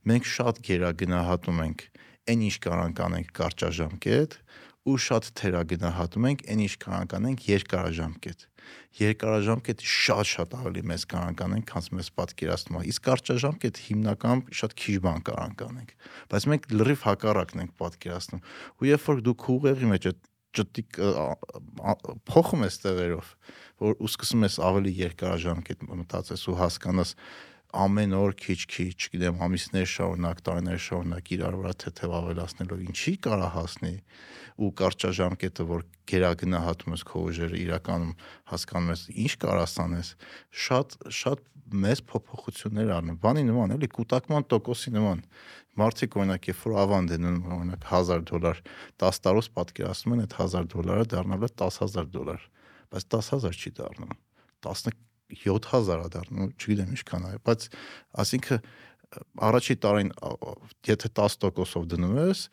մենք շատ գերագնահատում ենք այն ինչ կարանք անենք կարճաժամկետ ու շատ թերագնահատում ենք այն ինչ կարանք անենք երկարաժամկետ երկարաժամկետը շատ-շատ ավելի մեծ կարանք անենք, քան մեզ պատկերացնում է։ Իսկ կարճաժամկետ հիմնական շատ քիչ բան կարանք անենք, բայց մենք լրիվ հակառակն ենք պատկերացնում։ Ու երբ որ դու քո ուղեղի մեջ այդ ճտիկ փոխում ես տեղերով, որ ու սկսում ես ավելի երկարաժամկետ մտածես ու հասկանաս ամեն օր քիչ-քիչ, չգիտեմ, ամիսներ շարունակ, տարիներ շարունակ իրար վրա թեթև ավելացնելով ինչի կարա հասնի ու կարճաժամկետը որ գերագնահատում ես քո ուժերը իրականում հասկանում ես ինչ կարաս անես շատ շատ մեծ փոփոխություններ առնում բանի նման էլի կൂട്ടակման տոկոսի նման մարդիկ օրինակ երբ որ ավանդ են օրինակ 1000 դոլար 10 տարուց պատկերացնում են այդ 1000 դոլարը դառնալու է 10000 դոլար բայց 10000 չի դառնում 10 7000-ա դառնում, չգիտեմ ինչքան է, բայց ասինքն առաջի տարին եթե 10%-ով դնում ես,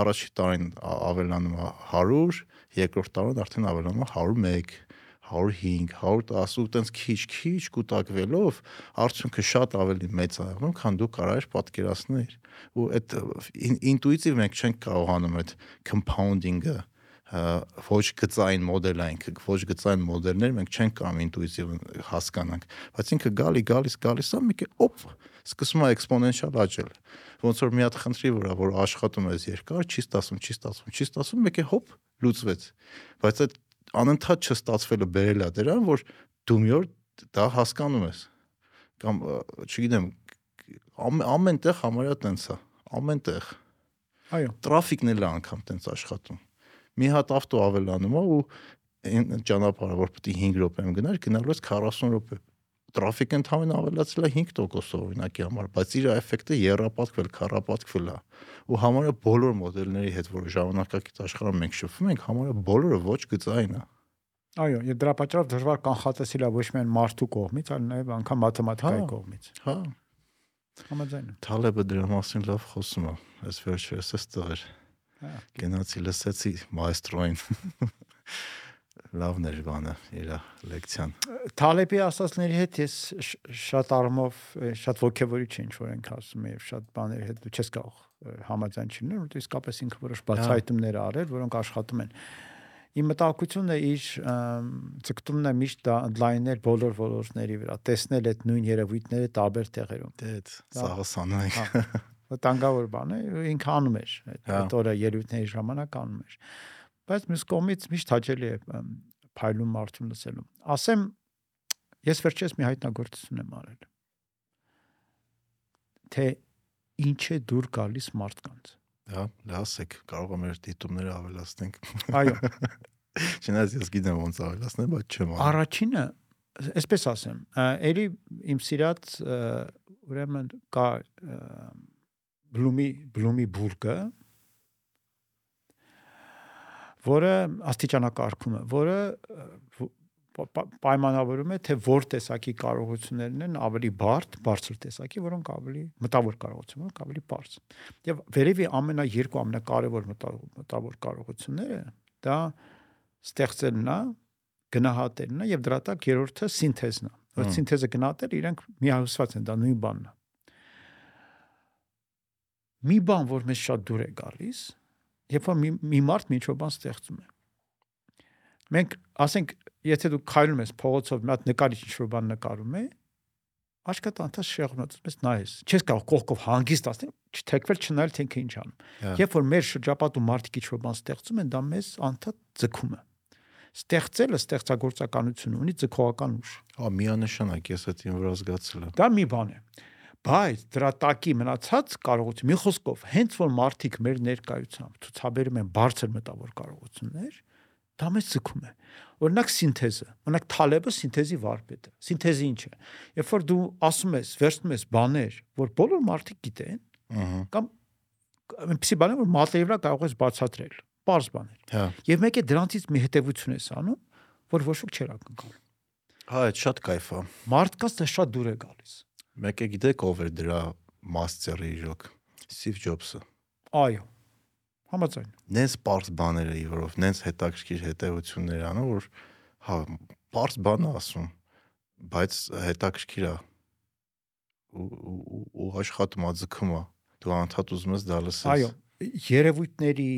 առաջի տարին ավելանում է 100, երկրորդ տարին արդեն ավելանում է 101 105, 110 ու տենց քիչ-քիչ կուտակվելով արդյունքը շատ ավելի մեծ է եղնում, քան դու կարայր պատկերացնել։ Ու այդ ինտուիտիվ մենք չենք կարողանում այդ compounding-ը ոչ գծային մոդելային, ոչ գծային մոդելներ մենք չենք կարող ինտուիտիվ հասկանանք, բայց ինքը գալի գալիս գալիս է մի կե օպ սկսում է էքսպոնենցիալ աճել։ Ոնց որ մի հատ խնդրի վրա, որ աշխատում ես երկար, չի ստացվում, չի ստացվում, չի ստացվում, մեկ է հոպ լուծվեց։ Բայց այդ անընդհատ չստացվելը բերել է դրան, որ դու մի օր դա հասկանում ես։ Կամ չգիտեմ, ամենտեղ համարյա տենց է, ամենտեղ։ Այո։ Տրաֆիկն էլ է անգամ տենց աշխատում մի հատ ավտո ավելանում է ու այն ճանապարհը որ պետք է 5 րոպեում գնար, գնալու ես 40 րոպե տրաֆիկը ընդհանրեն ավելացել է 5%-ով օրինակի համար, բայց իր էֆեկտը երապատկվել, քառապատկվել է։ Ու համարը բոլոր մոդելների հետ, որ ժամանակակից աշխարհում մենք շփվում ենք, համարը բոլորը ոչ գծային է։ Այո, եւ դրա պատճառով դժվար կանխատեսել է ոչ միայն մարդու կողմից, այլ նաեւ անգամ մաթեմատիկայի հա, կողմից։ Հա։ Համաձայն Թալեբը դրա մասին լավ խոսում է, այս վերջերս էս տղեր։ Հա։ Գնացի լսեցի մայստրոին։ Լավն էր բանը, իր լեկցիան։ Թալեբի ասածների հետ ես շատ արմով շատ ողջևորիչ ինչ որ ենք ասում եւ շատ բաների հետ դու չես կարող համաձայն չլինել, որտեղ իսկապես ինքը որոշ հա։ բացահայտումներ արել, որոնք աշխատում են։ Իմ մտահոգությունն է իր ցկտումն է միշտ ընդլայնել բոլոր ոլորտների վրա, տեսնել այդ նույն երևույթները տարբեր տեղերում։ Դե սաղը սանում ենք։ Հա, Վտանգավոր բան է, ինքը անում էր այդ Հա։ օրը ելույթների ժամանակ անում էր։ Բայց մյուս կողմից միշտ հաճելի է ըմ, փայլուն մարդուն լսելու։ Ասեմ, ես վերջերս մի հայտնագործություն եմ արել։ Թե ինչ է դուր գալիս մարդկանց։ Հա, լասեք, կարող եմ մեր դիտումները ավելացնենք։ Այո, Չնայած ես գիտեմ ոնց ավելացնել, բայց չեմ անում։ Առաջինը, այսպես ասեմ, ա, էլի իմ սիրած ուրեմն կա բլումի բլումի բուրգը, որը աստիճանակարգում է, որը պայմանավորում է թե որ տեսակի կարողություններն են ավելի բարդ, բարձր տեսակի, որոնք ավելի մտավոր կարողություն, որոնք ավելի բարձ։ Եվ վերևի ամենաերկու ամենակարևոր մտավոր կարողությունները դա ստեղծելն է, գնահատելն է եւ դրա տակ երրորդը սինթեզն է։ Որ սինթեզը գնահատել իրենք միահյուսված են, դա նույն բանն է։ Մի բան, որ մեզ շատ դուր է գալիս, երբ որ մի, մի մարդ ինչ որ բան ստեղծում է։ Մենք ասենք, եթե դու քայլում ես փողոցով, մի հատ նկարիչ ինչ որ բան նկարում է, աչքդ անթաս շեղնած, պես նայես։ Չես կարող կողքով հանգիստ ասել, չթեքվել չնայել թե ինքը ինչ անում։ Հա։ Երբ որ մեր շրջապատում մարդիկ ինչ որ բան ստեղծում են, դա մեզ անդադ ձգում է։ Ստեղծելը ստեղծագործականություն ունի ձգողական ուժ։ Հա, միանշանակ ես այդ ին վրա զգացել եմ։ Դա մի բան է։ Բայց դրա տակի մնացած կարողություն մի խոսքով, հենց որ մարդիկ մեր ներկայությամբ ցուցաբերում են բարձր մտավոր կարողություններ, դա մեզ ցկում է։ Օրինակ սինթեզը, օրինակ Թալեբը սինթեզի վարպետ է։ Սինթեզը ինչ է։ Երբ որ դու ասում ես, վերցնում ես բաներ, որ բոլոր մարդիկ գիտեն, կամ այնպիսի բաներ, որ մատերի վրա կարող ես բացատրել, բարձ բաներ։ հա։ Եվ մեկ է դրանից մի հետևություն ես անում, որ ոչ ոք չեր ակնկալում։ Հա, այդ շատ кайֆ է։ Մարդկաց դա շատ դուր է գալիս։ Մեկ է գիտեք ով էր դրա մաստերը իրոք։ Սթիվ Ջոբսը։ Այո։ Համաձայն։ Նենց པարզ բաներ էի, որով նենց հետաքրքիր հետևություններ անում, որ հա, པարզ բան է ասում, բայց հետաքրքիր է։ ու աշխատում է, ձգում է։ Դու անդադ ուզում ես դա լսես։ Այո, երևույթների,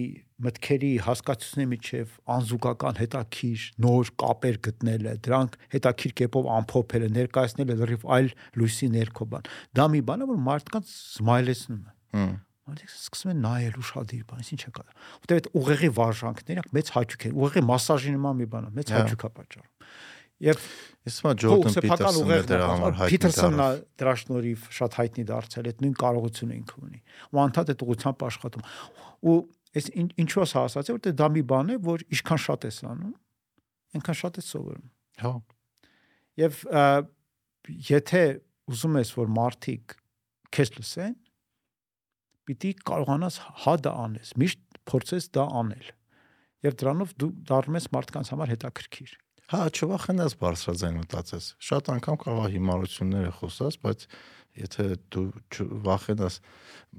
մտքերի, հասկացությունների միջև անզուգական հետաքրիր նոր կապեր գտնելը, դրանք հետաքրիր կերպով ամփոփելը, ներկայացնելը լրիվ այլ լույսի ներքո բան։ Դա մի բան է, որ մարդկանց սմայլեցնում է։ Մարդիկ սկսում են նայել ուշադիր բան, ինչ է կա։ Որտեւ այդ ուղեղի վարժանքները մեծ հաճույք են, ուղեղի մասաժի նման մի բան է, մեծ Հա։ հաճույք է պատճառում։ Եվ Ես հիմա Ջորդան ուղեղն դրա համար հայտնի դարձավ։ է դրա շնորհիվ շատ հայտնի դարձել, այդ նույն կարողությունը ինքը ունի։ Ու անդադ այդ ուղղությամբ աշխատում։ Ու այս ինչ- ինչու է սա ասացի, որտեղ դա մի բան է, որ ինչքան շատ ես անում, այնքան շատ ես սովորում։ Հա։ Եվ եթե ուզում ես որ մարդիկ քեզ լսեն, պիտի կարողանաս հա դա անես, միշտ փորձես դա անել։ Եվ դրանով դու դառնում ես մարդկանց համար հետաքրքիր։ Հա, չվախենաս բարձրաձայն մտածես։ Շատ անգամ կարող է հիմարությունները խոսած, բայց եթե դու չվախենաս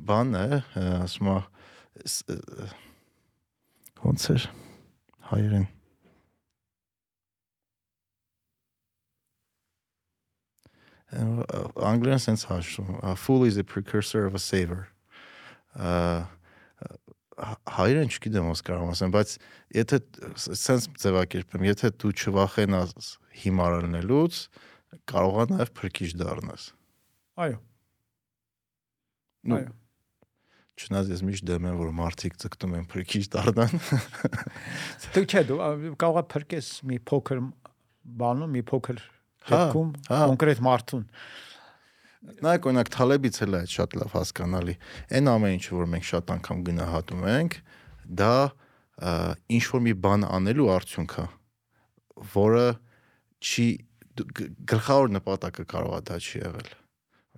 բան է, ը, ասում է ոնց էր հայերեն անգլերեն sense հաշվում a fool is a precursor of a saver ա, հայերեն չգիտեմ ոնց կարող եմ ասեմ բայց եթե sense ձևակերպեմ եթե դու չվախենաս հիմարելնելուց կարող է նաև փրկիչ դառնաս Այո, այո։ Չնայած ես միշտ դեմ եմ որ մարդիկ ցկտում են փրկիչ դառնան Դու չէ, դու ա, կարող ես փրկես մի փոքր բանում, մի փոքր Հա, դեպքում հա։ կոնկրետ մարդուն։ Նայեք օրինակ Թալեբից էլ է այդ շատ լավ հասկանալի։ Այն ամեն ինչը որ մենք շատ անգամ գնահատում ենք, դա ինչ որ մի բան անելու արդյունք է, որը չի գլխավոր նպատակը կարող է դա չի եղել։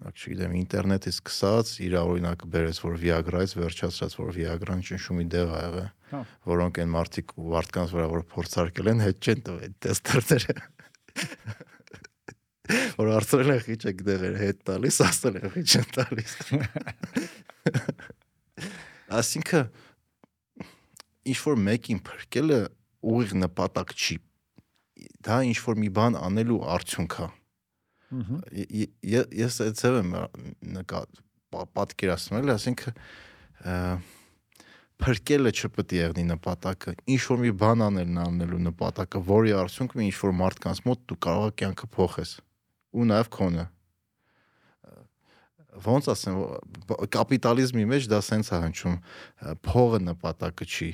Օրինակ, չգիտեմ, ինտերնետից սկսած իր օրինակ բերես, որ Viagra-ից վերջացած, որ Viagra-ն ճնշումի դեղ ա եղել, Հա։ որոնք այն մարդիկ ու մարդկանց վրա որ փորձարկել են, հետ չեն տվել տեստերները։ որ արծրել են խիճը գդեղեր հետ տալիս, ասել են խիճ են տալիս։ Այսինքն ինչ որ մեկին փրկելը ուղիղ նպատակ չի։ Դա ինչ որ մի բան անելու արդյունք է։ Ես այդ ձև եմ նկա պա- պատկերացնել, այսինքն փրկելը չպետք է եղնի նպատակը։ Ինչ որ մի բան անելն անելու նպատակը, որի արդյունքում ինչ որ մարդկանց մոտ դու կարող ես կյանքը փոխես ու նաև քոնը ոնց ասեմ կապիտալիզմի մեջ դա սենց է հնչում փողը նպատակը չի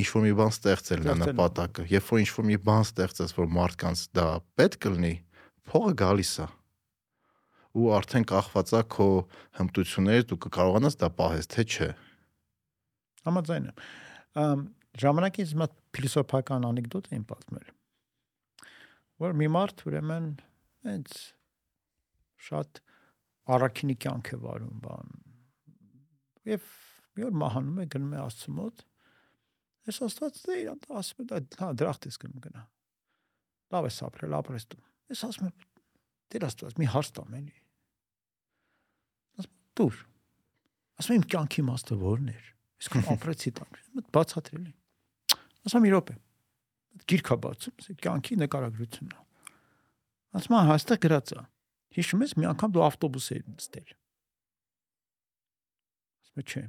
ինչ որ մի բան ստեղծելն է նպատակը երբ որ ինչ որ մի բան ստեղծես որ մարդկանց դա պետք կլինի փողը գալիս է ու արդեն կախված է քո հմտություններից դու կկարողանաս դա պահես թե չէ Համաձայն եմ։ Ամ ժամանակից մա փիլիսոփական անեկդոտ եմ պատմել։ Որ մի մարդ ուրեմն հենց շատ առաքինի կյանք է վարում բան։ Եվ մի օր մահանում է գնում է Աստծո մոտ։ Ես Աստված դե իրան ասում է դա դրախտ ես գնում գնա։ Լավ է ապրել, ապրես դու։ Ես ասում եմ դեր Աստված մի հարց տամ էլի։ Ասում դուր։ Ասում եմ իմ կյանքի իմաստը ո՞րն էր։ Իսկ ապրեցի տան։ Մտ բացատրելի։ Ասում մի րոպե։ Գիրքա բացում, կյանքի նկարագրությունն է։ Ասում եմ հաստատ գրած է։ Հիշում ես մի անգամ դու ավտոբուս էիր նստել։ Ասում չէ։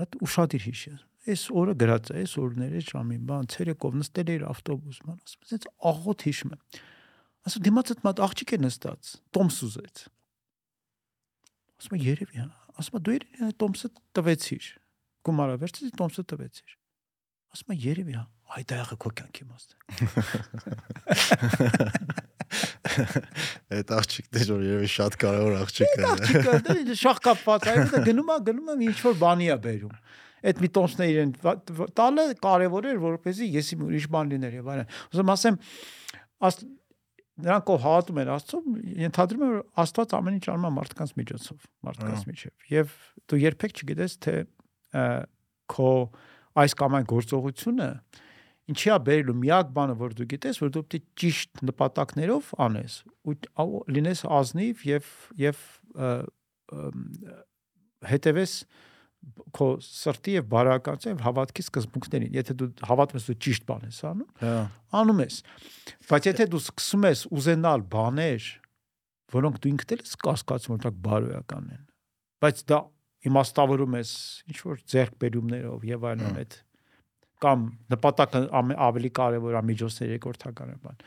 Մտ ուշադիր հիշես։ Այս օրը գրած է, այս օրները ժամին, բան, ցերեկով նստել էիր ավտոբուս, ման, ասում եմ, «Սենց աղոտ հիշում եմ»։ Ասում դիմացդ մատ աղջիկ է նստած, Տոմս ուզեց։ Ասում եմ երևի, հա։ Ասում եմ դու իր Տոմսը տվեցիր։ Գումարը վերցրի Տոմսը տվեցիր։ Ասում եմ երևի, հա։ Այ դա եղը քո կյանքի իմաստը։ այդ աղջիկն որ երևի շատ կարևոր աղջիկ է Աղջիկը դա շախ կապված, դա գնում է, գնում է ինչ որ բանի է բերում։ Այդ մի տոմսն է իրեն տալը կարևոր էր, որպեսզի ես իմ ուրիշ բան լիներ եւ այլն։ Ուզում ասեմ, աս նրանք ով հավատում են Աստծո, ենթադրում եմ որ Աստված ամեն ինչ անում է մարդկանց միջոցով, մարդկանց միջև։ Եվ դու երբեք չգիտես թե քո այս կամ այն գործողությունը ինչի է բերելու միակ բանը որ դու գիտես որ դու պետք է ճիշտ նպատակներով անես ու լինես ազնիվ եւ եւ հետևես քո սրտի եւ բարոյականության եւ հավատքի սկզբունքներին եթե դու հավատում ես դու ճիշտ բան ես անում հա անում ես բայց եթե դու սկսում ես ուզենալ բաներ որոնք դու ինքդ էլ ես կասկածում որ դա բարոյական են բայց դա իմաստավորում ես ինչ որ ձերկբերումներով եւ այլն այդ կամ նպատակը ավելի կարևոր է միջոցներ երկրորդական բան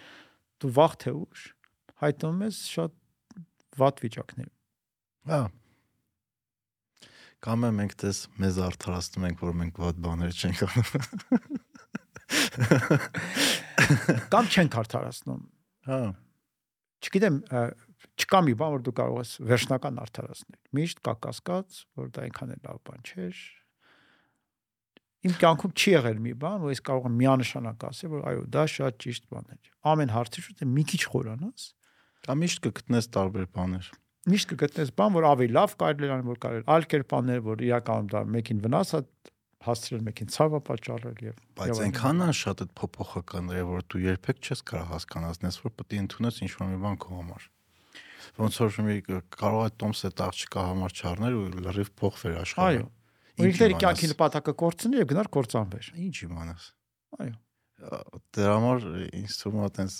դու վաղ թե ուշ հայտնվում ես շատ վատ վիճակներ հա կամ մենք դες մեզ արդարացնում ենք որ մենք ված բաներ չենք անում կամ չենք արդարացնում Հա։ Չգիտեմ, չկա մի բան, որ դու կարող ես վերջնական արդարացնել։ Միշտ կա կասկած, որ դա այնքան էլ լավ բան չէր։ Իմ կյանքում չի եղել մի բան, որ ես կարող եմ միանշանակ ասել, որ այո, դա շատ ճիշտ բան է։ Ամեն հարցի շուտ մի քիչ խորանաս, Դա միշտ կգտնես տարբեր բաներ։ միշտ կգտնես բան, որ ավելի լավ կարելի է անել, որ կարելի այլ կերպաներ, որ իրականում դա մեկին վնաս է հասցրել, մեկին ցավը պատճառել եւ Բայց այնքան է շատ այդ փոփոխականներ, է, որ դու երբեք չես կարող հասկանալ, որ պետք է ընդունես ինչ-որ մի բան քո համար։ Ոնց որ մի կարող է Տոմսը աղջիկա համար չառնել ու լրիվ փոխվեր աշխարհը։ Այո։ ինքների կյանքի նպատակը կորցնել եւ գնալ կորցանվեր։ Ինչ իմանաս։ Այո։ Դրա համար ինձ թվում է այտենց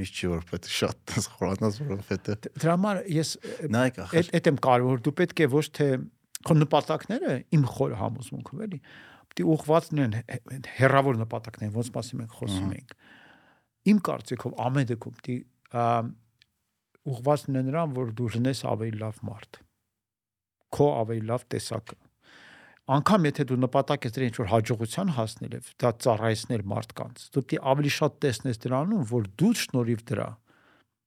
միշտ չի որ պետք է շատ տես խորանաս, որովհետեւ Դրա համար ես նայեք ախր այդ եմ կարևոր դու պետք է ոչ թե քո նպատակները իմ խոր համոզմունքով էլի պետք է ուղղված լինեն հե- հերավոր նպատակներ ոնց մասի մենք խոսում ենք իմ կարծիքով ամեն դեպքում պետք է ամ, ուղղված լինեն նրան որ դու լինես ավելի լավ մարդ քո ավելի լավ տեսակը անկամ եթե դու նպատակ ես դրել ինչ որ հաջողության հասնել եւ դա ծառայեցնել մարդկանց դու պետք է ավելի շատ տեսնես դրանում որ դու շնորհիվ դրա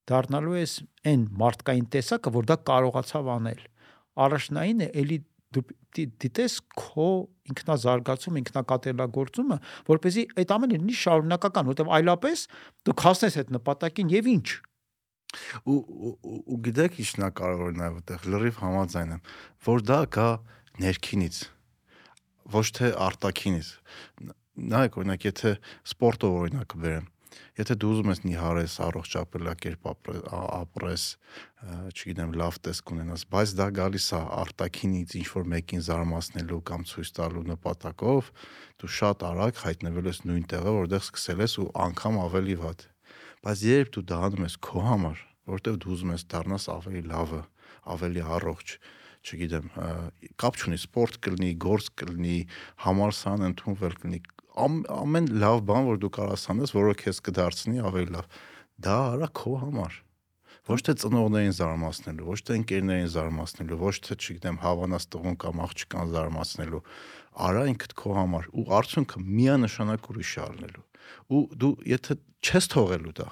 դառնալու ես այն մարդկային տեսակը, որ դա կարողացավ անել։ Առաջնային է էլի դու դիտես քո ինքնազարգացում, ինքնակատելագործումը, որ เป զի այդ ամենը լինի շարունակական, որտեվ այլապես դու հասնես այդ նպատակին եւ ինչ։ ու ու գիտեք ինչն է կարևոր նաև այդտեղ լրիվ համաձայն եմ որ դա գա ներքինից ոչ թե արտաքինից Ն- նայեք օրինակ եթե սպորտով օրինակ վերեմ եթե դու ուզում ես նիհարես առողջ ապրելակերպ ապրես չգիտեմ լավ տեսք ունենաս բայց դա գալիս է արտաքինից ինչ որ մեկին զարմացնելու կամ ցույց տալու նպատակով դու շատ արագ հայտնվել ես նույն տեղը որտեղ սկսել ես ու անգամ ավելի վատ Բայց երբ դու դա անում ես քո համար, որտեվ դու ուզում ես դառնաս ավելի լավը, ավելի առողջ, չգիտեմ, կապ չունի սպորտ կլինի, գործ կլինի, համարսան ընդունվել կլինի, ամ, ամեն լավ բան, որ դու կարաս անես, որը քեզ կդարձնի ավելի լավ։ Դա արա քո համար։ Ոչ թե ծնողներին զարմացնելու, ոչ թե ընկերներին զարմացնելու, ոչ թե, չգիտեմ, հավանած տղուն կամ աղջկան զարմացնելու։ Արա ինքդ քո համար ու արդյունքը միանշանակ ուրիշ առնելու։ Ու դու եթե չես թողելու դա,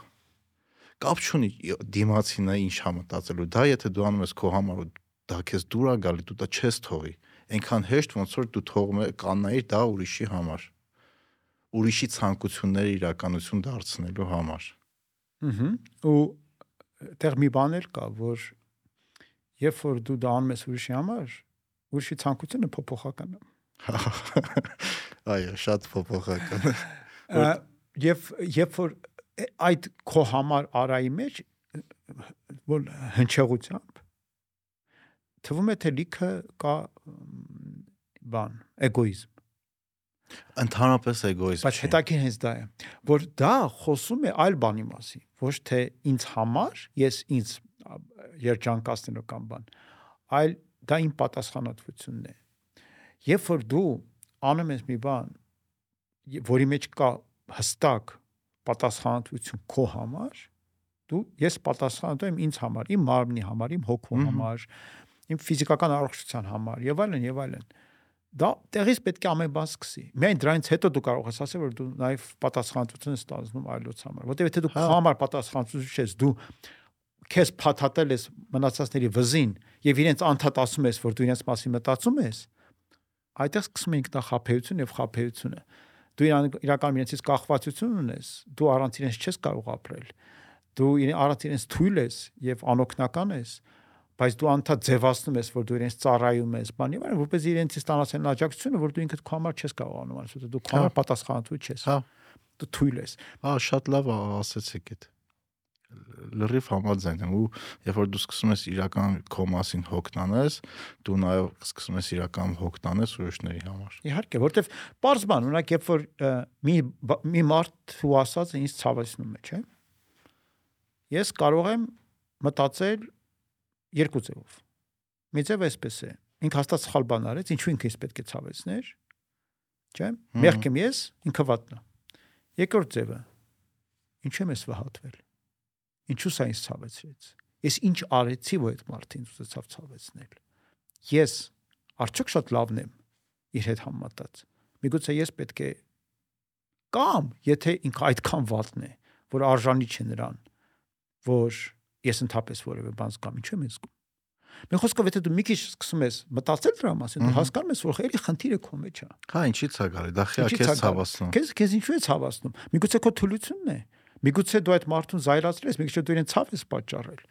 կապ չունի դիմացին է ինչ հա մտածելու։ Դա եթե դու անում ես քո համար ու դա քեզ դուր է գալի, դու դա չես թողի։ Այնքան հեշտ ոնց որ դու թողում ես կանայիր դա ուրիշի համար։ Ուրիշի ցանկությունները իրականություն դարձնելու համար։ Ահա։ Ու այդտեղ մի բան էլ կա, որ երբ որ դու դա անում ես ուրիշի համար, ուրիշի ցանկությունը փոփոխական է։ Այո, շատ փոփոխական։ Ա, Եվ երբ որ է- այդ քո համար արայի մեջ որ հնչեղությամբ թվում է թե լիքը կա բան էգոիզմ Ընդհանրապես էգոիզմ։ բայց հետաքին հենց դա է որ դա խոսում է այլ բանի մասին ոչ թե ինձ համար ես ինձ երջանկացնելու կամ բան այլ դա իմ պատասխանատվությունն է երբ որ դու անում ես մի բան որի մեջ կա հստակ պատասխանատվություն քո համար դու ես պատասխանատու եմ ինձ համար իմ մարմնի համար իմ հոգու համար իմ ֆիզիկական առողջության համար եւ այլն եւ այլն դա տեղից պետք է ամեն բան սկսի միայն դրանից հետո դու կարող ես ասել որ դու նաեւ պատասխանատվություն ես ստանձնում այլոց համար որտեւ եթե դու Հա։ համար պատասխանատու ես դու քեզ փաթաթել ես մնացածների վզին եւ իրենց անդադ ասում ես որ դու իրենց մասին մտածում ես այդտեղ սկսում է ինքնախապեյություն եւ խապեյությունը դու իրական իրենցից կախվածություն ունես դու առանց իրենց չես կարող ապրել դու առանց իրենց թույլ ես եւ անօքնական ես բայց դու անդադ ձևացնում ես որ դու իրենց ծառայում ես բան եւ այլն որպես իրենցից ստանացել աջակցությունը որ դու ինքդ քո համար չես կարողանում որտեղ դու քո համար Հա։ պատասխանատու չես Հա։ դու թույլ ես Ահա շատ լավ ա- ասեցիք այդ լրիվ համաձայն եմ ու երբ որ դու սկսում ես իրական քո մասին հոգնանես, դու նաև սկսում ես իրական հոգնանես ուրիշների համար։ Իհարկե, որովհետև པարզ բան, ունակ երբ որ մի մի մարդ ու ասած ինձ ցավեցնում է, չէ՞։ Ես կարող եմ մտածել երկու ձևով։ Մի ձև էսպես է. ինքը հաստատ սխալ բան արեց, ինչու ինքը ինձ պետք է ցավեցներ։ Չէ՞։ Մեղք եմ ես, ինքը վատն է։ Երկրորդ ձևը. ինչու եմ ես վհատվել։ Ինչու սա ինձ ցավեցրեց։ Ես ինչ արեցի, որ այդ մարդը ինձ ուզեցավ ցավեցնել։ Ես արդյոք շատ լավն եմ իր հետ համատած։ Միգուցե ես պետք է կամ եթե ինքը այդքան վատն է, որ արժանի չէ նրան, որ ես ընդհանրապես որևէ բան զգամ, ինչու եմ զգում։ Մի խոսքով եթե դու մի քիչ սկսում ես մտածել դրա մասին, դու հասկանում ես, որ էլի խնդիրը քո մեջ է։ Հա, ինչի՞ց է գալի։ Դա խիա քեզ գալի։ ցավացնում։ Քեզ քեզ ինչու է ցավացնում։ Միգուցե քո թուլությունն է։ Միգուցե դու այդ մարդուն զայրացրել ես, միգուցե դու իրեն ցավ ես պատճառել։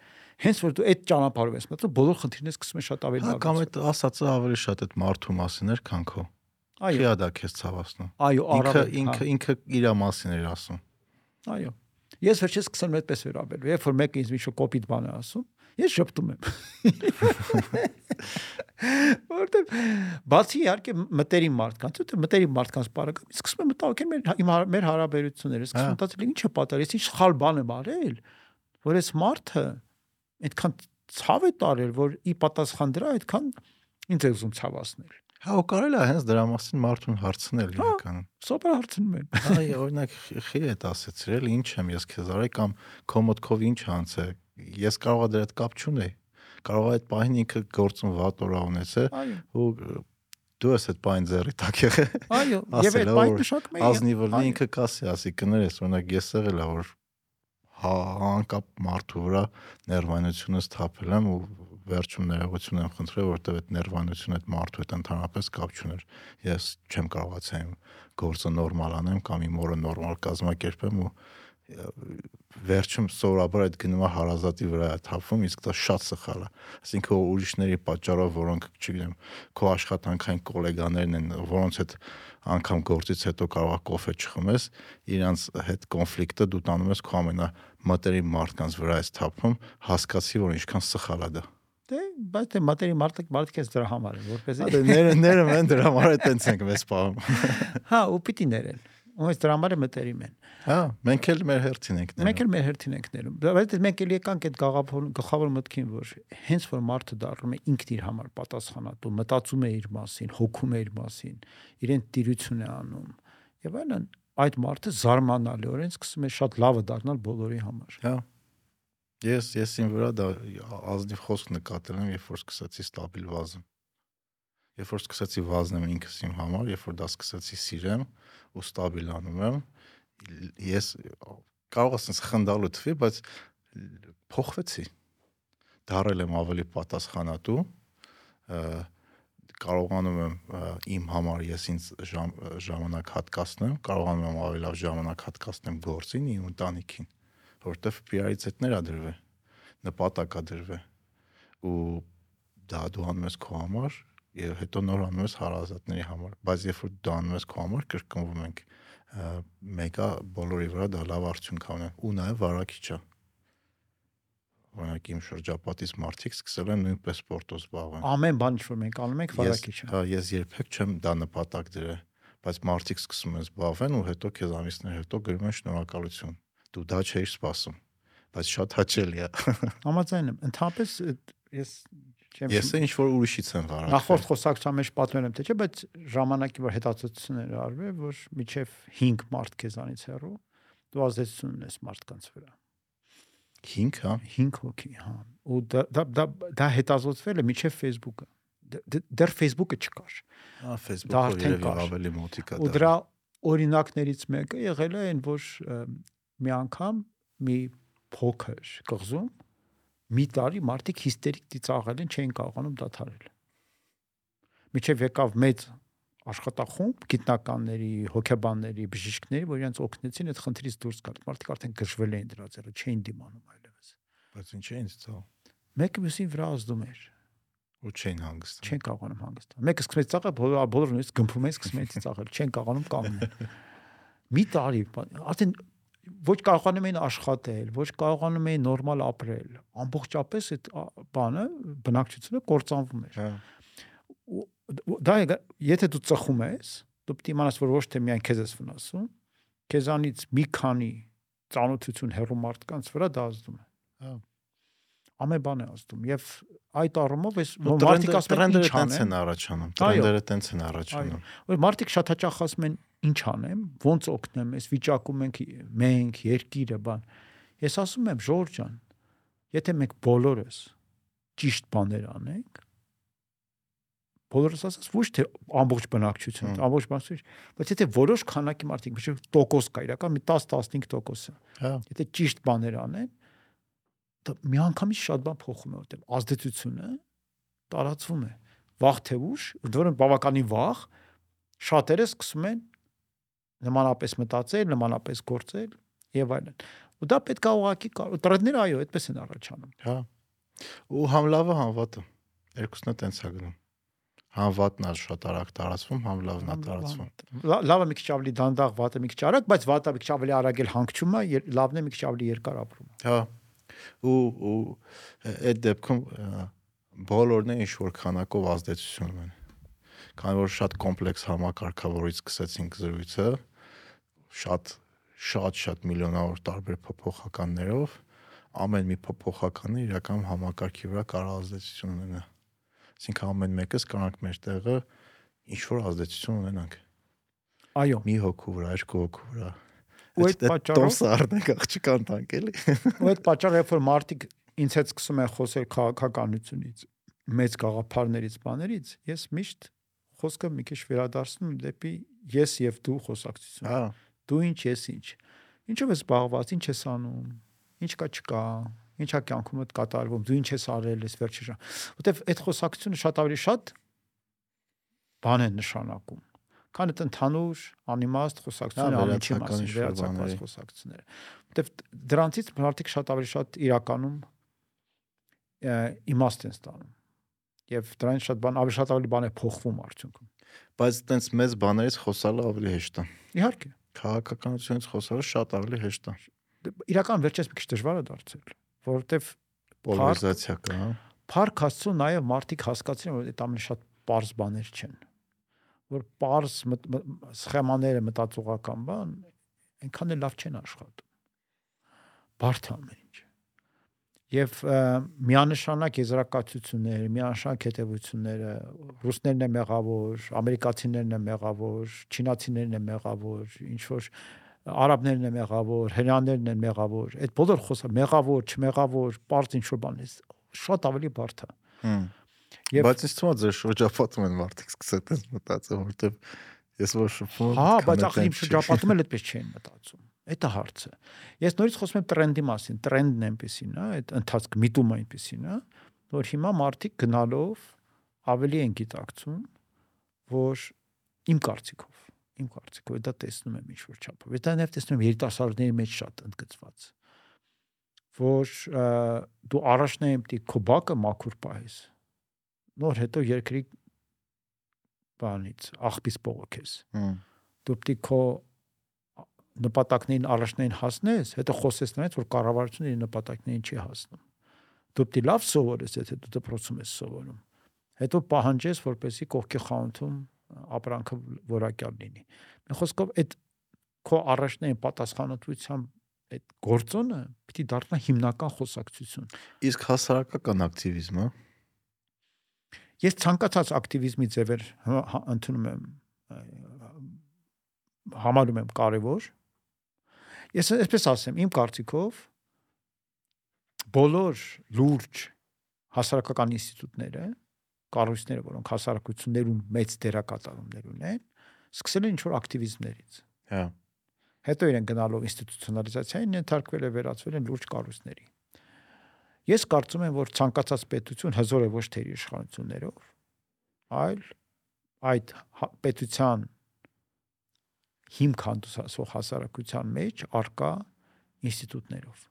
Հենց որ դու այդ ճանապարհով ես մտնում, բոլոր խնդիրները սկսում են շատ ավելի Հա, լավ։ կամ այդ ասածը ավելի շատ այդ մարդու մասին էր, քան քո։ Այո, Խիա դա քեզ ցավացնում։ այո, Ինքը առավել, հա, ինքը ինքը իր մասին էր ասում։ Այո։ Ես վերջերս սկսել եմ այդպես վերաբերվել։ Երբ որ մեկը ինձ մի կոպիտ բան է ասում, ես շփտում եմ։ Որտեւ բացի իհարկե մտերիմ մարդկանց, ու մտերիմ մարդկանց բարակամ, իսկ սկսում եմ մտածել մեր իմ հա- մեր հարաբերությունները, սկսում Հա։ մտածել ինչ է պատահել, ես ինչ սխալ բան եմ արել, որ այս մարդը այդքան ցավ է տարել, որ ի պատասխան դրա այդքան ինձ է ուզում ցավացնել։ Հա, ու կարելի է հենց դրա մասին մարդուն հարցնել Հա։ իրականում։ Սոպեր հարցնում եմ։ Այ օրինակ խի է ասեցրել, ինչ եմ ես քեզ արել կամ քո մտքով ինչ անցե։ Ես կարող եմ դրա հետ կապ չունեի։ Կարող է այդ պահին ինքը գործում վատ օր ունեցե Այո։ ու դու ես այդ պահին ձեռի տակ եղել։ Այո, եւ այդ բանը որ նշանակում է Ազնիվը ինքը կասի, ասի կներես, օրինակ ես եղել է որ հա անկապ մարդու վրա ներվայնությունը սթափել եմ ու վերջում ներողություն եմ խնդրել, որովհետև այդ ներվայնությունը այդ մարդու հետ ընդհանրապես կապ չուներ։ Ես չեմ կարողացել գործը նորմալ անեմ կամ իմ օրը նորմալ կազմակերպեմ ու վերջում սովորաբար այդ գնումա հարազատի վրա է թափվում, իսկ դա շատ սխալ է։ Այսինքն ուրիշների պատճառով, որոնք, չգիտեմ, քո աշխատանքային գոլեգաներն են, որոնց հետ անգամ գործից հետո կարող է կոֆե չխմես, իրանց հետ կոնֆլիկտը դու տանում ես քո ամենամտերիմ մարդկանց վրա ես թափում, հասկացի, որ ինչքան սխալ է դա։ Դե, բայց դե մատերի մարդիկ մարդիկ էս դրա համար են, որպեսզի Դե ները ները մեն դրա համար է տենց ենք մեզ պահում։ Հա, ու պիտի ներեն։ այս դրա համար է մտերիմ են։ Հա, մենք էլ մեր հերթին ենք Մենք էլ մեր հերթին ենք ներում։ Բայց մենք էլ եկանք այդ գաղափար գլխավոր մտքին, որ հենց որ մարդը դառնում է ինքն իր համար պատասխանատու, մտածում է իր մասին, հոգում է իր մասին, իրեն տիրություն է անում։ Եվ այլն այդ մարդը զարմանալիորեն սկսում է շատ լավը դառնալ բոլորի համար։ Հա։ Ես ես իմ վրա դա ազնիվ խոսք նկատել եմ, երբ որ սկսեցի ստաբիլ վազեմ։ Երբ որ սկսեցի վազնեմ ինքս իմ համար, երբ որ դա սկսեցի սիրեմ ու ստաբիլանում եմ, ես կարող ասես խնդալու թվի, բայց փոխվեցի։ Դարել եմ ավելի պատասխանատու, կարողանում եմ իմ համար ես ինձ ժամ, ժամանակ հատկացնեմ, կարողանում եմ ավելի լավ ժամանակ հատկացնեմ գործին, իմ ընտանիքին, որովհետև պրիորիտետներ ա դրվել, նպատակ ա դրվել ու դա դու անում ես քո համար եւ հետո նոր անում ես հարազատների համար, բայց երբ որ դու անում ես քո համար, կրկնվում ենք մեկը բոլորի վրա դա լավ արդյունք ա ունեն ու նաեւ վարակիչ է օրինակ իմ շրջապատից մարդիկ սկսել են նույնպես սպորտով զբաղվել Ամեն բան ինչ որ մենք անում ենք վարակիչ է։ Ես, հա, ես երբեք չեմ դա նպատակ դրել, բայց մարդիկ սկսում են զբաղվել ու հետո քեզ ամիսներ հետո գրում են շնորհակալություն։ Դու դա չէիր սպասում, բայց շատ հաճելի է։ Համաձայն եմ։ Ընդհանրապես ես չեմ Ես ինչ որ ուրիշից եմ վարակել։ Նախորդ խոսակցության մեջ պատմել եմ թե չէ, բայց ժամանակի որ հետացություններ արվել, որ միջև 5 մարդ քեզանից հեռու դու ազդեցություն ունես մարդկանց վրա։ 5, հա։ 5 հոգի, հա։ Ու դա դա դա, դա հետազոտվել է միջև Facebook-ը։ Դ- դ- Դեռ Facebook-ը չկար։ Հա, Դա կար։ ավելի մոտիկ է Ու դրա օրինակներից մեկը եղել է այն, որ մի անգամ մի փոքր կղզում մի տարի մարդիկ հիստերիկ ծիծաղել են, չէին կարողանում դադարել։ Միջև եկավ մեծ աշխատախումբ գիտնականների, հոգեբանների, բժիշկների, որ իրենց օգնեցին այդ խնդրից դուրս գալ։ Մարդիկ արդեն գժվել էին դրա ձեռը, չէին դիմանում այլևս։ Բայց ինչ է ինձ ցավ։ Մեկը մյուսին վրա ազդում էր, Ու չէին հանգստանում։ չեն կարողանում հանգստանալ։ Մեկը ծաղել, բոլորը բոլորը նույնիսկ գմփում են, սկսում են ծաղել, չեն կարողանում կանգնել։ Մի տարի արդեն ոչ կարողանում էին աշխատել, ոչ կարողանում էին նորմալ ապրել։ Ամբողջապես այդ բանը բնակչությունը կործանվում էր։ Հա։ դա եթե դու ծխում ես, դու պետք է իմանաս, որ ոչ թե միայն քեզ ես վնասում, քեզանից մի քանի ծանոթություն հերո մարդկանց վրա դա ազդում է։ Հա։ Ամեն բան է ազդում եւ այդ առումով որ մարդիկ ասում են տրենդերը ինչ տենց անեմ, են առաջանում։ Տրենդերը տենց են առաջանում։ որ մարդիկ շատ հաճախ ասում են ինչ անեմ, ոնց օգնեմ, այս վիճակում ենք մենք երկիրը բան։ Ես ասում եմ Ժորժ ջան, եթե մենք բոլորս ճիշտ բաներ անենք, բոլորս ասած ոչ թե ամբողջ բնակչությունը, ամբողջ բնակչությունը, բայց եթե որոշ քանակի մարդիկ, ոչ տոկոս կա, իրական մի 10-15%-ը, Հա։ եթե ճիշտ բաներ անեն, դա միանգամից շատ բան փոխում է, որտեղ ազդեցությունը տարածվում է վաղ թե ուշ, որը բավականին վաղ շատերը սկսում են նմանապես մտածել, նմանապես գործել եւ այլն։ Ու դա պետք է ուղակի տրենդները այո, այդպես են առաջանում։ Հա։ Ու համ լավը, համ վատը։ Երկուսն է տենց է գնում։ Համ վատն է շատ արագ տարածվում, համ լավն է տարածվում։ Լավը մի քիչ ավելի դանդաղ, վատը մի քիչ արագ, բայց վատը մի քիչ ավելի արագ էլ հանգչում է, լավն է մի քիչ ավելի երկար ապրում։ Հա։ Ու ու այդ դեպքում բոլորն են ինչ որ քանակով ազդեցություն ունեն։ Քանի որ շատ կոմպլեքս համակարգավորից սկսեցինք զրույցը, շատ շատ շատ միլիոնավոր տարբեր փոփոխականներով ամեն մի փոփոխականը իրական համակարգի վրա կարող ազդեցություն ունենա։ Այսինքն ամեն մեկս կարանք մեր տեղը ինչ որ ազդեցություն ունենանք։ Այո։ Մի հոգու վրա, երկու հոգու վրա։ Ու այդ պատճառով տոս առնենք աղջկան տանք էլի։ Ու այդ պատճառը երբ որ մարդիկ ինձ հետ սկսում են խոսել քաղաքականությունից, մեծ գաղափարներից, բաներից, ես միշտ խոսքը մի քիչ վերադարձնում դեպի ես եւ դու խոսակցություն։ Հա դու ինչ ես ինչ ինչով ես զբաղված ինչ ես անում ինչ կա չկա ինչա կյանքումդ կատարվում դու ինչ ես արել ես վերջի ժամ որտեվ այդ խոսակցությունը շատ ավելի շատ բան է նշանակում քան այդ ընդհանուր անիմաստ խոսակցությունը ամենի մասին վերացակված խոսակցությունները որտեվ դրանցից մարդիկ շատ ավելի շատ իրականում իմաստ են ստանում եւ դրանից շատ բան ավելի շատ ավելի բան է փոխվում արդյունքում բայց այտենց մեծ բաներից խոսալը ավելի հեշտ է իհարկե քաղաքականությունից խոսալը շատ ավելի հեշտ է։ Իրական վերջերս մի քիչ դժվար է դարձել, որովհետև պոլարիզացիա կա, հա։ Փառք Աստծո նաև մարդիկ հասկացին, որ այդ ամենը շատ པարզ բաներ չեն։ Որ པարզ սխեմաները մտածողական բան այնքան էլ լավ չեն աշխատում։ Բարդ ամեն եւ միանշանակ եզրակացությունները, միանշանակ հետևությունները, ռուսներն են մեղավոր, ամերիկացիներն են մեղավոր, չինացիներն են մեղավոր, ինչ որ արաբներն են մեղավոր, հրաներն են մեղավոր։ Այդ բոլոր խոսա մեղավոր, չմեղավոր, པարզ ինչ որ բան է, շատ ավելի բարդ է։ Եվ բայց ինձ թվում է ձեր շրջապատում են մարդիկ սկսել մտածել, որովհետեւ ես որ շփվում Հա, բայց ախր իմ շրջապատում էլ այդպես չեն մտածում։ Այդ է հարցը։ Ես նորից խոսում եմ տրենդի մասին, տրենդն այնպեսին է, այդ ընթացք միտումը այնպեսին է, որ հիմա մարդիկ գնալով ավելի են գիտակցում, որ իմ կարծիքով, իմ կարծիքով դա տեսնում եմ ինչ որ չափով։ Դա նաև տեսնում եմ երիտասարդների մեջ շատ ընդգծված որ դու առաջնային պիտի քո բակը մաքուր պահես նոր հետո երկրի բանից աղբից բողոքես դու պիտի քո նպատակներին առաջնային հասնես, հետո խոսես նրանից, որ կառավարությունը իր նպատակներին չի հասնում։ Դու պետք է լավ սովորես, եթե դու դպրոցում ես սովորում։ Հետո պահանջես, որպեսի կողքի խանութում ապրանքը որակյալ լինի։ Մի խոսքով այդ քո առաջնային պատասխանատվության այդ գործոնը պիտի դառնա հիմնական խոսակցություն։ Իսկ հասարակական ակտիվիզմը Ես ցանկացած ակտիվիզմի ձևեր ընդունում եմ համարում եմ կարևոր Ես այսպես ասեմ, իմ կարծիքով բոլոր լուրջ հասարակական ինստիտուտները, կառույցները, որոնք հասարակություններում մեծ դերակատարումներ ունեն, սկսել են ինչ-որ ակտիվիզմներից։ Հա։ Հետո իրեն գնալով ինստիտուցիոնալիզացիային ենթարկվել է վերածվել են լուրջ կառույցների։ Ես կարծում եմ, որ ցանկացած պետություն հզոր է ոչ թե իր իշխանություններով, այլ այդ պետության հիմք հանդիսացող հասարակության մեջ արկա ինստիտուտներով։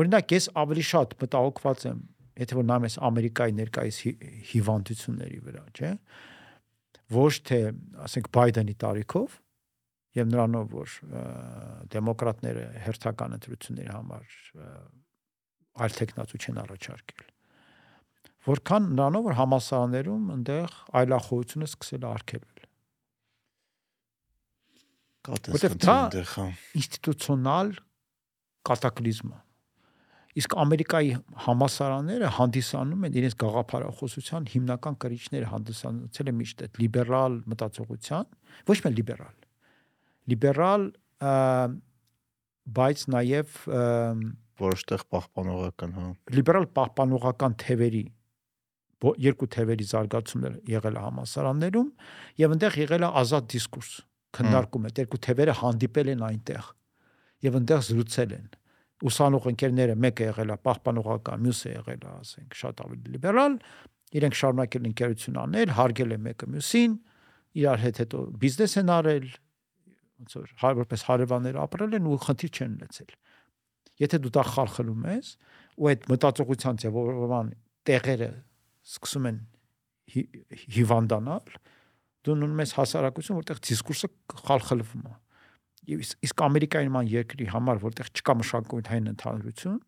Օրինակ ես ավելի շատ մտահոգված եմ, եթե որ նայում ես Ամերիկայի ներկայիս հիվանդությունների վրա, չէ՞։ Ոչ թե, ասենք, Բայդենի տարիքով եւ նրանով որ դեմոկրատները հերթական ընտրությունների համար այլ տեխնատու չեն առաջարկել որքան նրանով որ համասարաներում այնտեղ այլախոհությունը սկսել է արգելվել Որտեվ դա հա։ ինստիտուցիոնալ կատակլիզմ է։ Իսկ Ամերիկայի համասարանները հանդիսանում են իրենց գաղափարախոսության հիմնական կրիչները հանդիսացել է միշտ այդ լիբերալ մտածողության, ոչ միայն լիբերալ։ Լիբերալ բայց նաև որոշտեղ պահպանողական, հա։ Լիբերալ պահպանողական թևերի երկու թևերի զարգացումներ եղել է համասարաններում եւ այնտեղ եղել է ազատ դիսկուրս քննարկում է, երկու թևերը հանդիպել են այնտեղ եւ այնտեղ զրուցել են ուսանող ընկերները մեկը եղել է պահպանողական, մյուսը եղել է, ասենք, շատ ավելի լիբերալ, իրենք շարունակել ընկերություն անել, հարգել է մեկը մյուսին, իրար հետ հետո բիզնես են արել, ոնց որ հա- որպես հարևաններ ապրել են ու խնդիր չեն ունեցել։ Եթե դու դա խարխլում ես ու այդ մտածողության ձևավորման տեղերը սկսում են հիվանդանալ, դու ունում ես հասարակություն, որտեղ դիսկուրսը խալխլվում է։ Եվ իսկ Ամերիկայի նման երկրի համար, որտեղ չկա մշակութային ընդհանրություն,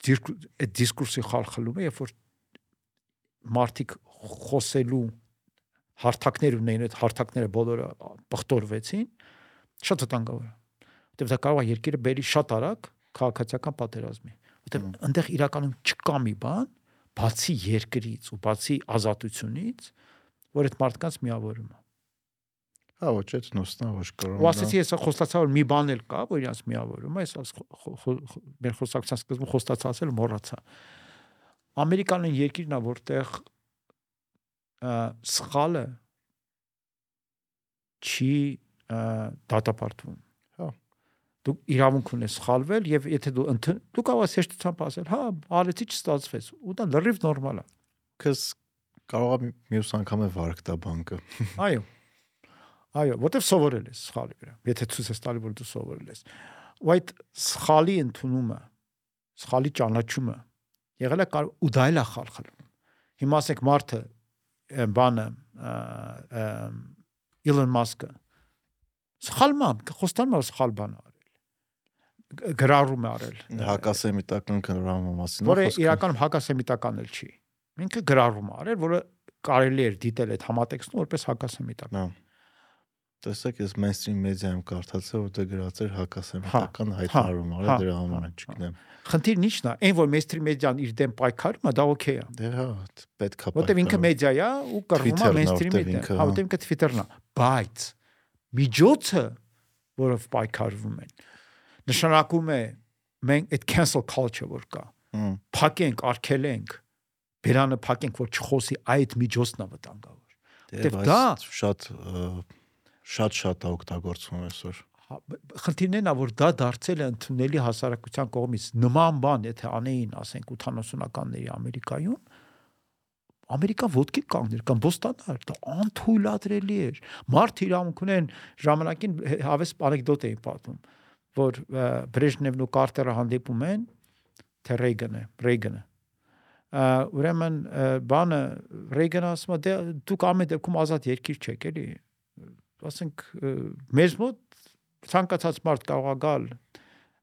այդ դիսկուրսի խալխլումը, երբ որ մարդիկ խոսելու հարթակներ ունեին, այդ հարթակները բոլորը բխտորվեցին, շատ վտանգավոր է։ Որտեղ դա կարող է երկիրը բերի շատ արագ քաղաքացիական պատերազմի։ Որտեղ այնտեղ իրականում չկա մի բան, բացի երկրից ու բացի ազատությունից, որ այդ մարդկանց միավորում է։ Հա, ոչ այդ նոստա ոչ կարող։ Ու ասեցի, ես խոստացա որ մի բան էլ կա, որ իրանց միավորում ես մեր խոսակցության սկզբում խոստացա ասել մոռացա։ Ամերիկան երկիրն է, որտեղ սխալը չի դատապարտվում։ Հա։ Դու իրավունք ունես սխալվել եւ եթե դու դու կարող ես հեշտությամբ ասել, հա, արեցի չստացվեց, ու դա լրիվ նորմալ է։ Քս կարող է մյուս անգամ է վարկ տա բանկը։ Այո։ Այո, որտեվ սովորել ես սխալի վրա։ Եթե ցույց ես տալի, որ դու սովորել ես։ Ու այդ սխալի ընդունումը, սխալի ճանաչումը եղել է ու դա էլ է խալխլում։ Հիմա ասենք մարդը բանը Իլոն Մասկը սխալ մամ, խոստանում է սխալ բան արել գրառում է արել հակասեմիտական գրառումը մասին որը իրականում հակասեմիտական էլ չի ինքը գրառում է արել որը կարելի էր դիտել այդ համատեքստում որպես հակասեմիտական տեսեք ես mainstream մեդիայում կարդացա որ դա գրած էր հակասեմիտական հայտարարում արել դրա համար չգիտեմ խնդիրն ի՞նչն է այն որ mainstream մեդիան իր դեմ պայքարում է դա օքեյ է դե հա պետքա որտեվ ինքը մեդիա է ու կռվում է mainstream-ի դեմ հա որտեվ ինքը Twitter-ն է բայց միջոցը որով պայքարվում են նշանակում է մենք այդ cancel culture որ կա փակենք արկելենք բերանը փակենք որ չխոսի այդ միջոցն է վտանգավոր դե դա շատ շատ-շատ օգտագործվում է այսօր հա, խնդիրն է որ դա դարձել է ընդունելի հասարակության կողմից նման բան եթե անեին ասենք 80-ականների Ամերիկայում Ամերիկան ոդկի կանգներ կամ Բոստանար դա անթույլատրելի էր մարդ իրավունք ունեն ժամանակին հավես անեկդոտ էին պատմում որ Բրեժնևն ու Կարտերը հանդիպում են թե Ռեյգանը Ռեյգանը ուրեմն բանը Ռեյգանը ասում է դե դուք ամեն դեպքում ազատ երկիր չեք էլի ասենք մեզ մոտ ցանկացած մարդ կարող է գալ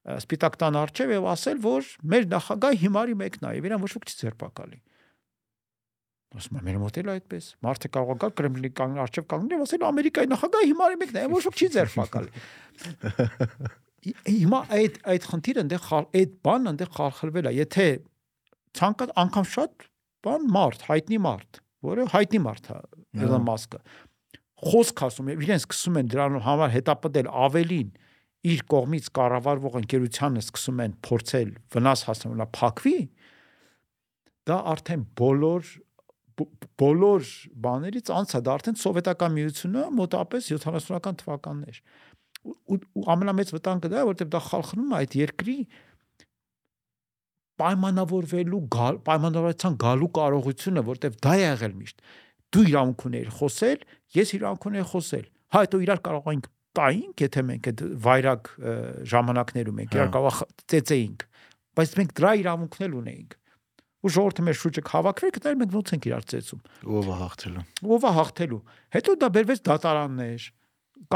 սպիտակ տան արջև եւ ասել, որ մեր նախագահ հիմարի մեկն է եւ իրան ոչ ոք չի ձերբակալի։ Ասում եմ, մեր մոտ էլ այդպես։ Մարդը կարող է գալ Կրեմլինի կանգ արջև կանգնել ասել Ամերիկայի նախագահ հիմարի մեկն է, ոչ ոք չի ձերբակալի։ Հիմա այդ այդ խնդիրը այնտեղ այդ բանը այնտեղ խարխլվել է։ Եթե ցանկացած անգամ շատ բան մարդ, հայտնի մարդ, որը հայտնի մարդ է, Elon Musk-ը խոսք ասում եւ իրեն սկսում են դրանով համար հետապնդել ավելին իր կողմից կառավարվող ընկերությանը սկսում են փորձել վնաս հասնելա փակվի դա արդեն բոլոր բոլոր բաներից անց է դա արդեն սովետական միությունը մոտապես 70-ական թվականներ ու, ու ամենամեծ վտանգը դա է որովհետեւ դա խալխնում է այդ երկրի պայմանավորվելու պայմանավորության գալու կարողությունը որովհետեւ դա է եղել միշտ դու իրավունք ունեիր խոսել, ես իրավունք ունեի խոսել։ Հա հետո իրար կարող ենք տայինք, եթե մենք այդ վայրակ ժամանակներում ենք, իրար հա։ կարող ծեծեինք, բայց մենք դրա իրավունքն էլ ունեինք ու ժողովուրդը մեր շուրջը հավաքվեր, գտար մենք ոնց ենք իրար ծեծում։ Ո՞վ է հաղթելու։ Ո՞վ է հաղթելու։ Հետո դա բերվեց դատարաններ,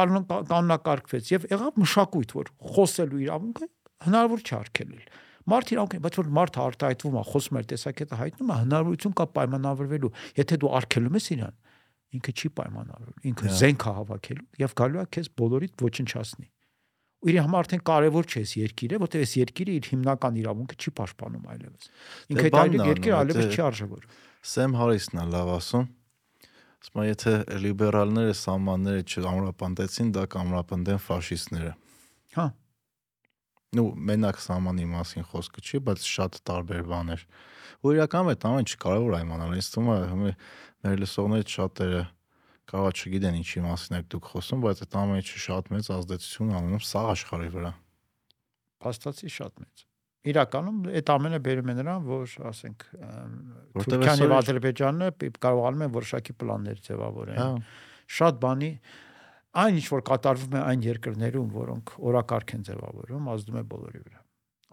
կանոնակարգվեց եւ եղավ մշակույթ, որ խոսելու իրավունքը հնարավոր չի արկելել մարդ իրանք բայց որ մարդ արտահայտվում է խոսում է տեսակետը հայտնում է հնարավորություն կա պայմանավորվելու եթե դու արկելում ես իրան ինքը չի պայմանավորվում ինքը զենք է հավաքելու եւ գալու է քեզ բոլորիդ ոչնչացնի ու իր համար արդեն կարևոր չէ այս երկիրը, որտեղ այս երկիրը իր հիմնական իրավունքը չի պաշտպանում այլևս։ Ինքը այդ այլ երկիրը այլևս չի արժևորում։ Սեմ Հարիսն է լավ ասում։ Ասում է, եթե լիբերալները սահմանները չամրապնդեցին, դա կամրապնդեն ֆաշիստները։ Հա նու մենակ սահմանի մասին խոսքը չի, բայց շատ տարբեր բաներ։ Ու իրականում այդ ամեն չկարևոր այմանալ։ Ինձ թվում է մեր լսողներից շատերը կարող չգիտեն ինչի մասին եք դուք խոսում, բայց այդ ամենը շատ մեծ ազդեցություն անում սաղ աշխարհի վրա։ փաստացի շատ մեծ։ Իրականում այդ ամենը բերում է նրան, որ ասենք Թուրքիան եւ Ադրբեջանը կարողանում են որոշակի պլաններ ձևավորեն Հա, շատ բանի այն ինչ որ կատարվում է այն երկրներում, որոնք օրակարգ են ձևավորում, ազդում է բոլորի վրա։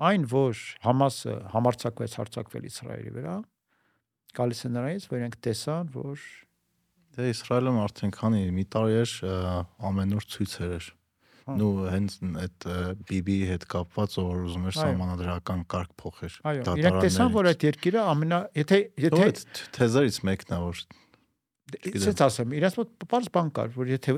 Այն, որ Համասը համարցակվեց հարցակվել Իսրայելի վրա, գալիս է նրանից, որ իրենք տեսան, որ դե Իսրայելում արդեն քանի մի տարի էր ը, ամեն օր ցույցեր էր։ Հա։ Նու հենց այդ BB-ի հետ կապված որ ուզում էր Այո։ սահմանադրական կարգ փոխեր։ այո, իրենք տեսան, որ այդ երկիրը ամենա եթե Եթե թեզերից մեկն է որ Իսենց ասեմ, իրաց մոտ բարձ բան կար, որ եթե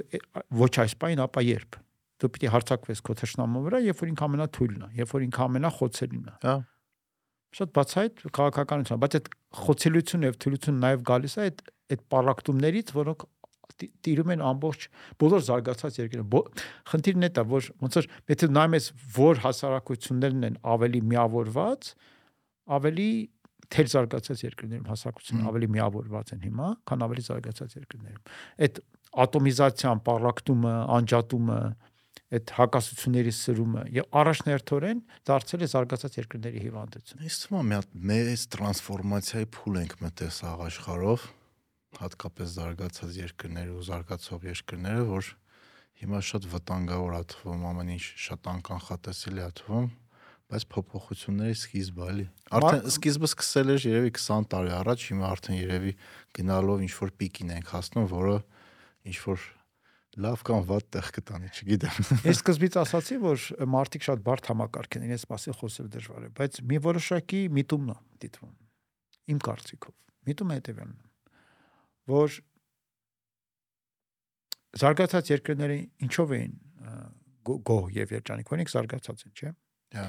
ոչ այս պայն, ապա երբ դու պիտի հարցակվես քո թշնամու վրա, երբ որ ինքը ամենաթույլն է, երբ որ ինքը ամենախոցելին է։ հա Շատ բացայտ քաղաքականություն, բայց այդ խոցելությունը եւ թույլությունը նաեւ գալիս է այդ այդ պարակտումներից, որոնք տի- տիրում են ամբողջ բոլոր զարգացած երկրներում։ Խնդիրն է դա, որ ոնց որ եթե նայում ես որ հասարակություններն են ավելի միավորված, ավելի թեր զարգացած երկրներում հասարակությունները Մհմ։ ավելի միավորված են հիմա, քան ավելի զարգացած երկրներում։ Այդ ատոմիզացիան, պարակտումը, անջատումը, այդ հակասությունների սրումը եւ առաջնահերթորեն դարձել է զարգացած երկրների հիվանդություն։ Ես թվում է մի հատ մեծ տրանսֆորմացիայի փուլ ենք մտել սա աշխարհով, հատկապես զարգացած երկրները ու զարգացող երկրները, որ հիմա շատ վտանգավոր է թվում, ամեն ինչ շատ անկանխատեսելի է թվում, բայց փոփոխությունների սկիզբը էլի։ Արդեն սկիզբը սկսել էր երևի 20 տարի առաջ, հիմա արդեն երևի գնալով ինչ որ պիկին ենք հասնում, որը ինչ որ լավ կամ վատ տեղ կտանի, չգիտեմ։ Ես սկզբից ասացի, որ մարդիկ շատ բարդ համակարգ են, իրենց մասին խոսել դժվար է, բայց մի որոշակի միտումն է դիտվում։ Իմ կարծիքով։ Միտումը հետևյալն է, որ զարգացած երկրները ինչով էին գոհ եւ երջանիկ, որոնք զարգացած են, չէ՞։ Հա։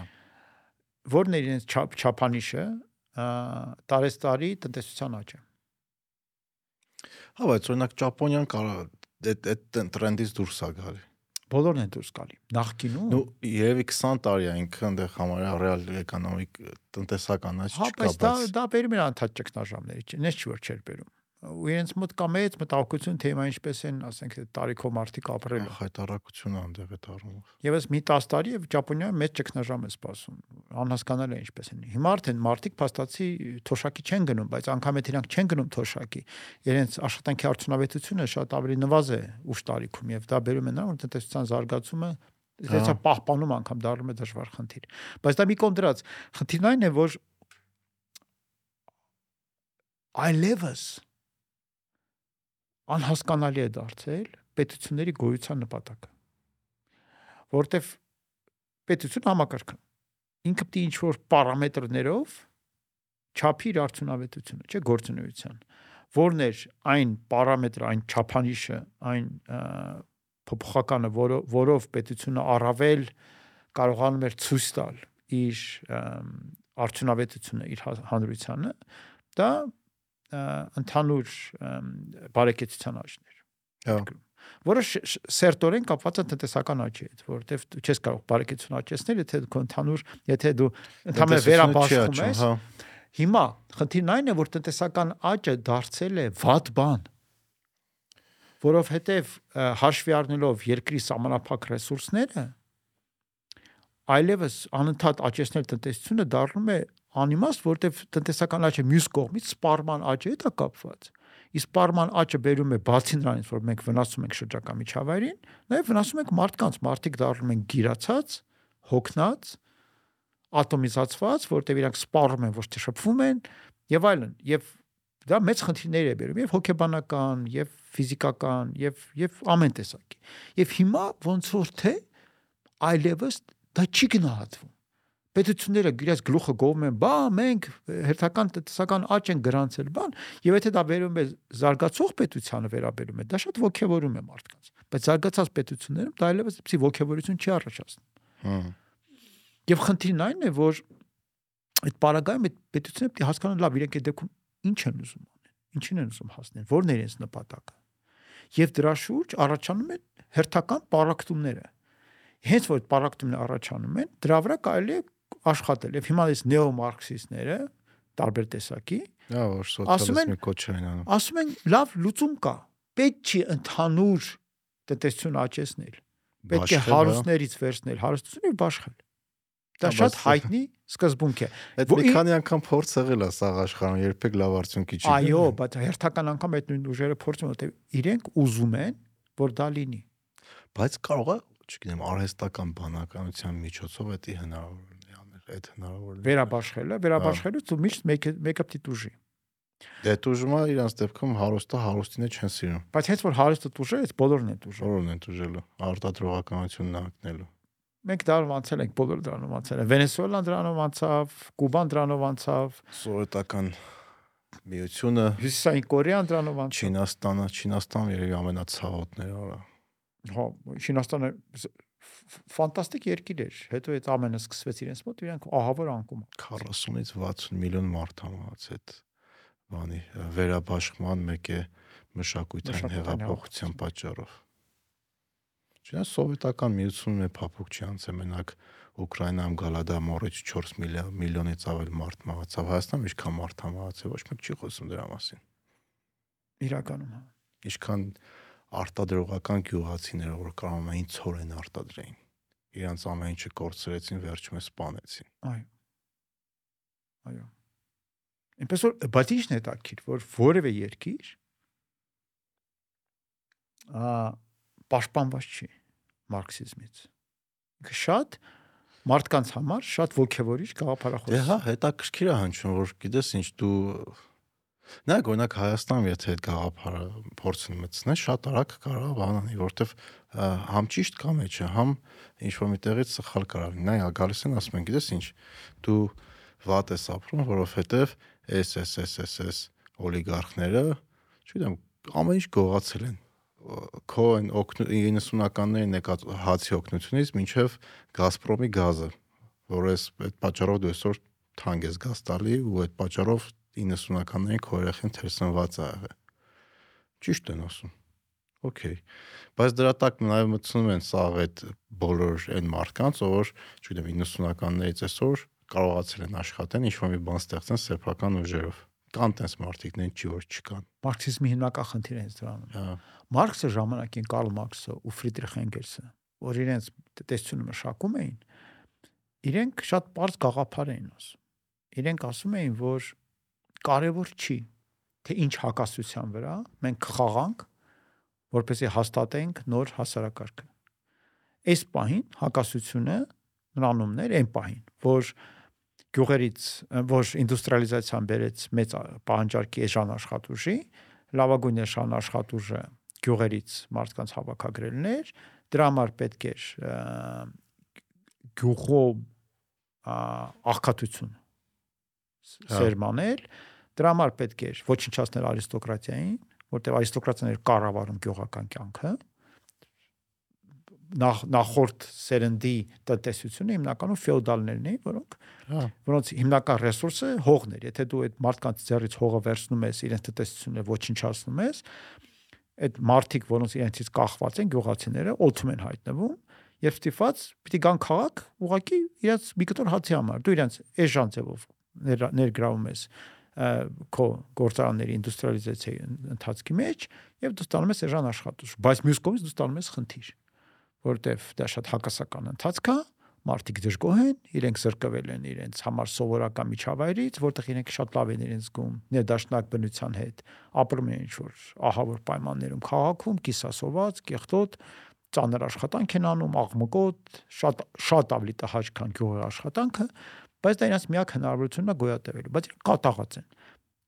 Որն է իրենց չափ չափանիշը, տարեստարի տնտեսության աճը։ Հա, բայց օրինակ Ճապոնիան կարա այդ այդ տրենդից դուրս է գալի։ Բոլորն են դուրս գալի։ Նախկինում Ну, երևի 20 տարի է ինքը այնտեղ համարյա ռեալ էկոնոմիկ տնտեսական աճ Հա, չկա, բայց դա բայց դա բերում էր անդադ ճգնաժամների, չէ՞, նես չի որ չէր բերում։ Ու իրենց մոտ կա մեծ մտահոգություն թե հիմա ինչպես են, ասենք, տարիքով մարդիկ ապրել։ խայտարակություն է այնտեղ այդ առումով։ Եվս մի 10 տարի եւ Ճապոնիայում մեծ ճգնաժամ է սպասում։ Անհասկանալի է ինչպես են։ Հիմա արդեն մարդիկ փաստացի թոշակի չեն գնում, բայց անգամ եթե իրանք չեն գնում թոշակի, իրենց աշխատանքի արդյունավետությունը շատ ավելի նվազ է ուշ տարիքում եւ դա բերում է նրան, որ տնտեսության զարգացումը դեցա Հա։ պահպանում անգամ դառնում է դժվար խնդիր։ Բայց դա մի կողմ դրած, խնդիրն այն է, որ այլևս անհասկանալի է դարձել պետությունների գոյության նպատակը որտեվ պետություն համակարգը ինքը պետք է ինչ որ պարամետրներով չափի իր արդյունավետությունը, չէ, գործունեության, որն էր այն պարամետրը, այն չափանիշը, այն փոփոխականը, որը որով պետությունը առավել կարողանում էր ցույց տալ իր արդյունավետությունը իր հա- հանրությանը, դա ընդհանուր բարեկեցության աճն էր Հա։ որը սերտորեն կապված է տնտեսական աճի հետ, որովհետև դու չես կարող բարեկեցություն աճեցնել, եթե դու ընդհանուր, եթե դու ընդհանուր վերաբաշխում ես, հա։ Հիմա խնդիրն այն է, որ տնտեսական աճը դարձել է վատ բան, որովհետև հաշվի առնելով երկրի սահմանափակ ռեսուրսները, այլևս անընդհատ աճեցնել տնտեսությունը դառնում է անիմաստ, որովհետև տնտեսական աճը մյուս կողմից սպառման աճի հետ է կապված։ Իսկ սպառման աճը բերում է բացի նրանից, որ մենք վնասում ենք շրջակա միջավայրին, նաև վնասում ենք մարդկանց, մարդիկ դառնում են գիրացած, հոգնած, ատոմիզացված, որտեղ իրանք սպառում են, ոչ թե շփվում են եւ այլն։ Եվ դա մեծ խնդիրներ է բերում եւ հոգեբանական, եւ ֆիզիկական, եւ եւ ամեն տեսակի։ Եվ հիմա ոնց որ թե այլևս դա չի գնահատվում։ Պետությունները իրաց գլուխը գովում են, բա մենք հերթական տնտեսական աճ են գրանցել, բան, եւ եթե դա վերում է զարգացող պետությանը վերաբերում է, դա շատ ողջևորում է մարդկանց։ Բայց զարգացած պետություններում դա այլևս իբսի ողջևորություն չի առաջացնում։ Հա։ Եվ խնդիրն այն է, որ այդ պարագայում այդ պետությունը պետք է հասկանան լավ իրենք այդ դեպքում ինչ են ուզում անել, ինչին են ուզում հասնել, որն է իրենց նպատակը։ Եվ դրա շուրջ առաջանում են հերթական պարակտումները։ Հենց որ այդ պարակտումները առաջանում են, դրա վրա կարելի է աշխատել։ Եվ հիմա այս նեոմարքսիստները տարբեր տեսակի Հա, որ սոցիալիզմի կոչ են անում։ ասում են լավ լուծում կա։ Պետք չի ընդհանուր տնտեսություն աճեցնել։ Պետք է հա։ հարուստներից վերցնել հարստությունը բաշխել։ Դա շատ հայտնի սկզբունք է։ Այդ մի քանի անգամ փորձ եղել է սաղ աշխարհում, երբեք լավ արդյունքի չի։ Այո, բայց հերթական անգամ այդ նույն ուժերը փորձում են, որտեղ իրենք ուզում են, որ դա լինի։ բայց կարող է, չգիտեմ, արհեստական բանականության միջոցով դա հնարավոր այդ հնարավոր է։ Վերաբաշխելը, վերաբաշխելուց ու միշտ մեկը մեկը պիտի դուժի։ Դե դուժումա իրանց դեպքում հարուստը հարուստին է չեն սիրում։ Բայց հենց որ հարստը դուժը, այս բոլորն են դուժը։ Որոնն են դուժելու, արտադրողականությունն ակնելու։ Մենք դառնում անցել ենք բոլոր դրանով անցել են։ Վենեսուելան դրանով անցավ, Կուբան դրանով անցավ, Սովետական միությունը, Հյուսիսային Կորեան դրանով անցավ։ Չինաստանը, Չինաստանը երևի ամենացավոտները արա։ Հա, Չինաստանը ս- ֆ- ֆանտաստիկ երկիր էր։ Հետո այդ ամենը սկսվեց իրենց մոտ, իրանք ահավոր անկում։ 40-ից 60 միլիոն մարդ համաց այդ բանի վերաբաշխման մեկ է մշակութային հեղափոխության պատճառով։ Չնայած սովետական միությունն է փափուկ չի անցել մենակ Ուկրաինայում գալադամորից 4 միլիոն միլիոնից ավել մարդ մահացավ։ Հայաստանում ինչքան մարդ համացավ, ոչ մեկ չի խոսում դրա մասին։ Իրականում հա։ Ինչքան արտադրողական գյուղացիները որ կարող էին ցորեն արտադրեին։ Իրանց ամեն ինչը կորցրեցին, վերջում է սպանեցին։ Այո։ Այո։ Ինչպես որ բայց ի՞նչն է տակիր, որ որևէ երկիր ա պաշտպանված չի մարքսիզմից։ Ինքը շատ մարդկանց համար շատ ողջևորիչ գաղափարախոս։ Դե հա, հետաքրքիր է հնչում, որ գիտես ինչ դու Նայեք, օրինակ Հայաստանում եթե այդ գաղափարը փորձեն մտցնել, շատ արագ կարող բանանի, որովհետև համ ճիշտ կամ էջը, համ ինչ որ միտեղից սխալ կարող լինի։ Նայ, գալիս են ասում են, գիտես ինչ, դու վատ ես ապրում, որովհետև SSSS օլիգարխները, չգիտեմ, ամեն ինչ գողացել են քո այն 90-ականներին եկած հացի օգնությունից մինչև Գազպրոմի գազը, որ էս այդ պատճառով դու այսօր թանկ ես գազ տալի ու այդ պատճառով 90-ականներին քո երեխին թերսնված ա եղել։ Ճիշտ են ասում։ Okay։ Բայց դրա տակ նաև մտցնում են սաղ այդ բոլոր այն մարդկանց, որ, չգիտեմ, 90-ականներից այսօր կարողացել են աշխատեն, ինչ որ մի բան ստեղծեն սեփական ուժերով։ Կան տես մարդիկներ, չի որ չկան։ Մարքսիզմի հիմնական խնդիրը հենց դրանում է։ Հա։ Մարքսը ժամանակին Կարլ Մարքսը ու Ֆրիդրիխ Էնգելսը, որ իրենց տեսությունը մշակում էին, իրենք շատ པարզ գաղափար էին ասում։ Իրենք ասում էին, որ կարևոր չի թե ինչ հակասության վրա մենք խաղանք, որպեսզի հաստատենք նոր հասարակարգը։ Այս պահին հակասությունը նրանումն էր այն պահին, որ գյուղերից որ ինդուստրիալիզացիան բերեց մեծ պահանջարկի էժան աշխատուժի, լավագույն էժան աշխատուժը գյուղերից մարդկանց հավաքագրելն էր, դրա համար պետք էր գյուղում աղքատություն սերմանել, դրա համար պետք էր ոչնչացնել արիստոկրատիային, որտեղ արիստոկրատիան էր կառավարում գյուղական կյանքը, նախ նախորդ սերնդի տնտեսությունը հիմնականում ֆեոդալներն էին, որոնք Հա։ որոնց հիմնական ռեսուրսը հողն էր։ Եթե դու այդ մարդկանց ձեռից հողը վերցնում ես, իրենց տնտեսությունը ոչնչացնում ես, այդ մարդիկ, որոնց իրենցից կախված են գյուղացիները, օթում են հայտնվում եւ ստիփած պիտի գան քաղաք, ուղակի իրենց մի կտոր հացի համար։ Դու իրենց էժան ձևով ներ, ներգրավում ես քո գործարանների ինդուստրիալիզացիայի ընթացքի մեջ եւ դու ստանում ես էժան աշխատուժ, բայց մյուս կողմից դու ստանում ես խնդիր, որտեվ դա շատ հակասական ընթացք է, մարդիկ դժգոհ են, իրենք զրկվել են իրենց համար սովորական միջավայրից, որտեղ իրենք շատ լավ են իրենց զգում ներդաշնակ բնության հետ, ապրում են ինչ-որ ահավոր պայմաններում քաղաքում, կիսասոված, կեղտոտ, ծանր աշխատանք են անում, աղմկոտ, շատ շատ ավելի տհաճ քան գյուղի աշխատանքը, բայց դա իրաց միակ հնարավորությունն է գոյատևելու, բայց կատաղած են։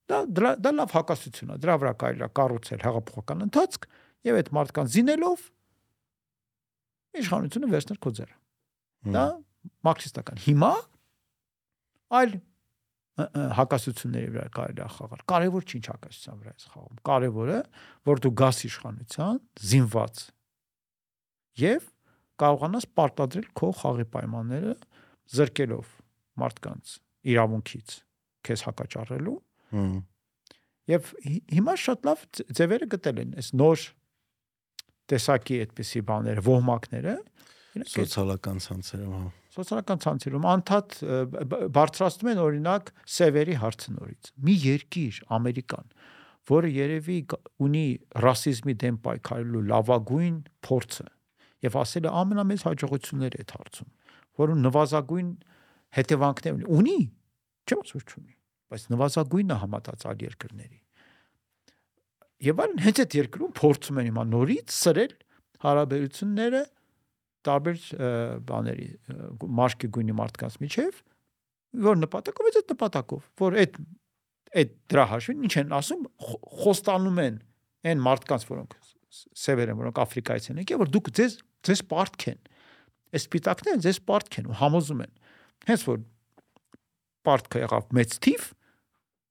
Դա դա, դա լավ հակասություն է, դրա վրա կարելի է կառուցել հեղափոխական ընթացք եւ այդ մարդկանց զինելով իշխանությունը վերցնել քո ձեռը։ Դա մարքսիստական։ Հիմա այլ հակասությունների վրա կարելի է խաղալ։ Կարևոր չի ինչ հակասության վրա է խաղում։ Կարևորը, որ դու գաս իշխանության զինված եւ կարողանաս պարտադրել քո խաղի պայմանները զրկելով մարդկանց իրավունքից քեզ հակաճառելու եւ հիմա շատ լավ ձևերը գտել են այս նոր տեսակի այդպիսի բաները, ոհմակները սոցիալական ցանցերում, հա սոցիալական ցանցերում անդադ բարձրացնում են օրինակ սևերի հարցնորից։ Մի երկիր, Ամերիկան, որը երևի ունի ռասիզմի դեմ պայքարելու լավագույն փորձը եւ ասել է ամենամեծ հաջողությունները այդ հարցում, որը նվազագույն հետևանքներ ունի։ Ունի, չեմ ասում չունի, բայց նվազագույնը համատած այլ երկրների։ Եվ այլն հենց այդ երկրում փորձում են հիմա նորից սրել հարաբերությունները տարբեր բաների մաշկի գույնի մարդկանց միջև որ նպատակով է այդ նպատակով որ այդ այդ դրա հաշվին ինչ են ասում խոստանում են այն մարդկանց որոնք սևեր են որոնք աֆրիկայից են եկել որ դուք ձեզ ձեզ պարտք են այս սպիտակները ձեզ պարտք են ու համոզում են հենց որ պարտքը եղավ մեծ թիվ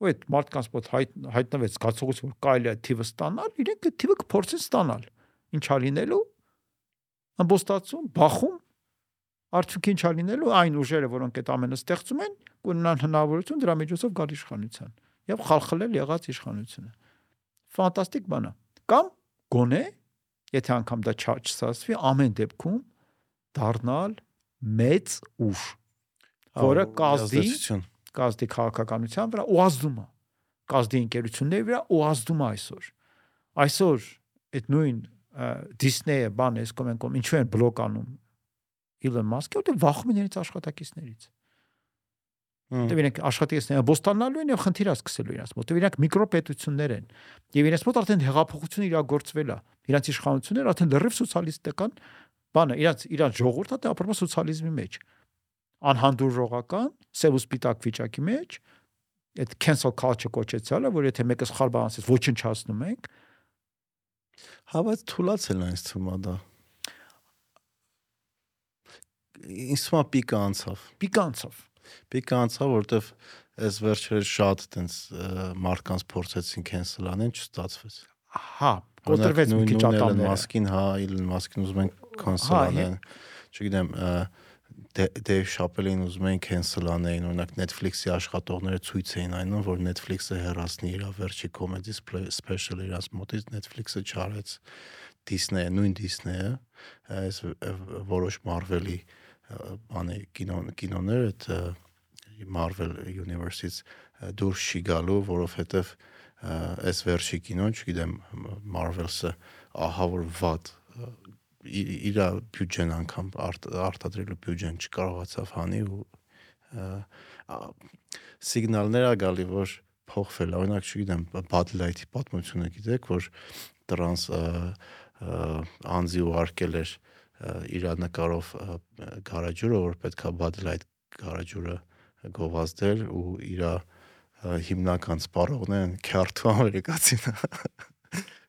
ու այդ մարդկանց մոտ հայտ, հայտնվեց զգացողություն որ կարելի է թիվը ստանալ իրենք այդ թիվը կփորձեն ստանալ ինչա լինելու? Ամբոստացում բախում արդյունքի ինչա լինելու? Այն ուժերը որոնք այդ ամենը ստեղծում են կունենան հնարավորություն դրա միջոցով գալ իշխանության եւ խալխլել եղած իշխանությունը ֆանտաստիկ բան է կամ գոնե եթե անգամ դա չստացվի ամեն դեպքում դառնալ մեծ ուժ որը կազդի կազդի քաղաքականության վրա ու ազդում է կազդի ընկերությունների վրա ու ազդում է այսօր այսօր այդ նույն Disney-ը բան էս կոմ են կոմ ինչու են բլոկ անում Elon Musk-ը որտեղ վախում են իրենց աշխատակիցներից Դե իրենք աշխատեցնեն բոստանալու են եւ խնդիրա սկսելու իրաց մոտ։ Իրանք միկրոպետություններ են։ Եվ իրենց մոտ արդեն հեղափոխությունը իրագործվել է։ Իրանք իշխանությունները արդեն լրիվ սոցիալիստական բանը, իրանք իրանք ժողովուրդը դա ապրում է սոցիալիզմի մեջ։ Անհանդուրժողական, սև ու սպիտակ վիճակի մեջ այդ cancel culture կոչեցյալը, որ եթե մեկը սխալ բան ասես, ոչնչացնում ենք, Հա, բայց թուլացել ինձ թվում է դա։ Ինձ թվում է պիկը անցավ։ Պիկը անցավ։ Պիկը անցավ, որովհետև այս վերջերս շատ տենց մարդկանց փորձեցին cancel անեն, չստացվեց։ Հա, կոտրվեց մի քիչ ատամները։ Մասկին, հա, Իլոն Մասկին ուզում են cancel հա, անեն։ Չգիտեմ, Dave Chappelle-ին ուզում էին cancel անեին, օրինակ Netflix-ի աշխատողները ցույց էին այնում, որ Netflix-ը հեռացնի իր վերջի comedy special իրաց մոտից, Netflix-ը չարեց Disney-ը, նույն Disney-ը, այս որոշ Marvel-ի բանի կինո կինոներ այդ Marvel Universe-ից դուրս չի գալու, որովհետև այս վերջի կինոն, չգիտեմ, Marvel-ը ահա որ վատ իր բյուջեն անգամ արտ, արտադրելու բյուջեն չկարողացավ հանի ու սիգնալներ ա գալի որ փոխվել օրինակ չգիտեմ Bud Light-ի պատմությունը գիտեք որ տրանս անձի ու արկել էր իր նկարով գարաջուրը որ պետքա Bud Light գարաջուրը գովազդել ու իր հիմնական սպառողներն քյարթու ամերիկացին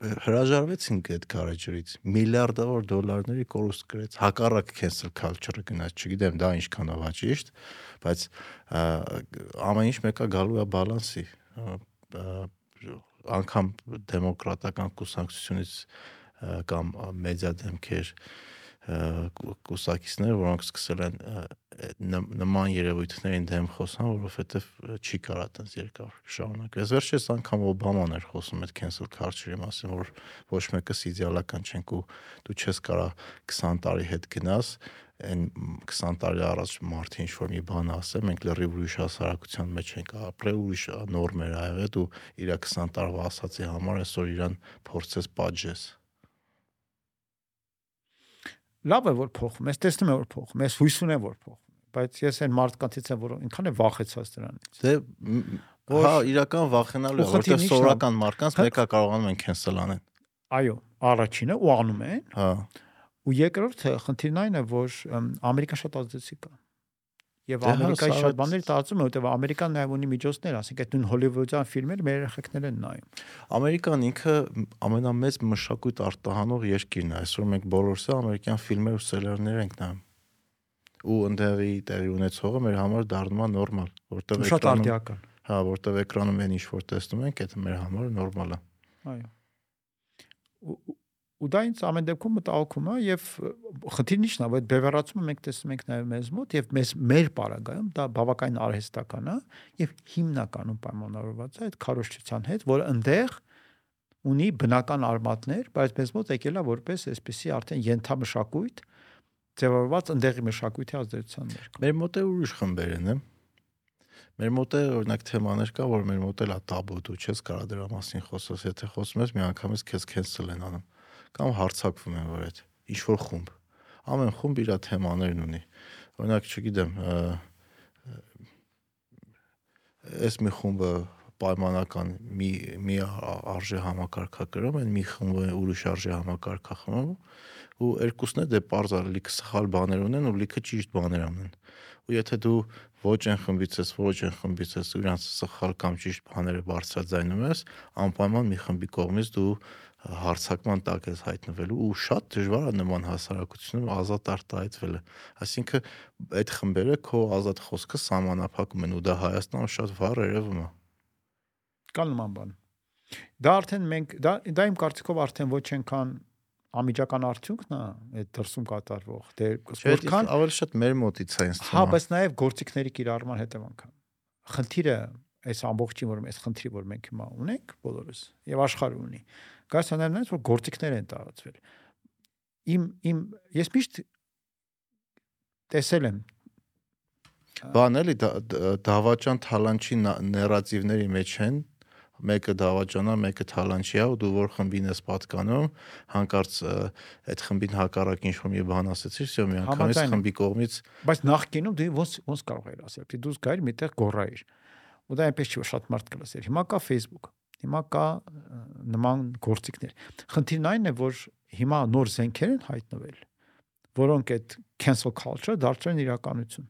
հրաժարվեցին այդ գարեջրից միլիարդավոր դոլարների կորուստ գրեց հակառակ cancel culture-ը գնաց չգիտեմ դա ինչքան ա ճիշտ բայց ամեն ինչ մեկը գալու է բալանսի անգամ դեմոկրատական կուսակցությունից կամ մեդիա դեմքեր կուսակիցներ, որոնք սկսել են նման երևույթներին դեմ խոսան, որովհետև չի կարա տենց երկար շարունակել։ վերջերս անգամ Օբաման էր խոսում այդ cancel culture-ի մասին, որ ոչ մեկս իդեալական չենք ու դու չես կարա 20 տարի հետ գնաս, այն 20 տարի առաջ մարդը ինչ որ մի բան ասե, մենք լրիվ ուրիշ հասարակության մեջ ենք ապրել, ուրիշ նորմեր ա եղել, դու իր 20 տարվա ասացի համար այսօր իրան փորձես պատժես լավ է որ փոխում, ես տեսնում եմ որ փոխում, ես հույս ունեմ որ փոխում, բայց ես այն մարդկանցից եմ, որ ինքան է վախեցած դրանից։ Դե հա, իրական վախենալու է, որտեղ սովորական մարդկանց հա։ մեկը կարողանում են cancel անեն։ Այո, առաջինը ու անում են։ Հա։ Ու երկրորդը խնդիրն այն է, որ Ամերիկան շատ ազդեցիկ է Եվ դե հա, Ամերիկայի շատ բաներ տարածում է, որտեղ Ամերիկան նաև ունի միջոցներ, ասենք այդ նույն հոլիվուդյան ֆիլմերը մեր երեխեքներ են նայում։ Ամերիկան ինքը ամենամեծ մշակույթ արտահանող երկիրն է։ Այսօր մենք բոլորս ամերիկյան ֆիլմեր ու սերիալներ ենք նայում։ Ու ընդհանրի տեղի ունեցողը մեր համար դառնում է նորմալ, որտեղ շատ արդիական։ Հա, որտեղ էկրանում են ինչ որ տեսնում ենք, դա մեր համար նորմալ է։ Այո ու դա ինձ ամեն դեպքում մտահոգում է եւ խնդիրն ինչն է որ բևեռացումը մենք տեսնում ենք նաեւ մեզ մոտ եւ մեզ մեր պարագայում դա բավականին արհեստական է եւ հիմնականում պայմանավորված է այդ քարոշչության հետ որ այնտեղ ունի բնական արմատներ բայց մեզ մոտ եկել է որպես այսպեսի արդեն յենթամշակույթ ձևավորված ընդեղի մշակույթի ազդեցության ներքո մեր մոտ է ուրիշ խմբեր են Մեր մոտ է օրինակ թեմաներ կա, որ մեր մոտ էլ է տաբու, դու չես կարա դրա մասին խոսես, եթե խոսում ես, միանգամից քեզ cancel են անում կամ հարցակվում են որ այդ ինչ որ խումբ ամեն խումբ իր թեմաներն ունի օրինակ չգիտեմ այս մի խումբը պայմանական մի մի արժե համակարգակրում են, մի խումբը ուրիշ արժե համակարգախմբում ու երկուսն է դե parza լիքը սխալ բաներ ունեն ու լիքը ճիշտ բաներ ունեն։ Ու եթե դու ոչ այն խմբից ես, ոչ այն խմբից ես, իրանց սխալ կամ ճիշտ բաները բարձրաձայնում ես, անպայման մի խմբի կողմից դու հարցակման տակ ես հայտնվելու ու շատ դժվար է նման հասարակությունում ազատ արտահայտվելը։ Այսինքն այդ խմբերը քո ազատ խոսքը սահմանափակում են ու դա Հայաստանում շատ վառ երևում է։ Կա նման բան։ Դա արդեն մենք դա դա իմ կարծիքով արդեն ոչ այնքան ամիջական արդյունքն է այդ դրսում կատարվող։ Դե որքան ավելի շատ մեր մոտից է ինձ թվում։ Հա, բայց նաև գործիքների կիրառման հետևանք է։ Խնդիրը այս ամբողջին որ այս խնդրի որ մենք հիմա ունենք բոլորս եւ աշխարհը ունի գասաներն են որ գործիքներ են տարածվել իմ իմ ես միշտ տեսել եմ բան էլի դավաճան թալանչի նարատիվների մեջ են մեկը դավաճանա, մեկը թալանչի է ու դու որ խմբին ես պատկանում, հանկարծ այդ խմբին հակառակ ինչ-որ մի բան ասեցիր, всё մի անգամից խմբի կողմից բայց նախկինում դու ոնց ոնց կարող ես ասել, դու դուս գայր միտեղ գորայիր։ Ու դա այնպես չի որ շատ մարդ կլսեր։ Հիմա կա Facebook, հիմա կա նման գործիքներ։ Խնդիրն այն է, որ հիմա նոր զենքեր են հայտնվել, որոնք այդ cancel culture դարձրել են իրականություն,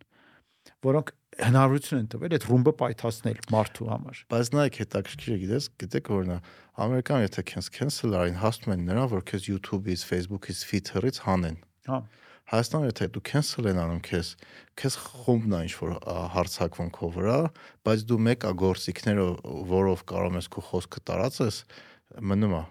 որոնք հնարավորություն են տվել այդ ռումբը պայթացնել մարդու համար։ Բայց նայեք հետաքրքիր է գիտես, գիտեք որն է, ամերիկան եթե քեզ cancel արին, հասնում են նրան, որ քեզ YouTube-ից, Facebook-ից, Twitter-ից հանեն։ Հա։ Հայաստանում եթե դու cancel են անում քեզ, քեզ խումբն է ինչ որ հարցակվում քո վրա, բայց դու մեկա գործիքներով, որով կարող ես քո խոսքը տարածես, մնում է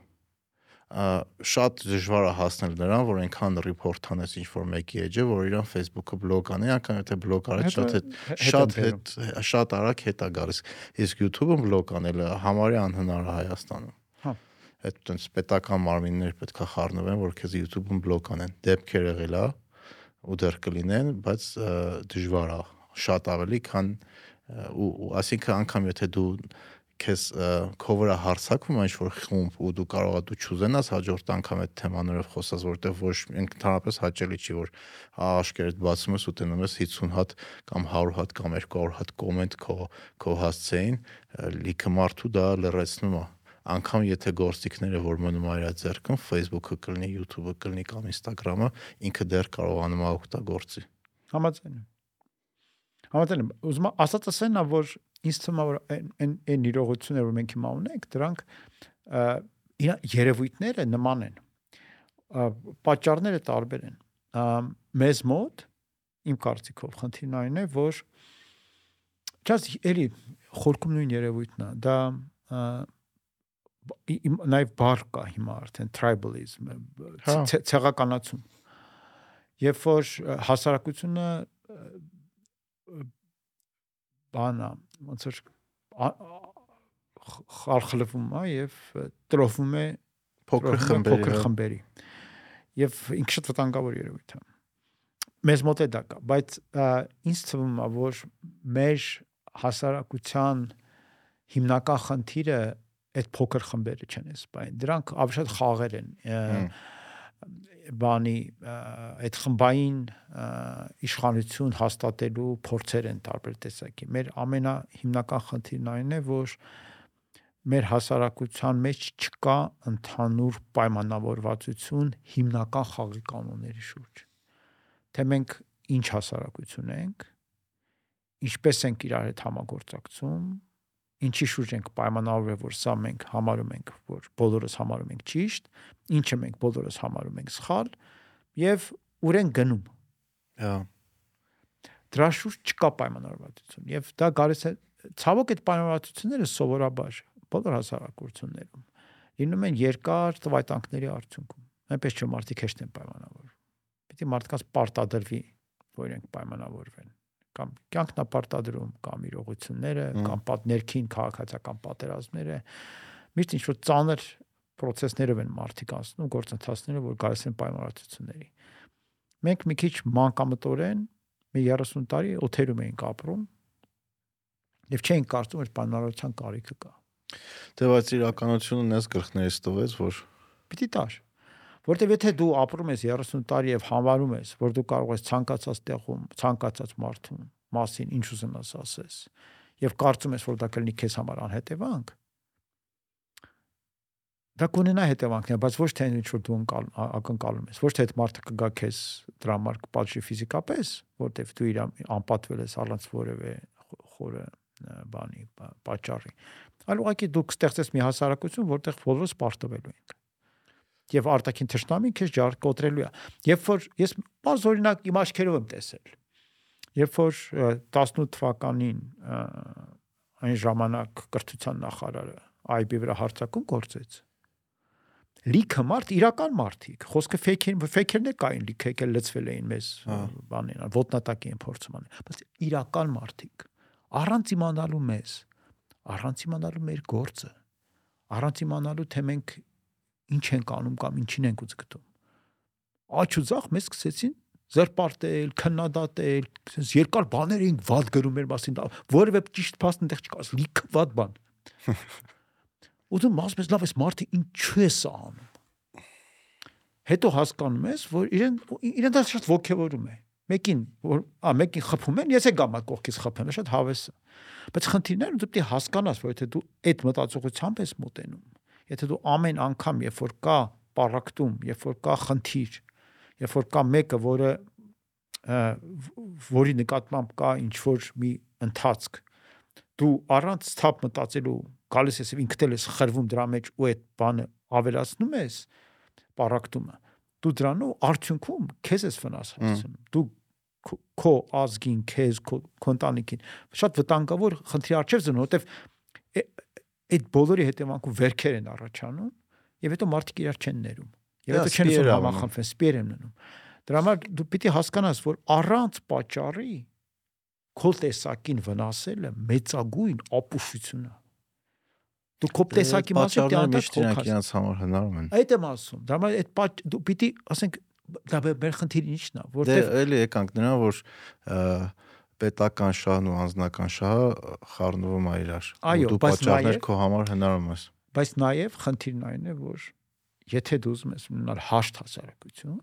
շատ դժվար է հասնել նրան, որ այնքան report անես ինչ որ մեկի էջը, որ իրան Facebook-ը բլոկ անի, անկամ եթե բլոկ արեց շատ հետ շատ հետ շատ արագ հետ է գալիս։ Իսկ YouTube-ը բլոկ անելը համարյա անհնար է Հայաստանում։ Հա։ Այդ տենց պետական մարմիններ պետքա խառնվեն, որ քեզ YouTube-ում բլոկ անեն։ Դեպքեր եղել է ու դեռ կլինեն, բայց դժվար է շատ ավելի, քան ու ասինքն անգամ եթե դու քեզ քո վրա հարցակվում ինչ որ խումբ ու դու կարող ես դու չուզենաս հաջորդ անգամ այդ թեմաներով խոսած որտեվ ոչ ընդհանրապես հաճելի չի որ աշկերտ բացում ես ու տենում ես 50 հատ կամ 100 հատ կամ 200 հատ կոմենտ քո քո հասցեին լիքը մարդու դա լրացնում է անգամ եթե գործիքները որ մնում է իր ձեռքում Facebook-ը կլինի, YouTube-ը կլինի կամ Instagram-ը ինքը դեռ կարողանում է օգտագործի համաձայն եմ համաձայն եմ ուզում ասած ասեն որ ինձ թվում է որ այն այն իրողությունները որ մենք հիմա ունենք դրանք երևույթները նման են պատճառները տարբեր են մեզ մոտ իմ կարծիքով խնդիրն այն է որ ճաս էլի խորքում նույն երևույթն է դա նաև բար կա հիմա արդեն tribalism հա։ ցեղականացում երբ որ հասարակությունը բանա ոնց որ խարխլվում է եւ տրովում է փոքր խմբերի փոքր խմբերի եւ ինքը շատ վտանգավոր երևույթ է մեզ մոտ է դա կա բայց ինձ թվում է որ մեր հասարակության հիմնական խնդիրը այդ փոքր խմբերը չեն սպայն դրանք ավելի շատ խաղեր են բանի այդ խմբային իշխանություն հաստատելու փորձեր են տարբեր տեսակի։ Մեր ամենա հիմնական խնդիրն այն է, որ մեր հասարակության մեջ չկա ընդհանուր պայմանավորվածություն հիմնական խաղի կանոնների շուրջ։ Թե մենք ինչ հասարակություն ենք, ինչպես ենք իրար հետ համագործակցում, ինչի շուրջ ենք պայմանավորվել, որ սա մենք համարում ենք, որ բոլորս համարում ենք ճիշտ, ինչը մենք բոլորս համարում ենք սխալ եւ ուր են գնում։ Հա։ Դրա շուրջ չկա պայմանավորվածություն եւ դա գալիս է ցավոք այդ պայմանավորվածությունները սովորաբար բոլոր հասարակություններում լինում են երկար տվայտանքների արդյունքում։ Այնպես չէ մարդիկ հեշտ են պայմանավորվում։ Պետք է մարդկանց պարտադրվի, որ իրենք պայմանավորվեն կամ կյանքն ապարտադրում կամ իրողությունները կամ պատներքին քաղաքացիական պատերազմները միշտ ինչ որ ծանր process-ներով են մարդիկ անցնում գործընթացները որ գալիս են պայմանավորվածությունների մենք մի քիչ մանկամտորեն մի 30 տարի օթերում էինք ապրում եւ չէինք կարծում որ պայմանավորության կարիքը կա դե բայց իրականությունը նես գլխներից տվեց որ պիտի տար Որտեվ եթե դու ապրում ես 30 տարի եւ համարում ես, որ դու կարող ես ցանկացած տեղում, ցանկացած մարդուն մասին ինչ ուզենաս ասես, եւ կարծում ես, որ դա կլինի քեզ համար անհետևանք, դա կունենա հետևանքներ, բայց ոչ թե ինչ որ դու ակնկալում ես, ոչ թե այդ մարդը կգա քեզ դրա համար կպատժի ֆիզիկապես, որտեվ դու իր անպատվել ես առանց որևէ խորը բանի պատճառի։ Այլ ուղղակի դու կստեղծես մի հասարակություն, որտեղ բոլորս պարտվելու ենք եւ արտաքին թշնամին քեզ ջար կոտրելու է։ Երբ որ ես բաց օրինակ իմ աչքերով եմ տեսել։ Երբ որ 18 թվականին այն ժամանակ կրթության նախարարը IB վրա հարցակում գործեց, լիքը մարդ իրական մարդիկ խոսքը ֆեյքեր ֆեյքերներ կային լիքը եկել լծվել էին մեզ հա։ բանին ոտնատակ էին փորձում անել բայց իրական մարդիկ առանց իմանալու մեզ առանց իմանալու մեր գործը առանց իմանալու թե մենք ինչ ենք անում կամ ինչին ենք ուզգտում աչ ու ցախ մեզ սկսեցին զրպարտել, քննադատել, sense երկար բաներ էին վատ գրում մեր մասին, որևէ ճիշտ փաստ այնտեղ չկա, լիքը վատ բան։ Ու դու մաս մեզ լավ ես մարդը ինչու է սա անում։ Հետո հասկանում ես, որ իրեն իրեն դա շատ ողջևորում է։ Մեկին, որ ա մեկին խփում են, ես է գամա կողքից խփեմ, շատ հավես է։ Բայց խնդիրները դու պետք է հասկանաս, որ եթե դու այդ մտածողությամբ ես մոտենում, եթե դու ամեն անգամ, երբ որ կա պարակտում, երբ որ կա խնդիր, երբ որ կա մեկը, որը որի նկատմամբ կա ինչ որ մի ընթացք, դու առանց ցապ մտածելու գալիս ես ինքդ ես խրվում դրա մեջ ու այդ բանը ավելացնում ես պարակտումը դու դրանով արդյունքում քեզ ես վնասացնում դու քո ազգին քեզ քո կոնտանիկին շատ վտանգավոր խնդրի արժև զնու որտեվ այդ բոլորի հետևանքով վերքեր են առաջանում եւ հետո մարդիկ իրար չեն ներում եւ հետո չեն ուզում համախմբվել սպիեր են մնում դրա համար դու պիտի հասկանաս որ առանց պատճառի քո տեսակին վնասելը մեծագույն ապուշություն է Դու քո տեսակի դիանտակ քո իրենց համար հնարում են։ Այդ եմ ասում։ Դա մա այդ դու պիտի ասենք դա մեր խնդիրը ի՞նչն է, որտեղ Դե էլի եկանք նրան, որ պետական շահն ու անձնական շահը խառնվում է իրար։ Դու պատճառներ քո համար հնարում ես։ Բայց նաև խնդիրն այն է, որ եթե դու ուզում ես ունենալ հաշտ հասարակություն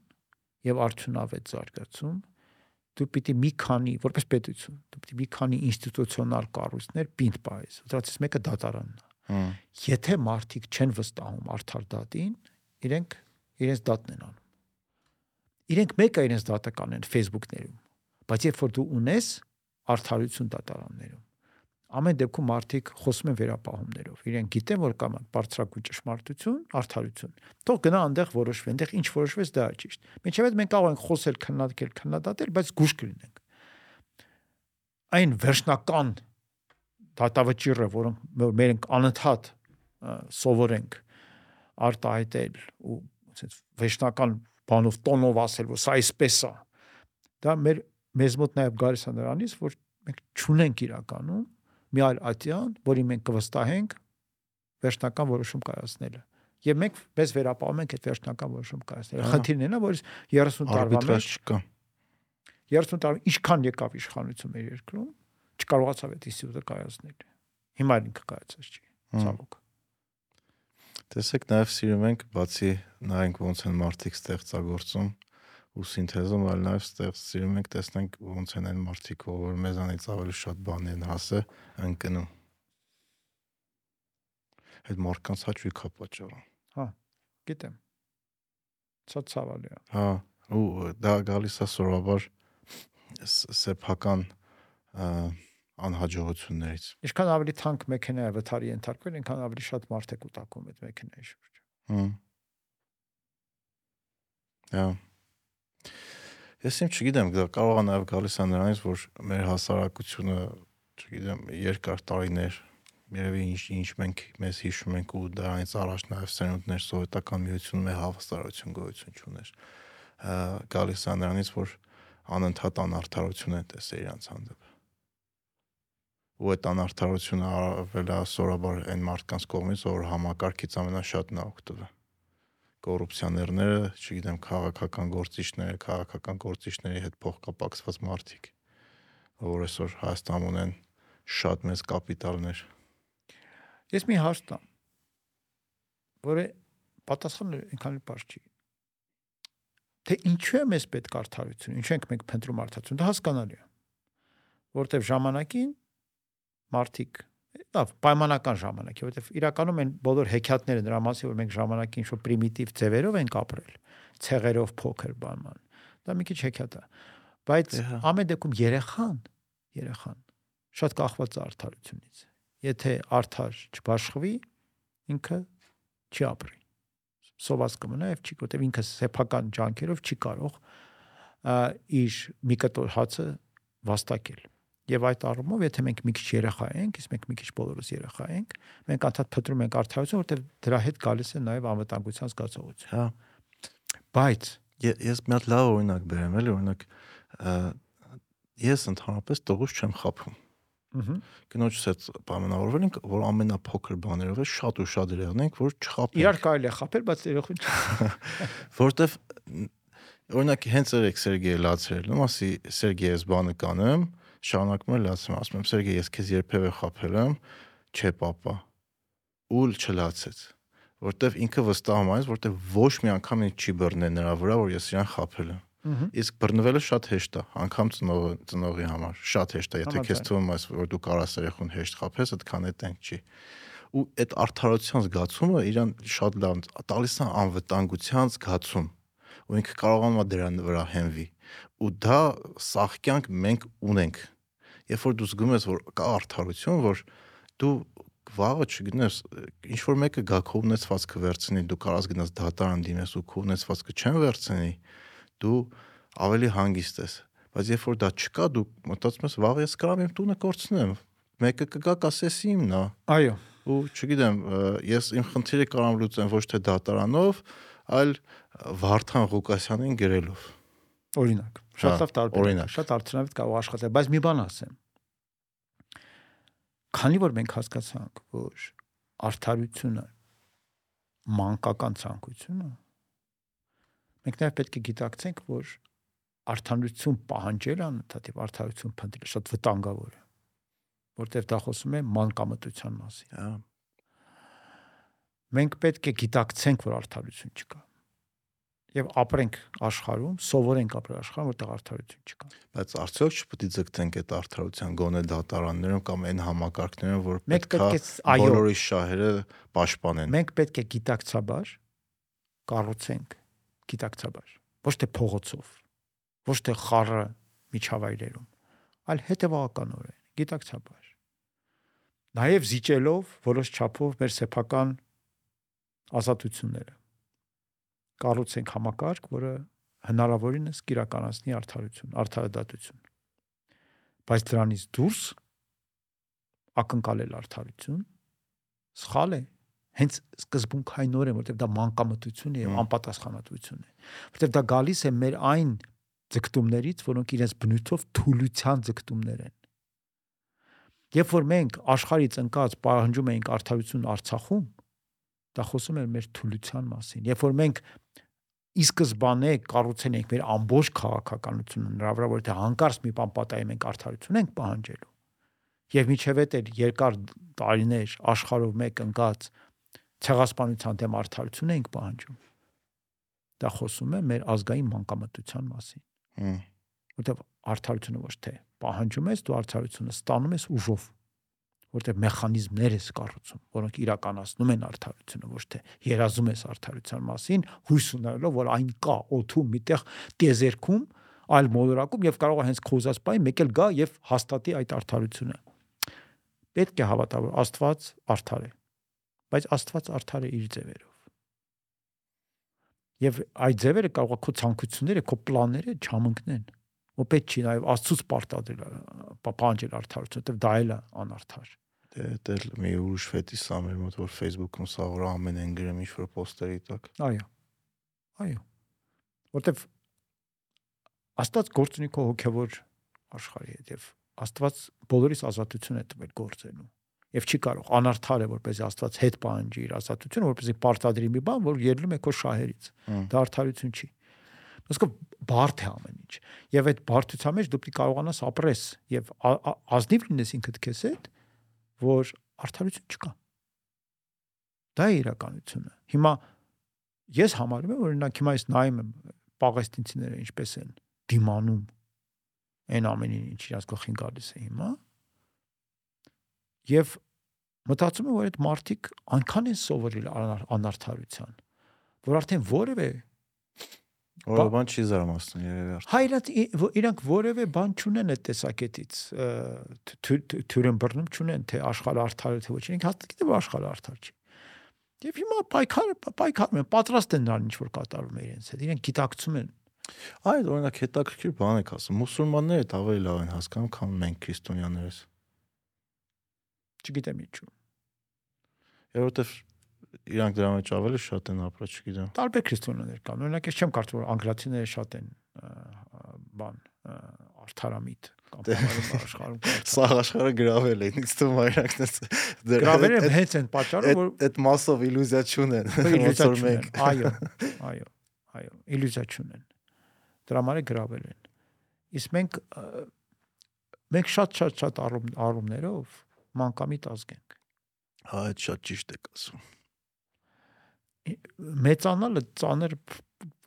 եւ արդյունավետ զարգացում, դու պիտի մի քանի, որպես պետություն, դու պիտի մի քանի ինստիտուցիոնալ կառույցներ պինդ պահես։ Դրանցից մեկը դատարանն է Եթե մարդիկ չեն վստահում արդար դատին, իրենք իրենց դատն են անում։ Իրենք մեկը իրենց դատը կանեն Facebook-ներում, բայց երբ որ դու ունես արդարություն դատարաններում, ամեն դեպքում մարդիկ խոսում են վերապահումներով։ Իրենք գիտեն, որ կա բարձրակույն ճշմարտություն, արդարություն։ Թող գնա այնտեղ որոշվի, այնտեղ ինչ որոշվեց դա է ճիշտ։ Մինչև այդ մենք կարող ենք խոսել, քննադատել, քննադատել, բայց գուշ կլինենք։ Այն վերջնական դատավճիռը, որոնք մենք անընդհատ սովորենք արտահայտել ու ասենց վեշնական բանով տոնով ասել, որ սա այսպես է։ Դա մեր մեզ մոտ նաև գալիս է նրանից, որ մենք ճունենք իրականում մի այլ ատյան, որի մենք կվստահենք վերջնական որոշում կայացնելը։ Եվ մենք մեզ վերապահում ենք այդ վերջնական որոշում կայացնելը։ Խնդիրն է, որ 30 տարվա մեջ չկա։ 30 տարի ինչքան եկավ իշխանություն մեր երկրում, չկարողացավ այդ ինստիտուտը կայացնել։ Հիմա ինքը կայացած չի։ Ցավոք։ Տեսեք, նաև սիրում ենք բացի նայենք ոնց են մարդիկ ստեղծագործում ու սինթեզում, այլ նաև ստեղծ սիրում ենք տեսնենք ոնց են այն մարդիկ, որ մեզանից ավելի շատ բան են հասը ընկնում։ Այդ մարդկանց հաճույք է պատճառը։ Հա, գիտեմ։ Սա ցավալի է։ Հա, ու դա գալիս է սովորաբար սեփական անհաջողություններից։ Ինչքան ավելի թանկ մեքենա է վթարի ենթարկվել, այնքան ավելի շատ մարդ է կուտակում այդ մեքենայի շուրջ։ Հմ։ Հա։ Ես իմ չգիտեմ, դա կարող է նաև գալիս է նրանից, որ մեր հասարակությունը, չգիտեմ, երկար տարիներ երևի ինչ ինչ մենք մեզ հիշում ենք ու դրանից առաջ նաև սերունդներ սովետական միությունում է հավասարություն գոյություն չուներ գալիս է նրանից որ անընդհատ անարթարություն են տեսել իրանց հանդեպ ու այդ անարթարությունը ավելասորաբար այն մարդկանց կողմից, որ համակարգից ամենաշատն է օգտվել կոռուպցիաներները, չգիտեմ, քաղաքական գործիչները, քաղաքական գործիչների հետ փոխկապակցված մարդիկ, որ այսօր Հայաստանում ունեն շատ մեծ կապիտալներ։ Ես մի հարց տամ, որը պատասխանը այնքան էլ բարձ չի։ Թե ինչու է մեզ պետք արդարություն, ինչու ենք մենք փնտրում արդարություն, դա հասկանալի է։ Որտեվ ժամանակին մարդիկ լավ պայմանական ժամանակ, որովհետև իրականում են բոլոր հեքիաթները նրա մասին, որ մենք ժամանակի ինչ-որ պրիմիտիվ ձևերով ենք ապրել, ցեղերով փոքր բանման։ Դա մի քիչ հեքիաթ է։ Բայց ամեն դեպքում երեխան, երեխան շատ կախված է արդարությունից։ Եթե արդար չբաշխվի, ինքը չի ապրի։ Սոված կմնա եւ չի, որտեվ ինքը սեփական ջանքերով չի կարող իր մի կտոր հացը վաստակել։ Եվ այդ առումով, եթե մենք մի քիչ երեխա ենք, իսկ մենք մի քիչ բոլորս երեխա ենք, մենք անդադ փտրում ենք արդարություն, որտեվ դրա հետ գալիս է նաև անվտանգության զգացողություն։ Հա։ Բայց Ես մի հատ լավ օրինակ բերեմ, էլի օրինակ ես ընդհանրապես տողուց չեմ խափում։ ըհը Կնոջս հետ պայմանավորվել ենք, որ ամենափոքր բաներով է շատ ու շատ դրեղն ենք, որ չխափենք։ իրար կարելի է խփել, բայց երախուն չի։ որտեվ օրինակ հենց երեք Սերգեյ լացրել, ասի Սերգեյ ես բանը կանեմ, շարունակում է լացում, ասում եմ Սերգեյ ես քեզ երբևէ խափել եմ, չէ papa։ Ուլ չլացեց որտեվ ինքը վստահում է, որտեվ ոչ մի անգամ ինձ չի բռնել նրա վրա, որ ես իրան խափել եմ։ Իսկ բռնվելը շատ հեշտ է, անգամ ծնողը ծնողի համար շատ հեշտ է, եթե քեզ թվում է, որ դու կարաս երեխուն հեշտ խափես, այդքան է տենք չի։ Ու այդ արդարության զգացումը իրան շատ լավ տալիս է անվտանգության զգացում, ու ինքը կարողանում է դրան վրա հենվի։ Ու դա սաղ կյանք մենք ունենք։ Երբ որ դու զգում ես, որ կա արդարություն, որ դու վաղը չգնաս, ինչ որ մեկը գա քո ունեցվածքը վերցնի, դու կարաս գնաս դատարան դիմես ու քո ունեցվածքը չեն վերցնի, դու ավելի հանգիստ ես բայց երբ որ դա չկա դու մտածում ես վաղ ես կարամ իմ տունը կորցնեմ մեկը կգա կասես իմն է Այո, ու չգիտեմ ես իմ խնդիրը կարամ լուծեմ ոչ թե դատարանով այլ Վարդան Ղուկասյանին գրելով օրինակ։ Շատ լավ է, շատ արդյունավետ կարող աշխատել, բայց մի բան ասեմ։ Քանի որ մենք հասկացանք, որ արդարությունը մանկական ցանկություն է, մենք նաև պետք է գիտակցենք, որ արդարություն պահանջելը անընդհատ արդարություն փնտրելը շատ վտանգավոր է, որտեղ դա խոսում է մանկամտության մասին։ հա Մենք պետք է գիտակցենք, որ արդարություն չկա։ Եվ ապրենք աշխարհում, սովորենք ապրել աշխարհում, որտեղ արդարություն չկա։ բայց արդյոք չպետք է ձգտենք այդ արդարության գոնե դատարաններում կամ այն համակարգներում որ պետք է բոլորի շահերը պաշտպանեն Մենք պետք է գիտակցաբար կառուցենք գիտակցաբար, ոչ թե փողոցով, ոչ թե խառը միջավայրերում, այլ հետևականորեն գիտակցաբար։ Նաև զիջելով որոշ չափով մեր սեփական ազատությունները։ Կառուցենք համակարգ, որը հնարավորինս կիրականացնի արդարություն, արդարադատություն։ Բայց դրանից դուրս ակնկալել արդարություն սխալ է հենց սկզբունքայինորեն, որտեղ դա մանկամտություն է եւ անպատասխանատվություն է։ Որտեղ դա գալիս է մեր այն ձգտումներից, որոնք իրենց բնույթով թուլության ձգտումներ են։ Երբ որ մենք աշխարհից ընկած պահանջում էինք արդարություն Արցախում, դա խոսում էր մեր թուլության մասին։ Երբ որ մենք ի սկզբանե կառուցել ենք մեր ամբողջ քաղաքականությունը նրա վրա, որտեղ հանկարծ մի բան պատահի մենք արդարություն ենք պահանջելու։ Եվ միջև այդ երկար տարիներ աշխարհով մեկ ընկած ցեղասպանության դեմ արդարություն ենք պահանջում։ Դա խոսում է մեր ազգային մանկամտության մասին, Հմ, որտեղ արդարությունը ոչ թե պահանջում ես, դու արդարությունը ստանում ես ուժով, որտեղ մեխանիզմներ ես կառուցում, որոնք իրականացնում են արդարությունը, ոչ թե երազում ես արդարության մասին, հույս ունելով, որ այն կա օթում միտեղ տեզերքում, այլ մոլորակում եւ կարող է հենց քո ուզած բան մեկ էլ գա եւ հաստատի այդ արդարությունը։ Պետք է հավատալ, որ Աստված արդար է, բայց Աստված արդար է իր ձևերով։ Եվ այդ ձևերը կարող է քո ցանկությունները, քո պլանները չհամընկնեն։ Ու պետք չի նաև Աստծուց պարտադրել, պահանջել արդարություն, որտեղ դա էլ է անարդար։ դե էլ մի ուրիշ ֆետիս է մեր մոտ որ Facebook-ում սա որ ամեն են գրեմ ինչ որ պոստերի տակ Այո։ Այո։ Որտեվ Աստված գործունի քո հոգևոր աշխարհի հետ եւ Աստված բոլորիս ազատություն է տվել գործելու եւ չի կարող անարդար է որպես Աստված հետ պահանջի իր ազատությունը որպեսզի պարտադրի մի բան որ ելնում է քո շահերից դա արդարություն չի ոսկե բարդ է ամեն ինչ եւ այդ բարդության մեջ դու պետք է կարողանաս ապրես եւ ազնիվ լինես ինքդ քեզ հետ որ արդարություն չկա դա է իրականությունը հիմա ես համարում եմ օրինակ հիմա ես նայում եմ պաղեստինցիները ինչպես են դիմանում այն ամենին ինչ իրաց գլխին գալիս է հիմա Եվ մտածում եմ որ այդ մարդիկ այնքան են սովորել անար- անարդարության, որ արդեն որևէ Որը բան չի զարմացնում երևի արդեն։ Հա իրանք իրանք որևէ բան չունեն այդ տեսակետից թյուրեն բռնում չունեն թե աշխարհը արդար է թե ոչ իրենք հաստատ գիտեն որ աշխարհը արդար չի եւ հիմա պայքար պայքարում են պատրաստ են նրան ինչ որ կատարում իրենց հետ իրենք գիտակցում են Այդ օրինակ հետաքրքիր բան եք ասում։ Մուսուլմանները դա ավելի լավ են հասկանում, քան մենք քրիստոնյաներս։ չգիտեմ ինչու Որովհետև իրանք դրա մեջ ավելի շատ են ապրած, չգիտեմ։ տարբեր քրիստոնյաներ կան օրինակ ես չեմ կարծում որ անգլիացիները շատ են բան ա, արդարամիտ կամ Դե- աշխարհում կա արդար- Սա աշխարհը գրավել է, ինձ թվում է իրանք դες գրավերը հենց են պատճառը որ այդ մասով իլյուզիա չունեն։ ոնց որ չունեն այո այո այո իլյուզիա չունեն դրա համար է գրավել են իսկ մենք մենք շատ շատ շատ առում առումներով մանկամիտ ազգ ենք Հա, այդ շատ ճիշտ եք ասում։ մեծանալը ծանր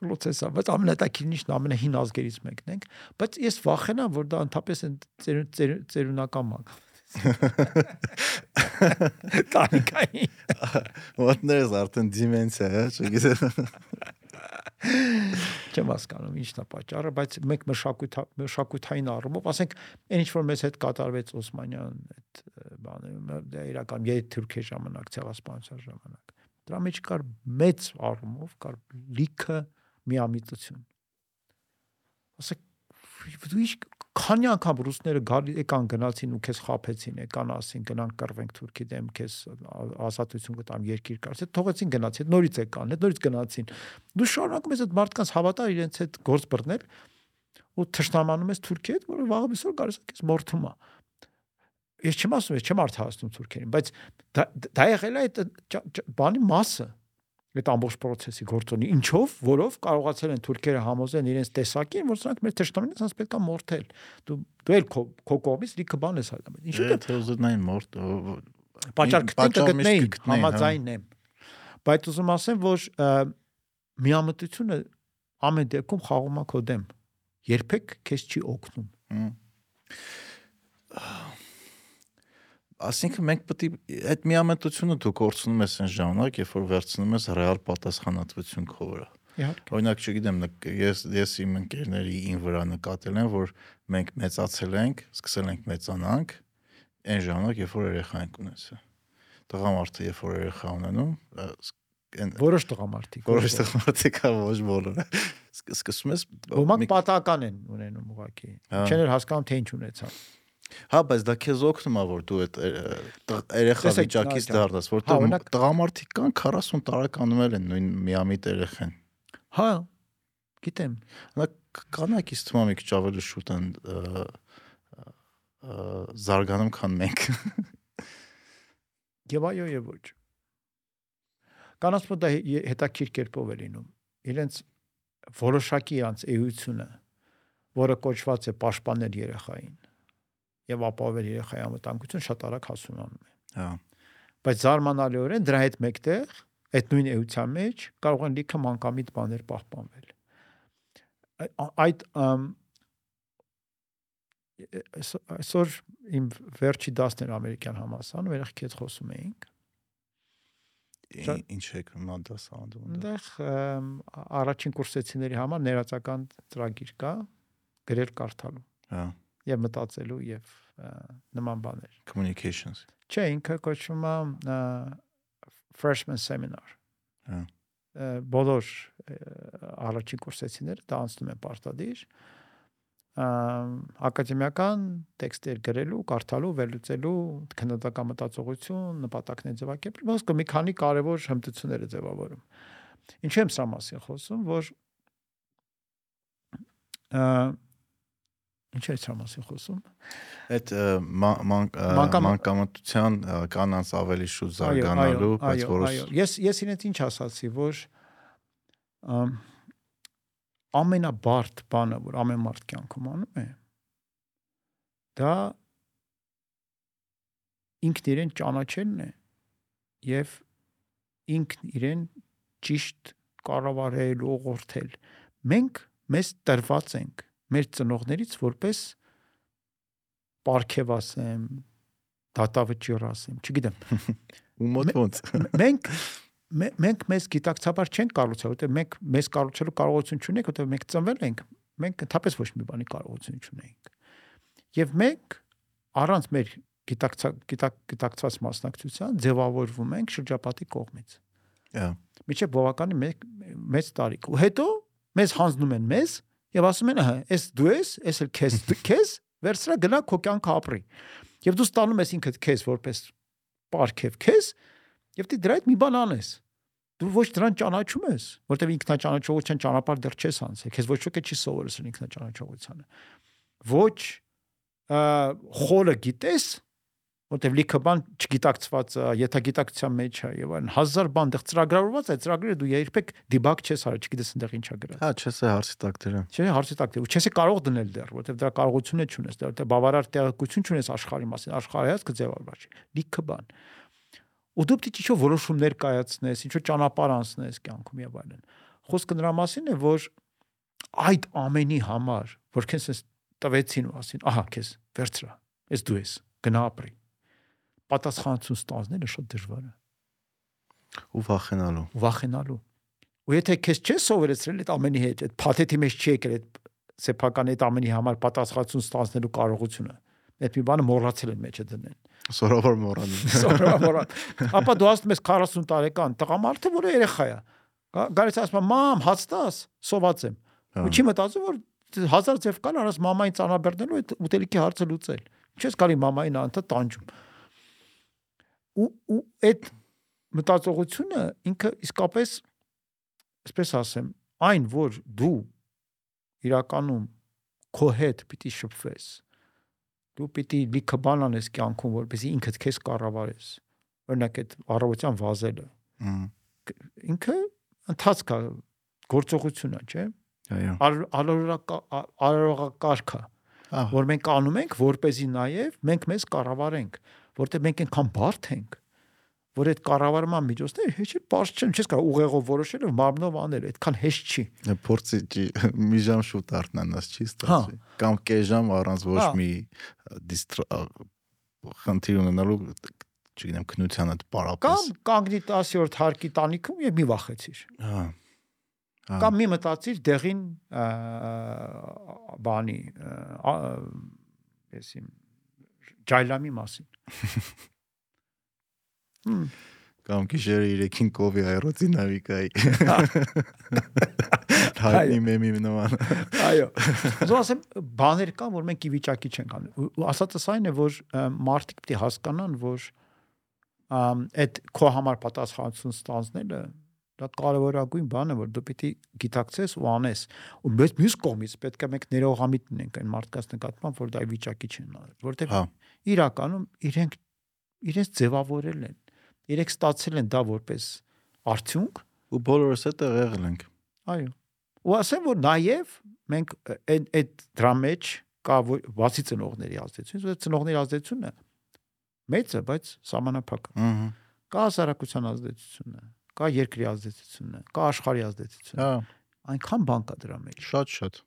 process է, բայց ամենատակիրնիշն ամենահին ազգերից մեկն ենք, բայց ես վախենամ, որ դա ընդհանրապես ծերունական մակ։ Տանիկայի։ Մոտներս արդեն դիմենցիա է, չգիտեմ։ Չեմ հասկանում ինչն է պատճառը, բայց մենք մշակույթ մշակութային առումով, ասենք, այն ինչ որ մեզ հետ կատարվեց Օսմանյան այդ բանը, դա իրական երբ թուրքե ժամանակ, ցեղասպանության ժամանակ։ Դրա մեջ կար մեծ առումով, կար լիքը միամիտություն։ Ասեք, դու ինչ քանի անգամ ռուսները գալի եկան գնացին ու քեզ խափեցին, եկան ասին գնանք կռվենք Թուրքի դեմ, քեզ ազատություն կտամ երկիր կարծե, թողեցին գնացին, նորից եկան, հետ նորից գնացին։ Դու շարունակում ես այդ մարդկանց հավատալ իրենց հետ գործ բռնել ու թշնամանում ես Թուրքի հետ, որը վաղը միսօր կարծես քեզ մորթում է։ Ես չեմ ասում, ես չեմ արդարացնում Թուրքերին, բայց դա դա եղել է այդ բանի մասը այդ ամբողջ process-ի գործոնի ինչով որով կարողացել են թուրքերը համոզեն իրենց տեսակին որ սրանք մեր թշնամին ցած պետքա մորթել դու դու էլ քո քո կողմից լիքը բան ես հայտնում ինչու՞ դե Եթե ուզենային մորտ պատճառ կգտնեին, հա։ համաձայն եմ բայց ուզում ասեմ որ միամտությունը ամեն դեպքում խաղում է քո դեմ երբեք քեզ չի օգնում Այսինքն մենք պետք է այդ միամտությունը դու կորցնում ես այն ժամանակ, երբ որ վերցնում ես ռեալ պատասխանատվություն քո վրա։ իհարկե Օրինակ, չգիտեմ, ես ես իմ ընկերների ին վրա նկատել եմ, որ մենք մեծացել ենք, սկսել ենք մեծանանք այն ժամանակ, երբ որ երեխա ենք ունեցել։ Տղամարդը երբ որ երեխա ունենում, որոշ տղամարդիկ որոշ տղամարդիկ կա ոչ բոլորը։ Սկսում ես ոմանք պատահական են ունենում ուղակի Հա։ չեն հասկանում թե ինչ ունեցան Հա, բայց դա քեզ օգնում է, որ դու այդ երեխա վիճակից դա- դառնաս, Հա, որտեղ օրինակ- տղամարդիկ կան 40 տարեկանում էլ են նույն միամիտ երեխան։ հա գիտեմ Նա կ- կանայք ինձ թվում է մի քիչ ավելի շուտ են զարգանում, քան մենք։ Եվ այո եւ ոչ։ Կանանց մոտ դա հե- հետաքրքիր կերպով է լինում։ Իրենց որոշակի իրանց էությունը, որը կոչված է պաշտպանել երեխային եւ ապահովել երեխայի անվտանգություն շատ արագ հասունանում է։ Հա։ Բայց զարմանալիորեն դրա հետ մեկտեղ այդ նույն էության մեջ կարող են լիքը մանկամիտ բաներ պահպանվել։ Այդ այսօր իմ վերջի դասներ ամերիկյան համասարանում երեխքի հետ խոսում էինք Ինչ եք մանդաս անդում։ Այնտեղ առաջին կուրսեցիների համար ներածական ծրագիր կա գրել կարդալու Հա, եւ մտածելու եւ նման բաներ։ communications։ Չէ, ինքը կոչվում է freshman seminar։ Հա։ Բոլոր առաջին կուրսեցիները դա անցնում են պարտադիր ակադեմիական տեքստեր գրելու, կարդալու, վերլուծելու, քննադատական մտածողություն, նպատակներ ձևակերպել, ոսկե մի քանի կարևոր հմտություններ է ձևավորում։ Ինչու եմ սա մասին խոսում, որ ինչ է սա մասին խոսում։ Այդ մանկամտության կանանց ավելի շուտ զարգանալու, բայց որոշ Ես ես ինձ ինչ ասացի, որ ամենաբարդ բանը, որ ամեն մարդ կյանքում անում է, դա ինքն իրեն ճանաչելն է եւ ինքն իրեն ճիշտ կառավարել, ուղղորդել։ Մենք մեզ տրված ենք մեր ծնողներից որպես պարգև ասեմ, դատավճիռ ասեմ, չգիտեմ։ ու մոտ ոնց։ Մենք մե- մենք մեզ գիտակցաբար չենք կառուցել, որտեղ մենք մեզ կառուցելու կարողություն չունենք, որտեղ մենք ծնվել ենք, մենք ընդհանրապես ոչ մի բանի կարողություն չունենք։ Եվ մենք առանց մեր գիտակցա գիտակ գիտակցված մասնակցության ձևավորվում ենք շրջապատի կողմից։ Ահա։ Միջև բավականի մեկ մեծ տարիք։ Ու հետո մեզ հանձնում են մեզ եւ ասում են, ահա, էս դու ես, էս էլ քեզ քեզ վերցրա գնա քո կյանքը ապրի։ Եվ դու ստանում ես ինքդ քեզ որպես պարքև քեզ եւ դու դրա հետ մի բան անես։ Դու ոչ դրան ճանաչում ես, որտեվ ինքնաճանաչողության ճանապարհ դեռ չես անցել։ Քեզ ոչ ոք չի սովորեցրել ինքնաճանաչողությանը։ Ոչ խորը գիտես, որտեվ լիքը բան չգիտակցված ա, եթագիտակցության մեջ է եւ այն հազար բան դեռ ծրագրավորված է, ծրագրերը դու երբեք դիբագ չես արել, չգիտես այնտեղ ինչ է գրած։ Հա, չես է հարցի տակ դրան։ Չէ, հարցի տակ դե ու չես է կարող դնել դեռ, որտեվ դրա կարողությունը չունես, դեռ բավարար տեղեկություն չունես աշխարհի մասին, աշխարհայացքը ձևավորված չի։ Լիքը բան։ Ու դու պետք է ինչ-որ որոշումներ կայացնես, ինչ-որ ճանապարհ անցնես կյանքում եւ այլն։ Խոսքը նրա մասին է, որ այդ ամենի համար, որ քեզ էս տվեցին ու ասին, ահա քեզ վերցրա, ես դու ես, գնա ապրի։ Պատասխանատվություն ստանձնելը շատ դժվար է Ու վախենալու։ ու վախենալու։ Ու եթե քեզ չես սովորեցրել այդ ամենի հետ, այդ փաթեթի մեջ չի եկել այդ սեփական այդ ամենի համար պատասխանատվություն ստանձնելու կարողությունը, այդ մի բանը մոռացել են մեջը դնեն։ Սորավոր մոռանում։ Սովորաբար։ Ապա դու ասում ես 40 տարեկան տղամարդը, որը երեխա է։ Գա- Գալիս ասում է՝ «Մամ, հաց տաս, սոված եմ»։ Հա։ Ու չի մտածում, որ հազար ձև կան, արած մամային ծանրաբեռնելու այդ ուտելիքի հարցը լուծել։ Ինչես կարի մամային անտը տանջում։ Ու ու այդ մտածողությունը ինքը իսկապես այսպես ասեմ, այն որ դու իրականում քո հետ պիտի շփվես դու պիտի լիքը բան անես կյանքում որպեսզի ինքդ քեզ կառավարես օրինակ այդ առավոտյան վազելը ինքը ընթացք է գործողություն է չէ Այո։ արարողակարգ է Ահա։ որ մենք անում ենք որպեսզի նաև մենք մեզ կառավարենք որտեղ մենք այնքան բարդ ենք որ այդ կառավարման միջոցները հեչ էլ բարձ չեն չես կարող ուղեղով որոշել ու մարմնով անել այդքան հեշտ չի Փորձի չի մի ժամ շուտ արտնանաս չի Հա։ ստացի։ Կամ կես ժամ առանց ոչ Հա։ մի խնդիր ունենալու չգիտեմ քնությանը կամ պարապես։ կանգնի 10-րդ հարկի տանիքում եւ մի վախեցիր Հա։ Հա։ կամ մի մտածիր դեղին բանի ա, ես իմ ջայլամի մասին կամ գիշերը 3-ին կովի աերոդինամիկայի հա, հայտնի մեմի նման։ այո ուզում ասեմ բաներ կան որ մենք ի վիճակի չենք անում ու- ու ասածս այն է որ մարդիկ պետք է հասկանան որ այդ քո համար պատասխանատվություն ստանձնելը դա կարևորագույն բան է որ դու պիտի գիտակցես ու անես ու մեծ մյուս կողմից պետք է մենք ներողամիտ լինենք այն մարդկանց նկատմամբ որ դա վիճակի չեն անել որտեղ Հա։ իրականում իրենք իրենց ձևավորել են իրենք ստացել են դա որպես արդյունք Ու բոլորս է տեղ եղել ենք։ այո ու ասեմ որ նաև մենք այդ այդ դրա մեջ կա բացի ծնողների ազդեցությունից որ ծնողների ազդեցությունը մեծ է բայց սահմանափակ Ահա։ կա հասարակության ազդեցությունը կա երկրի ազդեցությունը կա աշխարհի ազդեցությունը Հա, այնքան բան կա դրա մեջ շատ շատ։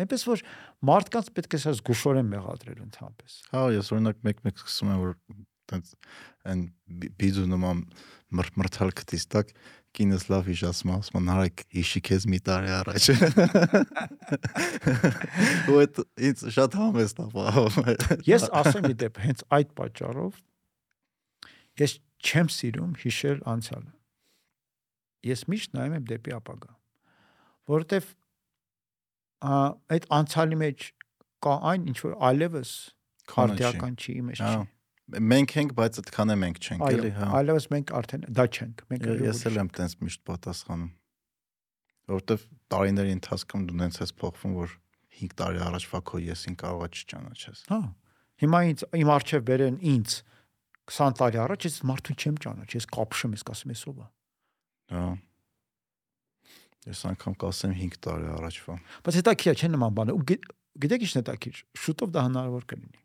այնպես որ մարդկանց պետք է սա զգուշորեն մեղադրել ընդհանրապես Հա, ես օրինակ մեկ-մեկ սկսում եմ որ տենց այն բի- բիզու նման մրմրթալ քտիս տակ կինս լավ հիշացում ասում են հարայք հիշի քեզ մի տարի առաջ ու այդ ինձ շատ համեստ ապահովում է Ես ասեմ ի դեպ հենց այդ պատճառով ես չեմ սիրում հիշել անցյալը։ Ես միշտ նայում եմ դեպի ապագա։ Որովհետև այդ անցյալի մեջ կա այն ինչ որ այլևս Քանը չի։ իմեջ Հա, չի։ մենք ենք բայց այդքան է մենք չենք էլի հա այլևս մենք արդեն դա չենք։ Մենք ես էլ եմ տենց միշտ պատասխանում որովհետև տարիների ընթացքում դու նենց ես փոխվում որ 5 տարի առաջվա քո եսին կարողա չճանաչես Հա։ Հիմա ինձ իմ արչև բերեն ինձ 20 տարի առաջ ես մարդուն չեմ ճանաչ, ես կապշեմ, ես կասեմ ես ով է։ հա ես անգամ կասեմ 5 տարի առաջվա Բայց հետաքրքիր է, չէ՞ նման բանը։ Ու գի- գիտեք ինչ հետաքրքիր, շուտով դա հնարավոր կլինի։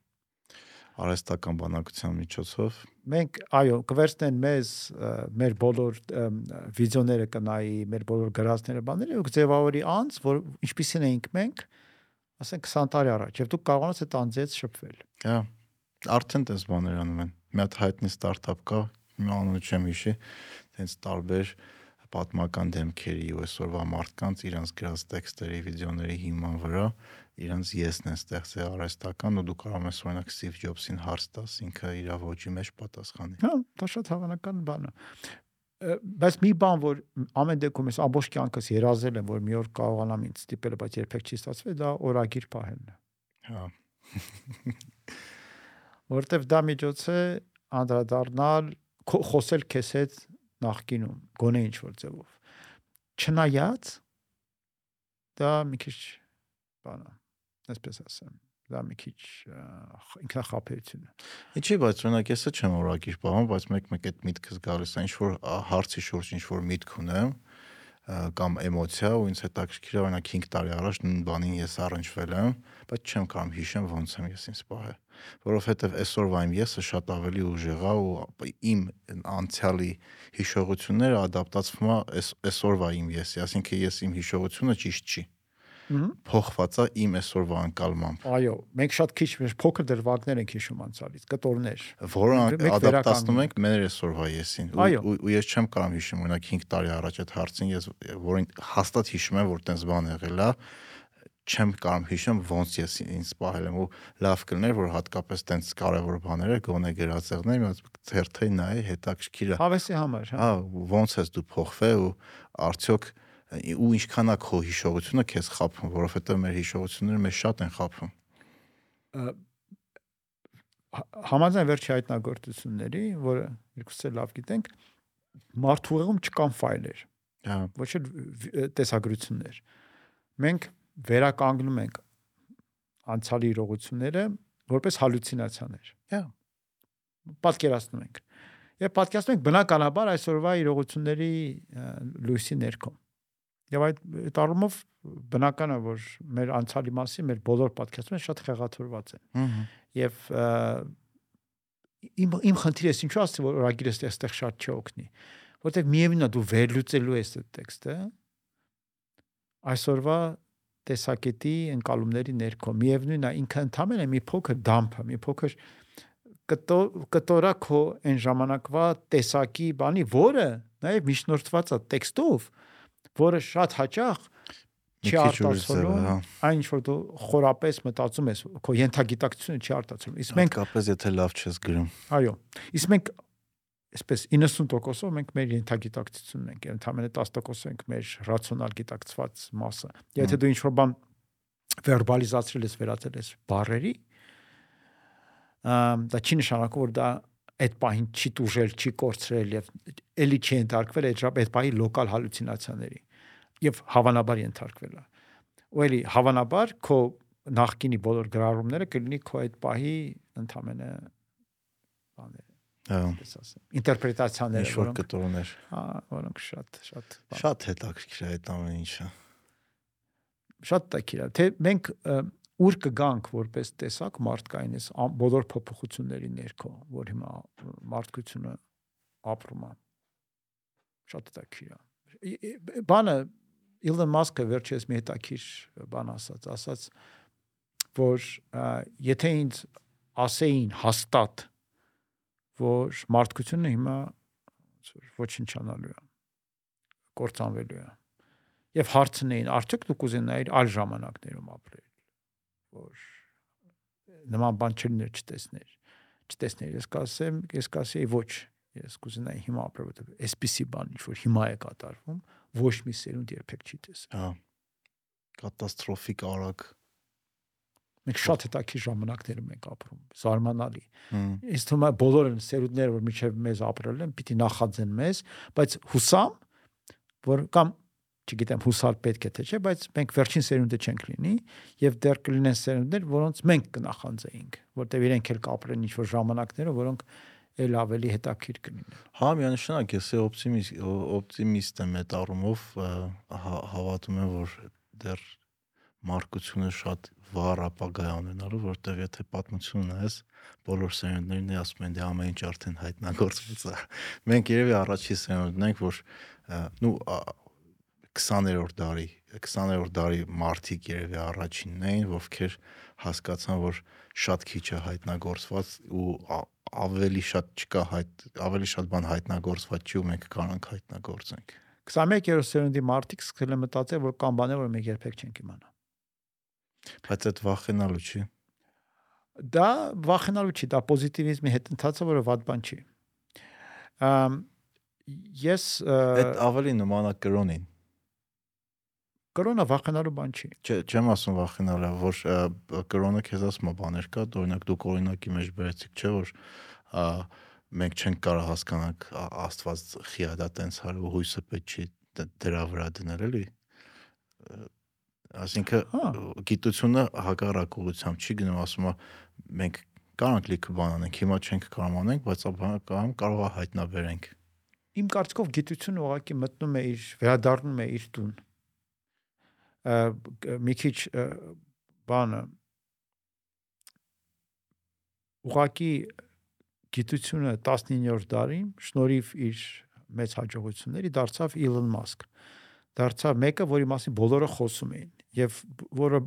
արհեստական բանակության միջոցով Մենք այո, կվերցնեն մեզ մեր բոլոր վիդեոները կնայի, մեր բոլոր գրածները, բաները ու ձևավորի անց, որ ինչպիսին էինք մենք, ասենք 20 տարի առաջ, եւ դու կարողանաս այդ անձից շփվել։ հա Արդեն դες բաներ անում են։ Մի հատ հայտնի ստարտափ կա, մի անունը չեմ հիշի, տենց տարբեր պատմական դեմքերի ու այսօրվա մարդկանց իրանց գրած տեքստերի, վիդեոների հիման վրա իրանց եսն են ստեղծել արհեստական ու դու կարող ես օրինակ Steve Jobs-ին հարց տաս, ինքը իր ոճի մեջ պատասխանի։ Հա, դա շատ հավանական բան է բայց մի բան որ ամեն դեպքում ես ամբողջ կյանքս երազել եմ որ մի օր կարողանամ ինձ ստիպել բայց երբեք չի ստացվել դա օրագիր պահելն է հա որտեվ դա միջոց է անդրադառնալ խոսել քեզ հետ նախկինում գոնե ինչ որ ձևով չնայած դա մի քիչ բան է այսպես ասեմ դա մի քիչ ինքնախապեյություն է։ Ինչի՞ բայց օրինակ եսը չեմ օրակիր բաղում, բայց մեկ-մեկ այդ միտքս գալիս է ինչ որ հարցի շուրջ ինչ որ միտք ունեմ կամ էմոցիա ու ինձ հետաքրքիր է օրինակ 5 տարի առաջ նույն բանին ես առնչվել եմ, բայց չեմ կարող հիշեմ ոնց եմ ես ինձ պահել, որովհետև այսօրվա իմ եսը շատ ավելի ուժեղ է ու իմ անցյալի հիշողությունները ադապտացվում է այսօրվա իմ եսի, ասինքն ես իմ հիշողությունը ճիշտ չի փոխված է իմ այսօրվա անկալմամբ։ Այո, մենք շատ քիչ մեր փոքր դրվագներ ենք հիշում անցյալից, կտորներ, որոնք ադապտացնում ենք մեր այսօրվա եսին։ Ու ես չեմ կարող հիշում, օրինակ 5 տարի առաջ այդ հարցին ես որին հաստատ հիշում եմ, որ տենց բան եղել է չեմ կարող հիշեմ ոնց ես ինձ սպահել եմ ու լավ կլներ որ հատկապես տենց կարևոր բաները գոնե գրածեղներ մի հատ ծերթեի նայ հետաքրքիր է հավեսի համար հա ոնց ես դու փոխվել ու արդյոք ու ինչքան է քո հիշողությունը քեզ խափում, որովհետև մեր հիշողությունները մեզ շատ են խափում։ Համաձայն վերջի հայտնագործությունների, որը երկուսը լավ գիտենք, մարդու ուղեղում չկան ֆայլեր։ Հա։ Ոչ էլ տեսագրություններ։ Մենք վերականգնում ենք անցյալի իրողությունները որպես հալյուցինացիաներ։ Հա։ Պատկերացնում ենք։ Եվ պատկերացնում ենք բնականաբար այսօրվա իրողությունների լույսի ներքո։ Եվ այդ այդ առումով բնական է որ մեր անցյալի մասին մեր բոլոր պատկերացումները շատ խեղաթուրված են։ Եվ իմ իմ խնդիրը ինչու ասի որ օրագիրը այստեղ շատ չօգնի, որտեղ միևնույնն է դու վերլուծելու ես այդ տեքստը այսօրվա տեսակետի ընկալումների ներքո միևնույնն է ինքը ընդամենը մի փոքր դամփ է, մի փոքր կտորա քո այն ժամանակվա տեսակի բանի, որը նաև միջնորդված է տեքստով, որը շատ հաճախ չի արտացոլում հա։ այն ինչ որ դու խորապես մտածում ես քո յենթագիտակցությունը չի արտացոլում իսկ մենք կապես եթե լավ չես գրում այո իսկ մենք այսպես 90%-ով մենք մեր յենթագիտակցությունն ենք ընդհանրապես 10% ենք մեր ռացիոնալ գիտակցված մասը եթե դու ինչ որ բան վերբալիզացրել ես վերածել ես բառերի դա չի նշանակում որ դա այդ պահին չի տուժել, չի կորցրել եւ ելի չի ենթարկվել այդ այդ պահի լոկալ հալյուցինացիաների եւ հավանաբար ենթարկվել է։ Ու էլի հավանաբար քո նախկինի բոլոր գրառումները կլինի քո այդ պահի ընդամենը բաները Հա։ Ես ասեմ, ինտերպրետացիաները, որոնք կտորներ։ Հա, որոնք շատ շատ շատ հետաքրքիր է այդ ամեն ինչը։ Շատ տակիր է։ Թե մենք ուր կգանք որպես տեսակ մարդկային այս բոլոր փոփոխությունների ներքո, որ հիմա մարդկությունը ապրում է։ Շատ տակիր է։ Բանը Իլոն Մասկը վերջերս մի հետաքրիր բան ասաց, ասաց որ եթե ինձ ասեին հաստատ որ մարդկությունը հիմա ոչնչանալու է կործանվելու է եւ հարցնեին արդյոք դուք կուզենայիք այլ ժամանակներում ապրել որ նման բան չլիներ չտեսներ չտեսներ ես կասեմ ես կասեի ոչ ես կուզենայի հիմա ապրել որտեղ այսպիսի բան ինչ որ հիմա է կատարվում ոչ մի սերունդ երբեք չի տեսել հա կատաստրոֆիկ արագ Մենք շատ հետաքրքիր ժամանակներում ենք ապրում, զարմանալի։ Ինձ թվում է բոլորը սերունդները, որ միջև մեզ ապրել են, պիտի նախաձեն մեզ, բայց հուսամ, որ կամ չգիտեմ հուսալ պետք է թե չէ, բայց մենք վերջին սերունդը չենք լինի եւ դեռ կլինեն սերունդներ, որոնց մենք կնախանձեինք, որտեղ իրենք էլ կապրեն ինչ-որ ժամանակները, որոնք էլ ավելի հետաքրքիր կլինեն։ Հա, միանշանակ ես օպտիմիստ օպտիմիստ եմ այդ առումով հավատում եմ, որ դեռ մարկությունը շատ վառ ապագա ունենալու, որտեղ եթե պատմություն ունես, բոլոր սերունդներն է ասում են դե ամեն ինչ արդեն հայտնագործված է։ Մենք երևի առաջի սերունդն ենք, որ նու 20-րդ դարի 20-րդ դարի մարդիկ երևի առաջինն էին, ովքեր հասկացան, որ շատ քիչ է հայտնագործված ու ավելի շատ չկա հայտ ավելի շատ բան հայտնագործված չի ու մենք կարանք հայտնագործենք 21-րդ սերունդի մարդիկ սկսել են մտածել, որ կան բաներ, որ մենք երբեք չենք իմանա։ բայց այդ վախենալու չի Դա վախենալու չի, դա պոզիտիվիզմի հետ ընթացը, որը վատ բան չի։ Ամ ես այդ ավելի նման է կրոնին կորոնա վախենալու բան չի։ Չէ, չեմ ասում վախենալը, որ կրոնը քեզ ասում է բաներ կա, օրինակ դուք օրինակի մեջ բերեցիք, չէ, որ մենք չենք կարող հասկանանք Աստված խիադա տենց հարու հույսը պետք չի դրա վրա դնել էլի։ Այսինքն Հա։ գիտությունը հակառակ ուղղությամբ չի գնում, ասում է մենք կարանք լիքը բան անենք, հիմա չենք կարող անենք, բայց ապա կարող կարող է հայտնաբերենք։ Իմ կարծիքով գիտությունը ուղղակի մտնում է իր վերադառնում է իր տուն։ մի քիչ բանը ուղղակի գիտությունը 19-րդ դարին շնորհիվ իր մեծ հաջողությունների դարձավ Elon Musk դարձավ մեկը, որի մասին բոլորը խոսում էին եւ որը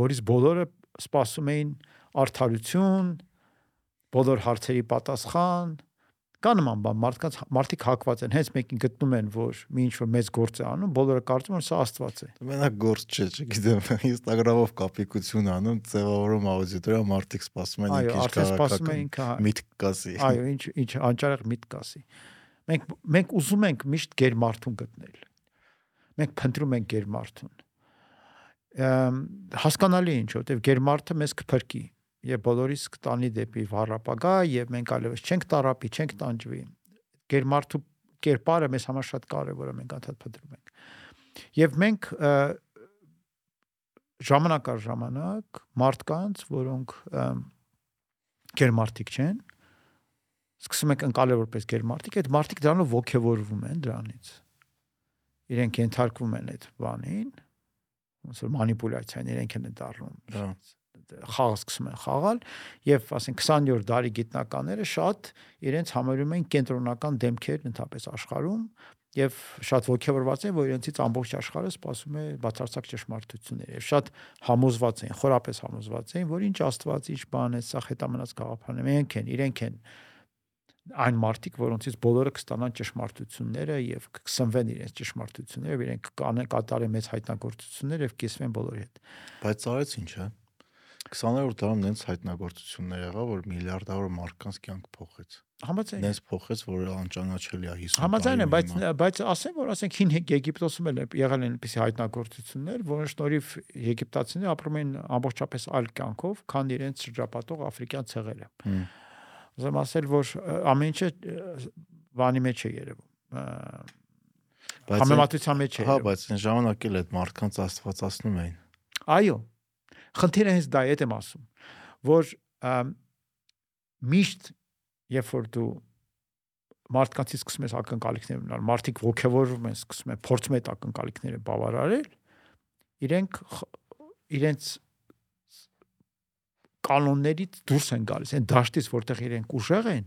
որից բոլորը սպասում էին արդարություն, բոլոր հարցերի պատասխան, կա նման բան, մարդկանց մարդիկ հակված են, հենց մեկին գտնում են, որ մի ինչ որ մեծ գործ է անում, բոլորը կարծում են սա Աստված է։ Մենակ գործ չէ, չգիտեմ, Instagram-ով կապիկություն անում, ձևավորում աուդիտորիա, մարդիկ սպասում են ինչ ինքը միտք կասի։ Այո, ինչ ինչ անճարեղ միտք ասի։ Մենք մենք ուզում ենք միշտ գերմարթուն գտնել։ Մենք փնտրում ենք գերմարթուն։ Ամ հասկանալի է ինչ, որտեվ գերմարթը մեզ կփրկի եւ բոլորիս կտանի դեպի վառապագա եւ մենք այլևս չենք տարապի, չենք տանջվի։ Գերմարթու կերպարը մեզ համար շատ կարեւոր է, մենք անդադ փնտրում ենք։ Եվ մենք ժամանակ առ ժամանակ մարդկանց, որոնք գերմարտիկ չեն, սկսում եք ընկալել որպես գերմարտիկ, այդ մարդիկ դրանով ողքեվորվում են դրանից։ Իրենք ենթարկվում են այդ բանին, ոնց որ մանիպուլյացիան իրենք են դառնում Դա խաղ սկսում են խաղալ եւ ասենք 20-րդ դարի գիտնականները շատ իրենց համարում են կենտրոնական դեմքեր ընդհանրապես աշխարհում եւ շատ ողջավորված են որ իրենցից ամբողջ աշխարհը սպասում է բացարձակ ճշմարտություններ եւ շատ համոզված են խորապես համոզված են որ ինչ աստված ինչ բան է սա հետամնաց գաղափարն է մենք են իրենք են այն մարդիկ որոնցից բոլորը կստանան ճշմարտությունները եւ կսնվեն իրենց ճշմարտությունները իրենք կանեն կատարեն մեծ հայտնագործություններ եւ կիսվեն բոլորի հետ բայց արեց ինչ է 20-րդ դարում նենց հայտնագործություններ եղավ, որ միլիարդավոր մարդկանց կյանք փոխեց։ համաձայն Նենց փոխեց, որ անճանաչելի է 50 Համաձայն եմ, բայց բայց ասեմ, որ ասենք հին Եգիպտոսում էլ եղել են այնպեսի հայտնագործություններ, որոնց շնորհիվ եգիպտացիները ապրում են ամբողջապես այլ կյանքով, քան իրենց շրջապատող աֆրիկյան ցեղերը։ Հմ։ Ուզում ասել, որ ամեն ինչը բանի մեջ է երևում։ բայց Համեմատության մեջ է։ հա, բայց այն ժամանակ էլ այդ մարդկանց աստվածացնում էին։ Այո։ Խնդիրը հենց դա է, այդ եմ ասում, որ միշտ երբ որ դու մարդկանցից սկսում ես ակնկալիքներ ունենալ, մարդիկ ողջևորվում են, սկսում են փորձում այդ ակնկալիքները բավարարել, իրենք իրենց կանոններից դուրս են գալիս, այն դաշտից, որտեղ իրենք ուժեղ են,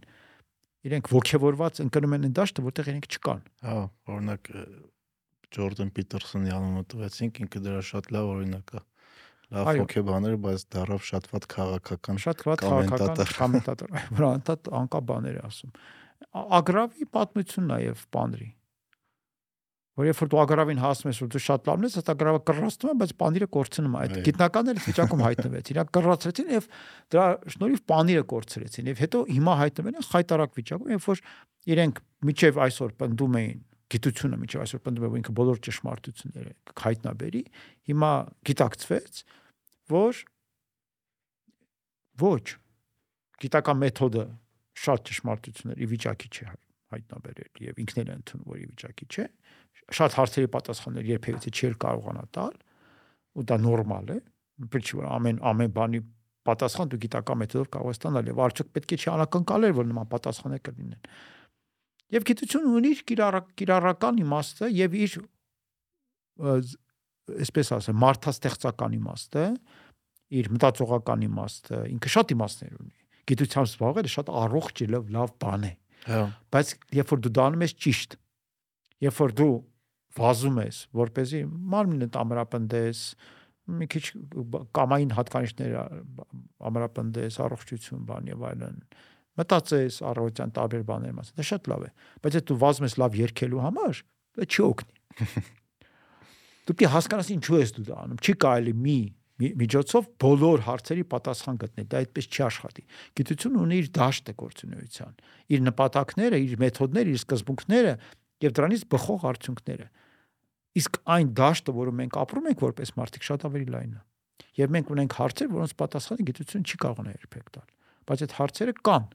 իրենք ողջևորված ընկնում են այն դաշտը, որտեղ իրենք չկան։ Հա, օրինակ Ջորդան Պիտերսոնի անունը տվեցինք, ինքը դրա շատ լավ օրինակ է։ Լավ Այո։ հոգեբաներ, բայց դարավ շատ ված քաղաքական Շատ վատ քաղաքական կոմենտատոր, որ անտատ անկա բաներ ասում։ Ագրավի պատմությունն է եւ բանրի։ Որ երբ որ դու ագրավին հասնում ես, որ դու շատ լավն ես, այդ ագրավը կռացնում է, բայց պանիրը կորցնում է։ Այդ գիտնականները վիճակում հայտնվեց։ Իրանք կռացրեցին եւ դրա շնորհիվ պանիրը կորցրեցին եւ հետո հիմա հայտնվել են խայտարակ վիճակում, երբ որ իրենք միջև այսօր պնդում էին գիտությունը միջև այսօր պնդում է, որ ինքը բոլոր ճշմարտությունները հայտնաբերի, հիմա գիտակցվեց, որ ոչ գիտական մեթոդը շատ ճշմարտությունների վիճակի չէ հայ- հայտնաբերել եւ ինքն էլ ընդունում որ ի վիճակի չէ շատ հարցերի պատասխաններ երբևիցե չէր կարողանա տալ ու դա նորմալ է չէ որ ամեն ամեն բանի պատասխան դու գիտական մեթոդով կարող ես ստանալ եւ արդյոք պետք է չի անակնկալել որ նման պատասխաններ կլինեն եւ գիտությունը ունի իր կիրառ- կիրառական իմաստը եւ իր այսպես ասեմ մարդաստեղծական իմաստը իր մտածողական իմաստը ինքը շատ իմաստներ ունի գիտությամբ զբաղվելը շատ առողջ լավ լավ բան է Հա, բայց երբ որ դու դանում ես ճիշտ երբ որ դու վազում ես որ เป զի մարմինը տամրապնդես մի քիչ կամային հատկանիշներ ամրապնդես, առողջություն, բան եւ այլն մտածես առողջության տարբեր բաների մասին, դա շատ լավ է, բայց եթե դու վազում ես լավ երկելու համար, դա չի օգնի։ Դու պիտի հասկանաս ինչու ես դու դա անում։ Չի կարելի մի միջոցով բոլոր հարցերի պատասխան գտնել։ Դա այդպես չի աշխատի։ Գիտությունը ունի իր դաշտը գործունեության, իր նպատակները, իր մեթոդները, իր սկզբունքները եւ դրանից բխող արդյունքները։ Իսկ այն դաշտը, որը մենք ապրում ենք որպես մարդիկ, շատ ավելի լայն է։ Եվ մենք ունենք հարցեր, որոնց պատասխանը գիտությունը չի կարող երբեք տալ։ Բայց այդ հարցերը կան։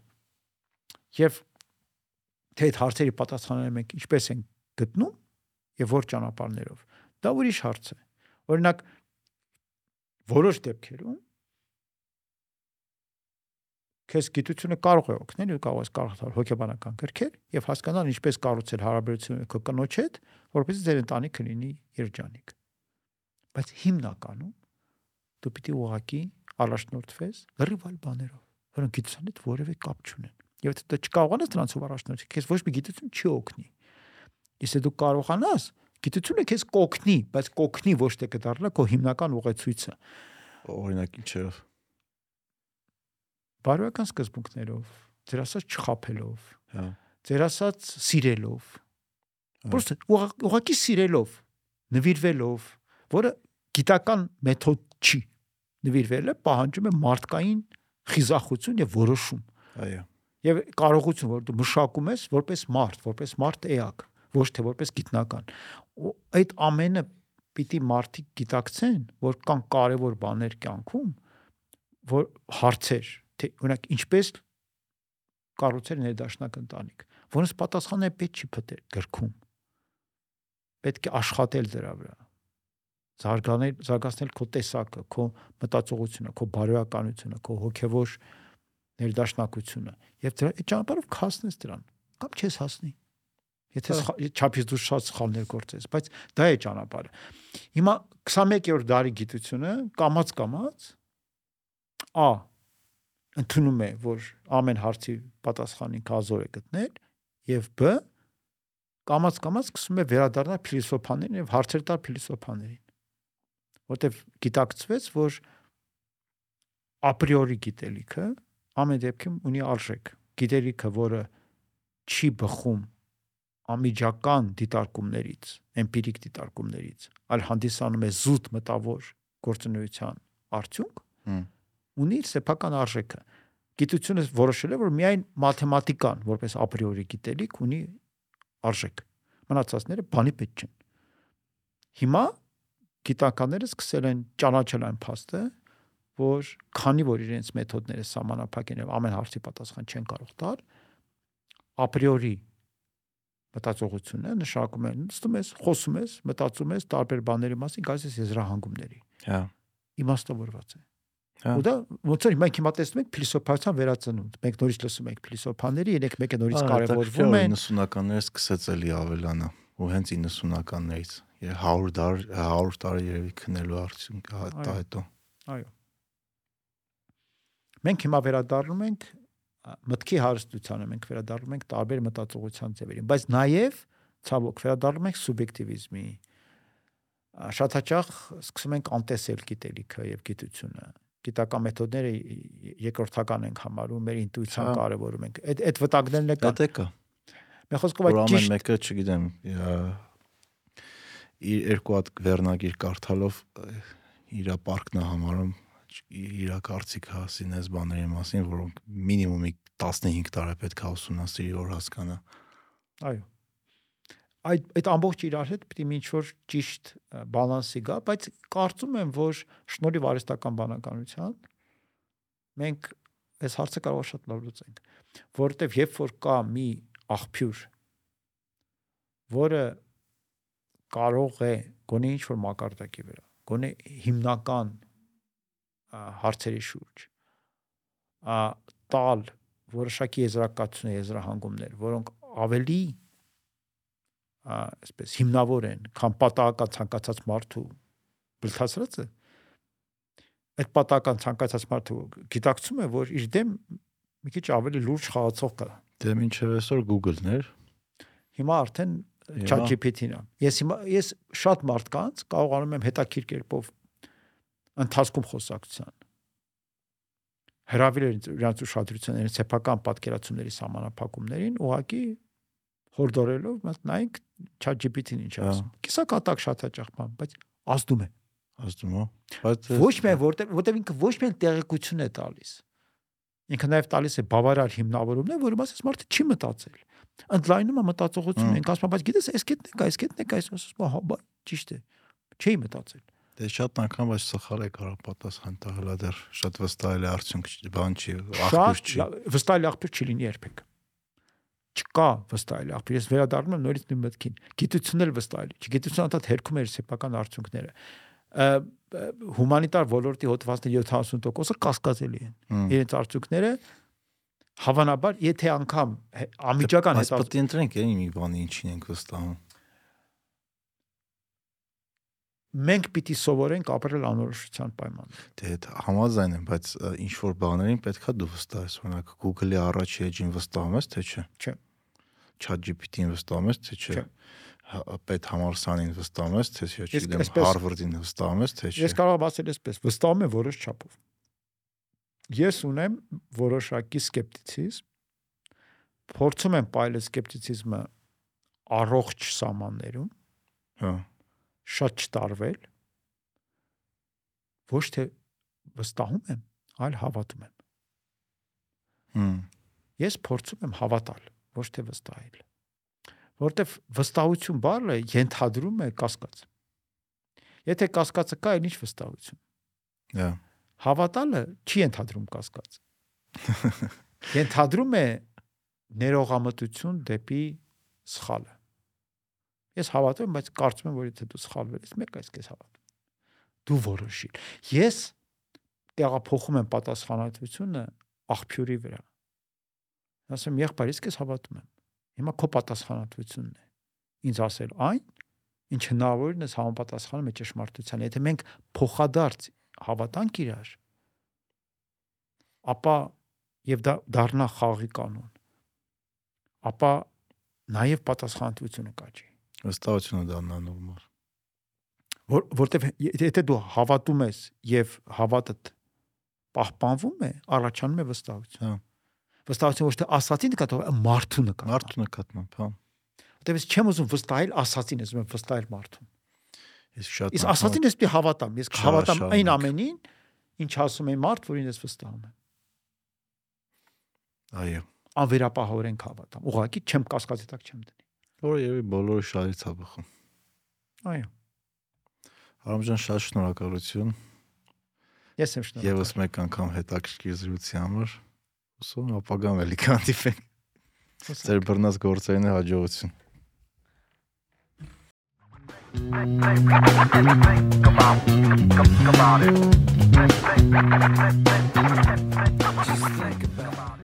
Եվ թե այդ հարցերի պատասխանները մենք ինչպես են գտնում եւ որ ճանապարհներով, դա ուրիշ հարց է։ Օրինակ որոշ դեպքերում քեզ գիտությունը կարող է օգնել, ու կարող ես կարդալ հոգեբանական գրքեր եւ հասկանալ ինչպես կառուցել հարաբերությունը քո կնոջ հետ, որովհետեւ ձեր ընտանիքը լինի երջանիկ։ Բայց հիմնականում դու պիտի ուղակի առաջնորդվես լրիվ այլ բաներով, որոնք գիտության հետ որևէ կապ չունեն։ Եվ եթե դու չկարողանաս դրանցով առաջնորդվել, քեզ ոչ մի գիտություն չի օգնի։ Իսկ դու կարողանաս, գիտությունը քեզ կօգնի, բայց կօգնի ոչ թե կդառնա քո հիմնական ուղեցույցը։ Օրինակ ինչերով բարոյական սկզբունքներով, ձեր ասած չխափելով, հա ձեր ասած սիրելով։ Հա։ Պրոստը ուղղակի սիրելով, նվիրվելով, որը գիտական մեթոդ չի։ Նվիրվելը պահանջում է մարդկային խիզախություն եւ որոշում այո եւ կարողություն, որ դու մշակում ես որպես մարդ, որպես մարդ էակ, ոչ թե որպես գիտնական։ այդ ամենը պիտի մարդիկ գիտակցեն, որ կան կարևոր բաներ կյանքում, որ հարցեր, թե օրինակ ինչպես կառուցել ներդաշնակ ընտանիք, որոնց պատասխանը պետք չի փտել գրքում։ Պետք է աշխատել դրա վրա զարգանել, զարգացնել քո տեսակը, քո մտածողությունը, քո բարոյականությունը, քո հոգևոր ներդաշնակությունը եւ դրա ճանապարհով կհասնես դրան կամ չես հասնի եթե չափից դուրս շատ սխալներ գործես բայց դա է ճանապարհը հիմա 21-րդ դարի գիտությունը կամած կամած a ընդունում է, որ ամեն հարցի պատասխանին կազոր է գտնել, եւ բ կամած կամած սկսում է վերադառնալ փիլիսոփաներին եւ հարցեր տալ փիլիսոփաներին։ Որտեւ գիտակցվեց, որ ապրիորի գիտելիքը ամեն դեպքում ունի արժեք։ Գիտելիքը, որը չի բխում ամիջական դիտարկումներից, էմպիրիկ դիտարկումներից, այլ հանդիսանում է զուտ մտավոր գործունեության արդյունք, ունի սեփական արժեքը։ Գիտությունը որոշել է, որ միայն մաթեմատիկան, որպես ապրիորի գիտելիք, ունի արժեք։ Մնացածները բանի պետք չեն։ Հիմա գիտականները սկսել են ճանաչել այն փաստը, որ քանի որ իրենց մեթոդները սահմանափակ են եւ ամեն հարցի պատասխան չեն կարող տալ, ապրիորի մտածողությունը նշանակում է նստում ես, խոսում ես, մտածում ես տարբեր բաների մասին, գալիս ես եզրահանգումների։ Հա։ Իմաստավորված է։ Հա։ Ու դա ոնց որ մենք հիմա տեսնում ենք փիլիսոփայության վերածնունդ։ Մենք նորից լսում ենք փիլիսոփաների, երեք մեկը նորից կարևորվում են։ 90-ականներից սկսեց էլի ավելանա ու հենց 90-ականներից 100 դար 100 տարի երևի քնելու արդյունք դա հետո։ Այո։ Մենք հիմա վերադառնում ենք մտքի հարստությանը, մենք վերադառնում ենք տարբեր մտածողության ձևերին, բայց նաև ցավոք վերադառնում ենք սուբյեկտիվիզմի, շատ հաճախ սկսում ենք անտեսել գիտելիքը եւ գիտությունը գիտական մեթոդները երկրորդական ենք համարում, մեր ինտուիցիան կարևորում ենք։ Այդ այդ վտանգներն է կա։ Դա կա։ Մեր խոսքով այդ ճիշտ մեկը, չգիտեմ, իր երկու հատ վերնագիր կարդալով իր պարկն է համարում իր կարծիքը հասին այս բաների մասին, որոնք մինիմումի 15 տարի պետք է ուսումնասիրի որ հասկանա։ Այո այդ այդ ամբողջ իրար հետ պիտի ինչ որ ճիշտ բալանսի գա, բայց կարծում եմ, որ շնորհիվ արհեստական բանականության մենք այս հարցը կարող է շատ լավ լուծենք, որովհետև երբ որ կա մի աղբյուր, որը կարող է գոնե ինչ որ մակարդակի վրա, գոնե հիմնական հարցերի շուրջ տալ որոշակի եզրակացություն եզրահանգումներ, որոնք ավելի այսպես հիմնավոր են, քան պատահական ցանկացած մարդու բլթացրածը այդ պատահական ցանկացած մարդը գիտակցում է, որ իր դեմ մի քիչ ավելի լուրջ խաղացող կա։ Դե մինչև այսօր Google-ն էր։ Հիմա արդեն ChatGPT-ն է։ Ես հիմա ես շատ մարդկանց կարողանում եմ հետաքրքիր կերպով ընթացքում խոսակցության հրավիրել իրանց ուշադրությունները սեփական պատկերացումների համանախապակումներին ուղակի հորդորելով մաս նայեք ChatGPT-ին ինչ ասում։ Կիսակատակ շատ հաճախ բան, բայց ազդում է։ Ասում եմ, բայց Ոչ միայն որտեղ որտեղ ինքը ոչ միայն տեղեկություն է տալիս։ Ինքը նաև տալիս է բավարար հիմնավորումներ, որը մասից մարդը չի մտածել։ Ընդլայնում է մտածողությունը, ինքը ասում է, բայց գիտես, այս կետն է, այս կետն է, այս ասում, հա, բա, ճիշտ է։ Չի մտածել։ դե շատ անգամ բայց սխալ է կարող պատասխան տալ հələ դեռ շատ վստահելի արդյունք չի, բան չի, աղբյուր Շատ չի։ լավ- վստահելի աղբյուր չի լինի երբեք։ Չկա վստահելի աղբյուր։ Ես վերադառնում եմ նորից նույն մտքին։ Գիտությունն էլ վստահելի չի։ Գիտությունը անդադ հերքում է սեփական արդյունքները։ Հումանիտար ոլորտի հոդվածների 70%-ը կասկածելի են։ Իրենց արդյունքները հավանաբար, եթե անգամ հե- անմիջական Բայց հետազոտում պետք է ընտրենք էլի մի բանի ինչին ենք վստահում։ մենք պիտի սովորենք ապրել անորոշության պայմաններում։ Դե այդ համաձայն եմ, բայց ինչ որ բաներին պետքա դու վստահես, օրինակ Google-ի առաջի էջին վստահում ես, թե չէ։ Չէ։ ChatGPT-ին վստահում ես, թե չէ։ Հա- Պետ համալսանին վստահում ես, թե չէ, Ես չգիտեմ, Harvard-ին վստահում ես, թե չէ։ Ես կարող եմ ասել այսպես, վստահում եմ որոշ չափով։ Ես ունեմ որոշակի սկեպտիցիզմ, փորձում եմ պայել սկեպտիցիզմը առողջ սահմաններում, Հա։ շատ չտարվել, ոչ թե վստահում եմ, այլ հավատում եմ։ Հմ։ Ես փորձում եմ հավատալ, ոչ թե վստահել։ Որտեվ վստահություն բառը ենթադրում է կասկած։ Եթե կասկածը կա, այն ինչ վստահություն։ Հա։ Հավատալը չի ենթադրում կասկած։ Ենթադրում է ներողամտություն դեպի սխալը։ Ես հավատում եմ, բայց կարծում եմ, որ եթե դու սխալվել ես, մեկ այս քեզ հավատում։ Դու որոշիր։ Ես տեղափոխում եմ պատասխանատվությունը աղբյուրի վրա։ Ասեմ, եղբայր, ես քեզ հավատում եմ։ Հիմա քո պատասխանատվությունն է ինձ ասել այն, ինչ հնարավորինս համապատասխանում է ճշմարտությանը։ Եթե մենք փոխադարձ հավատանք իրար, ապա եւ դա դառնա խաղի կանոն, ապա նաեւ պատասխանատվությունը կաճի։ Վստահությունը դառնա նորմալ։ Որ որտեվ եթե դու հավատում ես եւ հավատդ պահպանվում է, առաջանում է վստահություն։ Հա։ Վստահությունը ոչ թե ասացին նկատող, այլ մարդու նկատող։ Մարդու նկատմամբ, հա։ Որտեվ ես չեմ ուզում վստահել ասացին, ես ուզում եմ վստահել մարդուն։ Ես շատ անգամ- ասացին ես պիտի հավատամ, ես հավատամ այն ամենին, ինչ ասում է մարդ, որին ես վստահում եմ։ Այո։ Անվերապահորեն հավատամ։ Ուղղակի չեմ կասկածի տակ չեմ դնի։ Որը եւի բոլորը շահից է բխում։ Այո։ Արամջան շատ շնորհակալություն։ Ես եմ շնորհակալ։ Եվս մեկ անգամ հետաքրքիր զրույցի համար։ Ոսում ապագան էլի կանտիֆեք։ Ձեր բռնած գործերին հաջողություն։ Come on, come on, come on.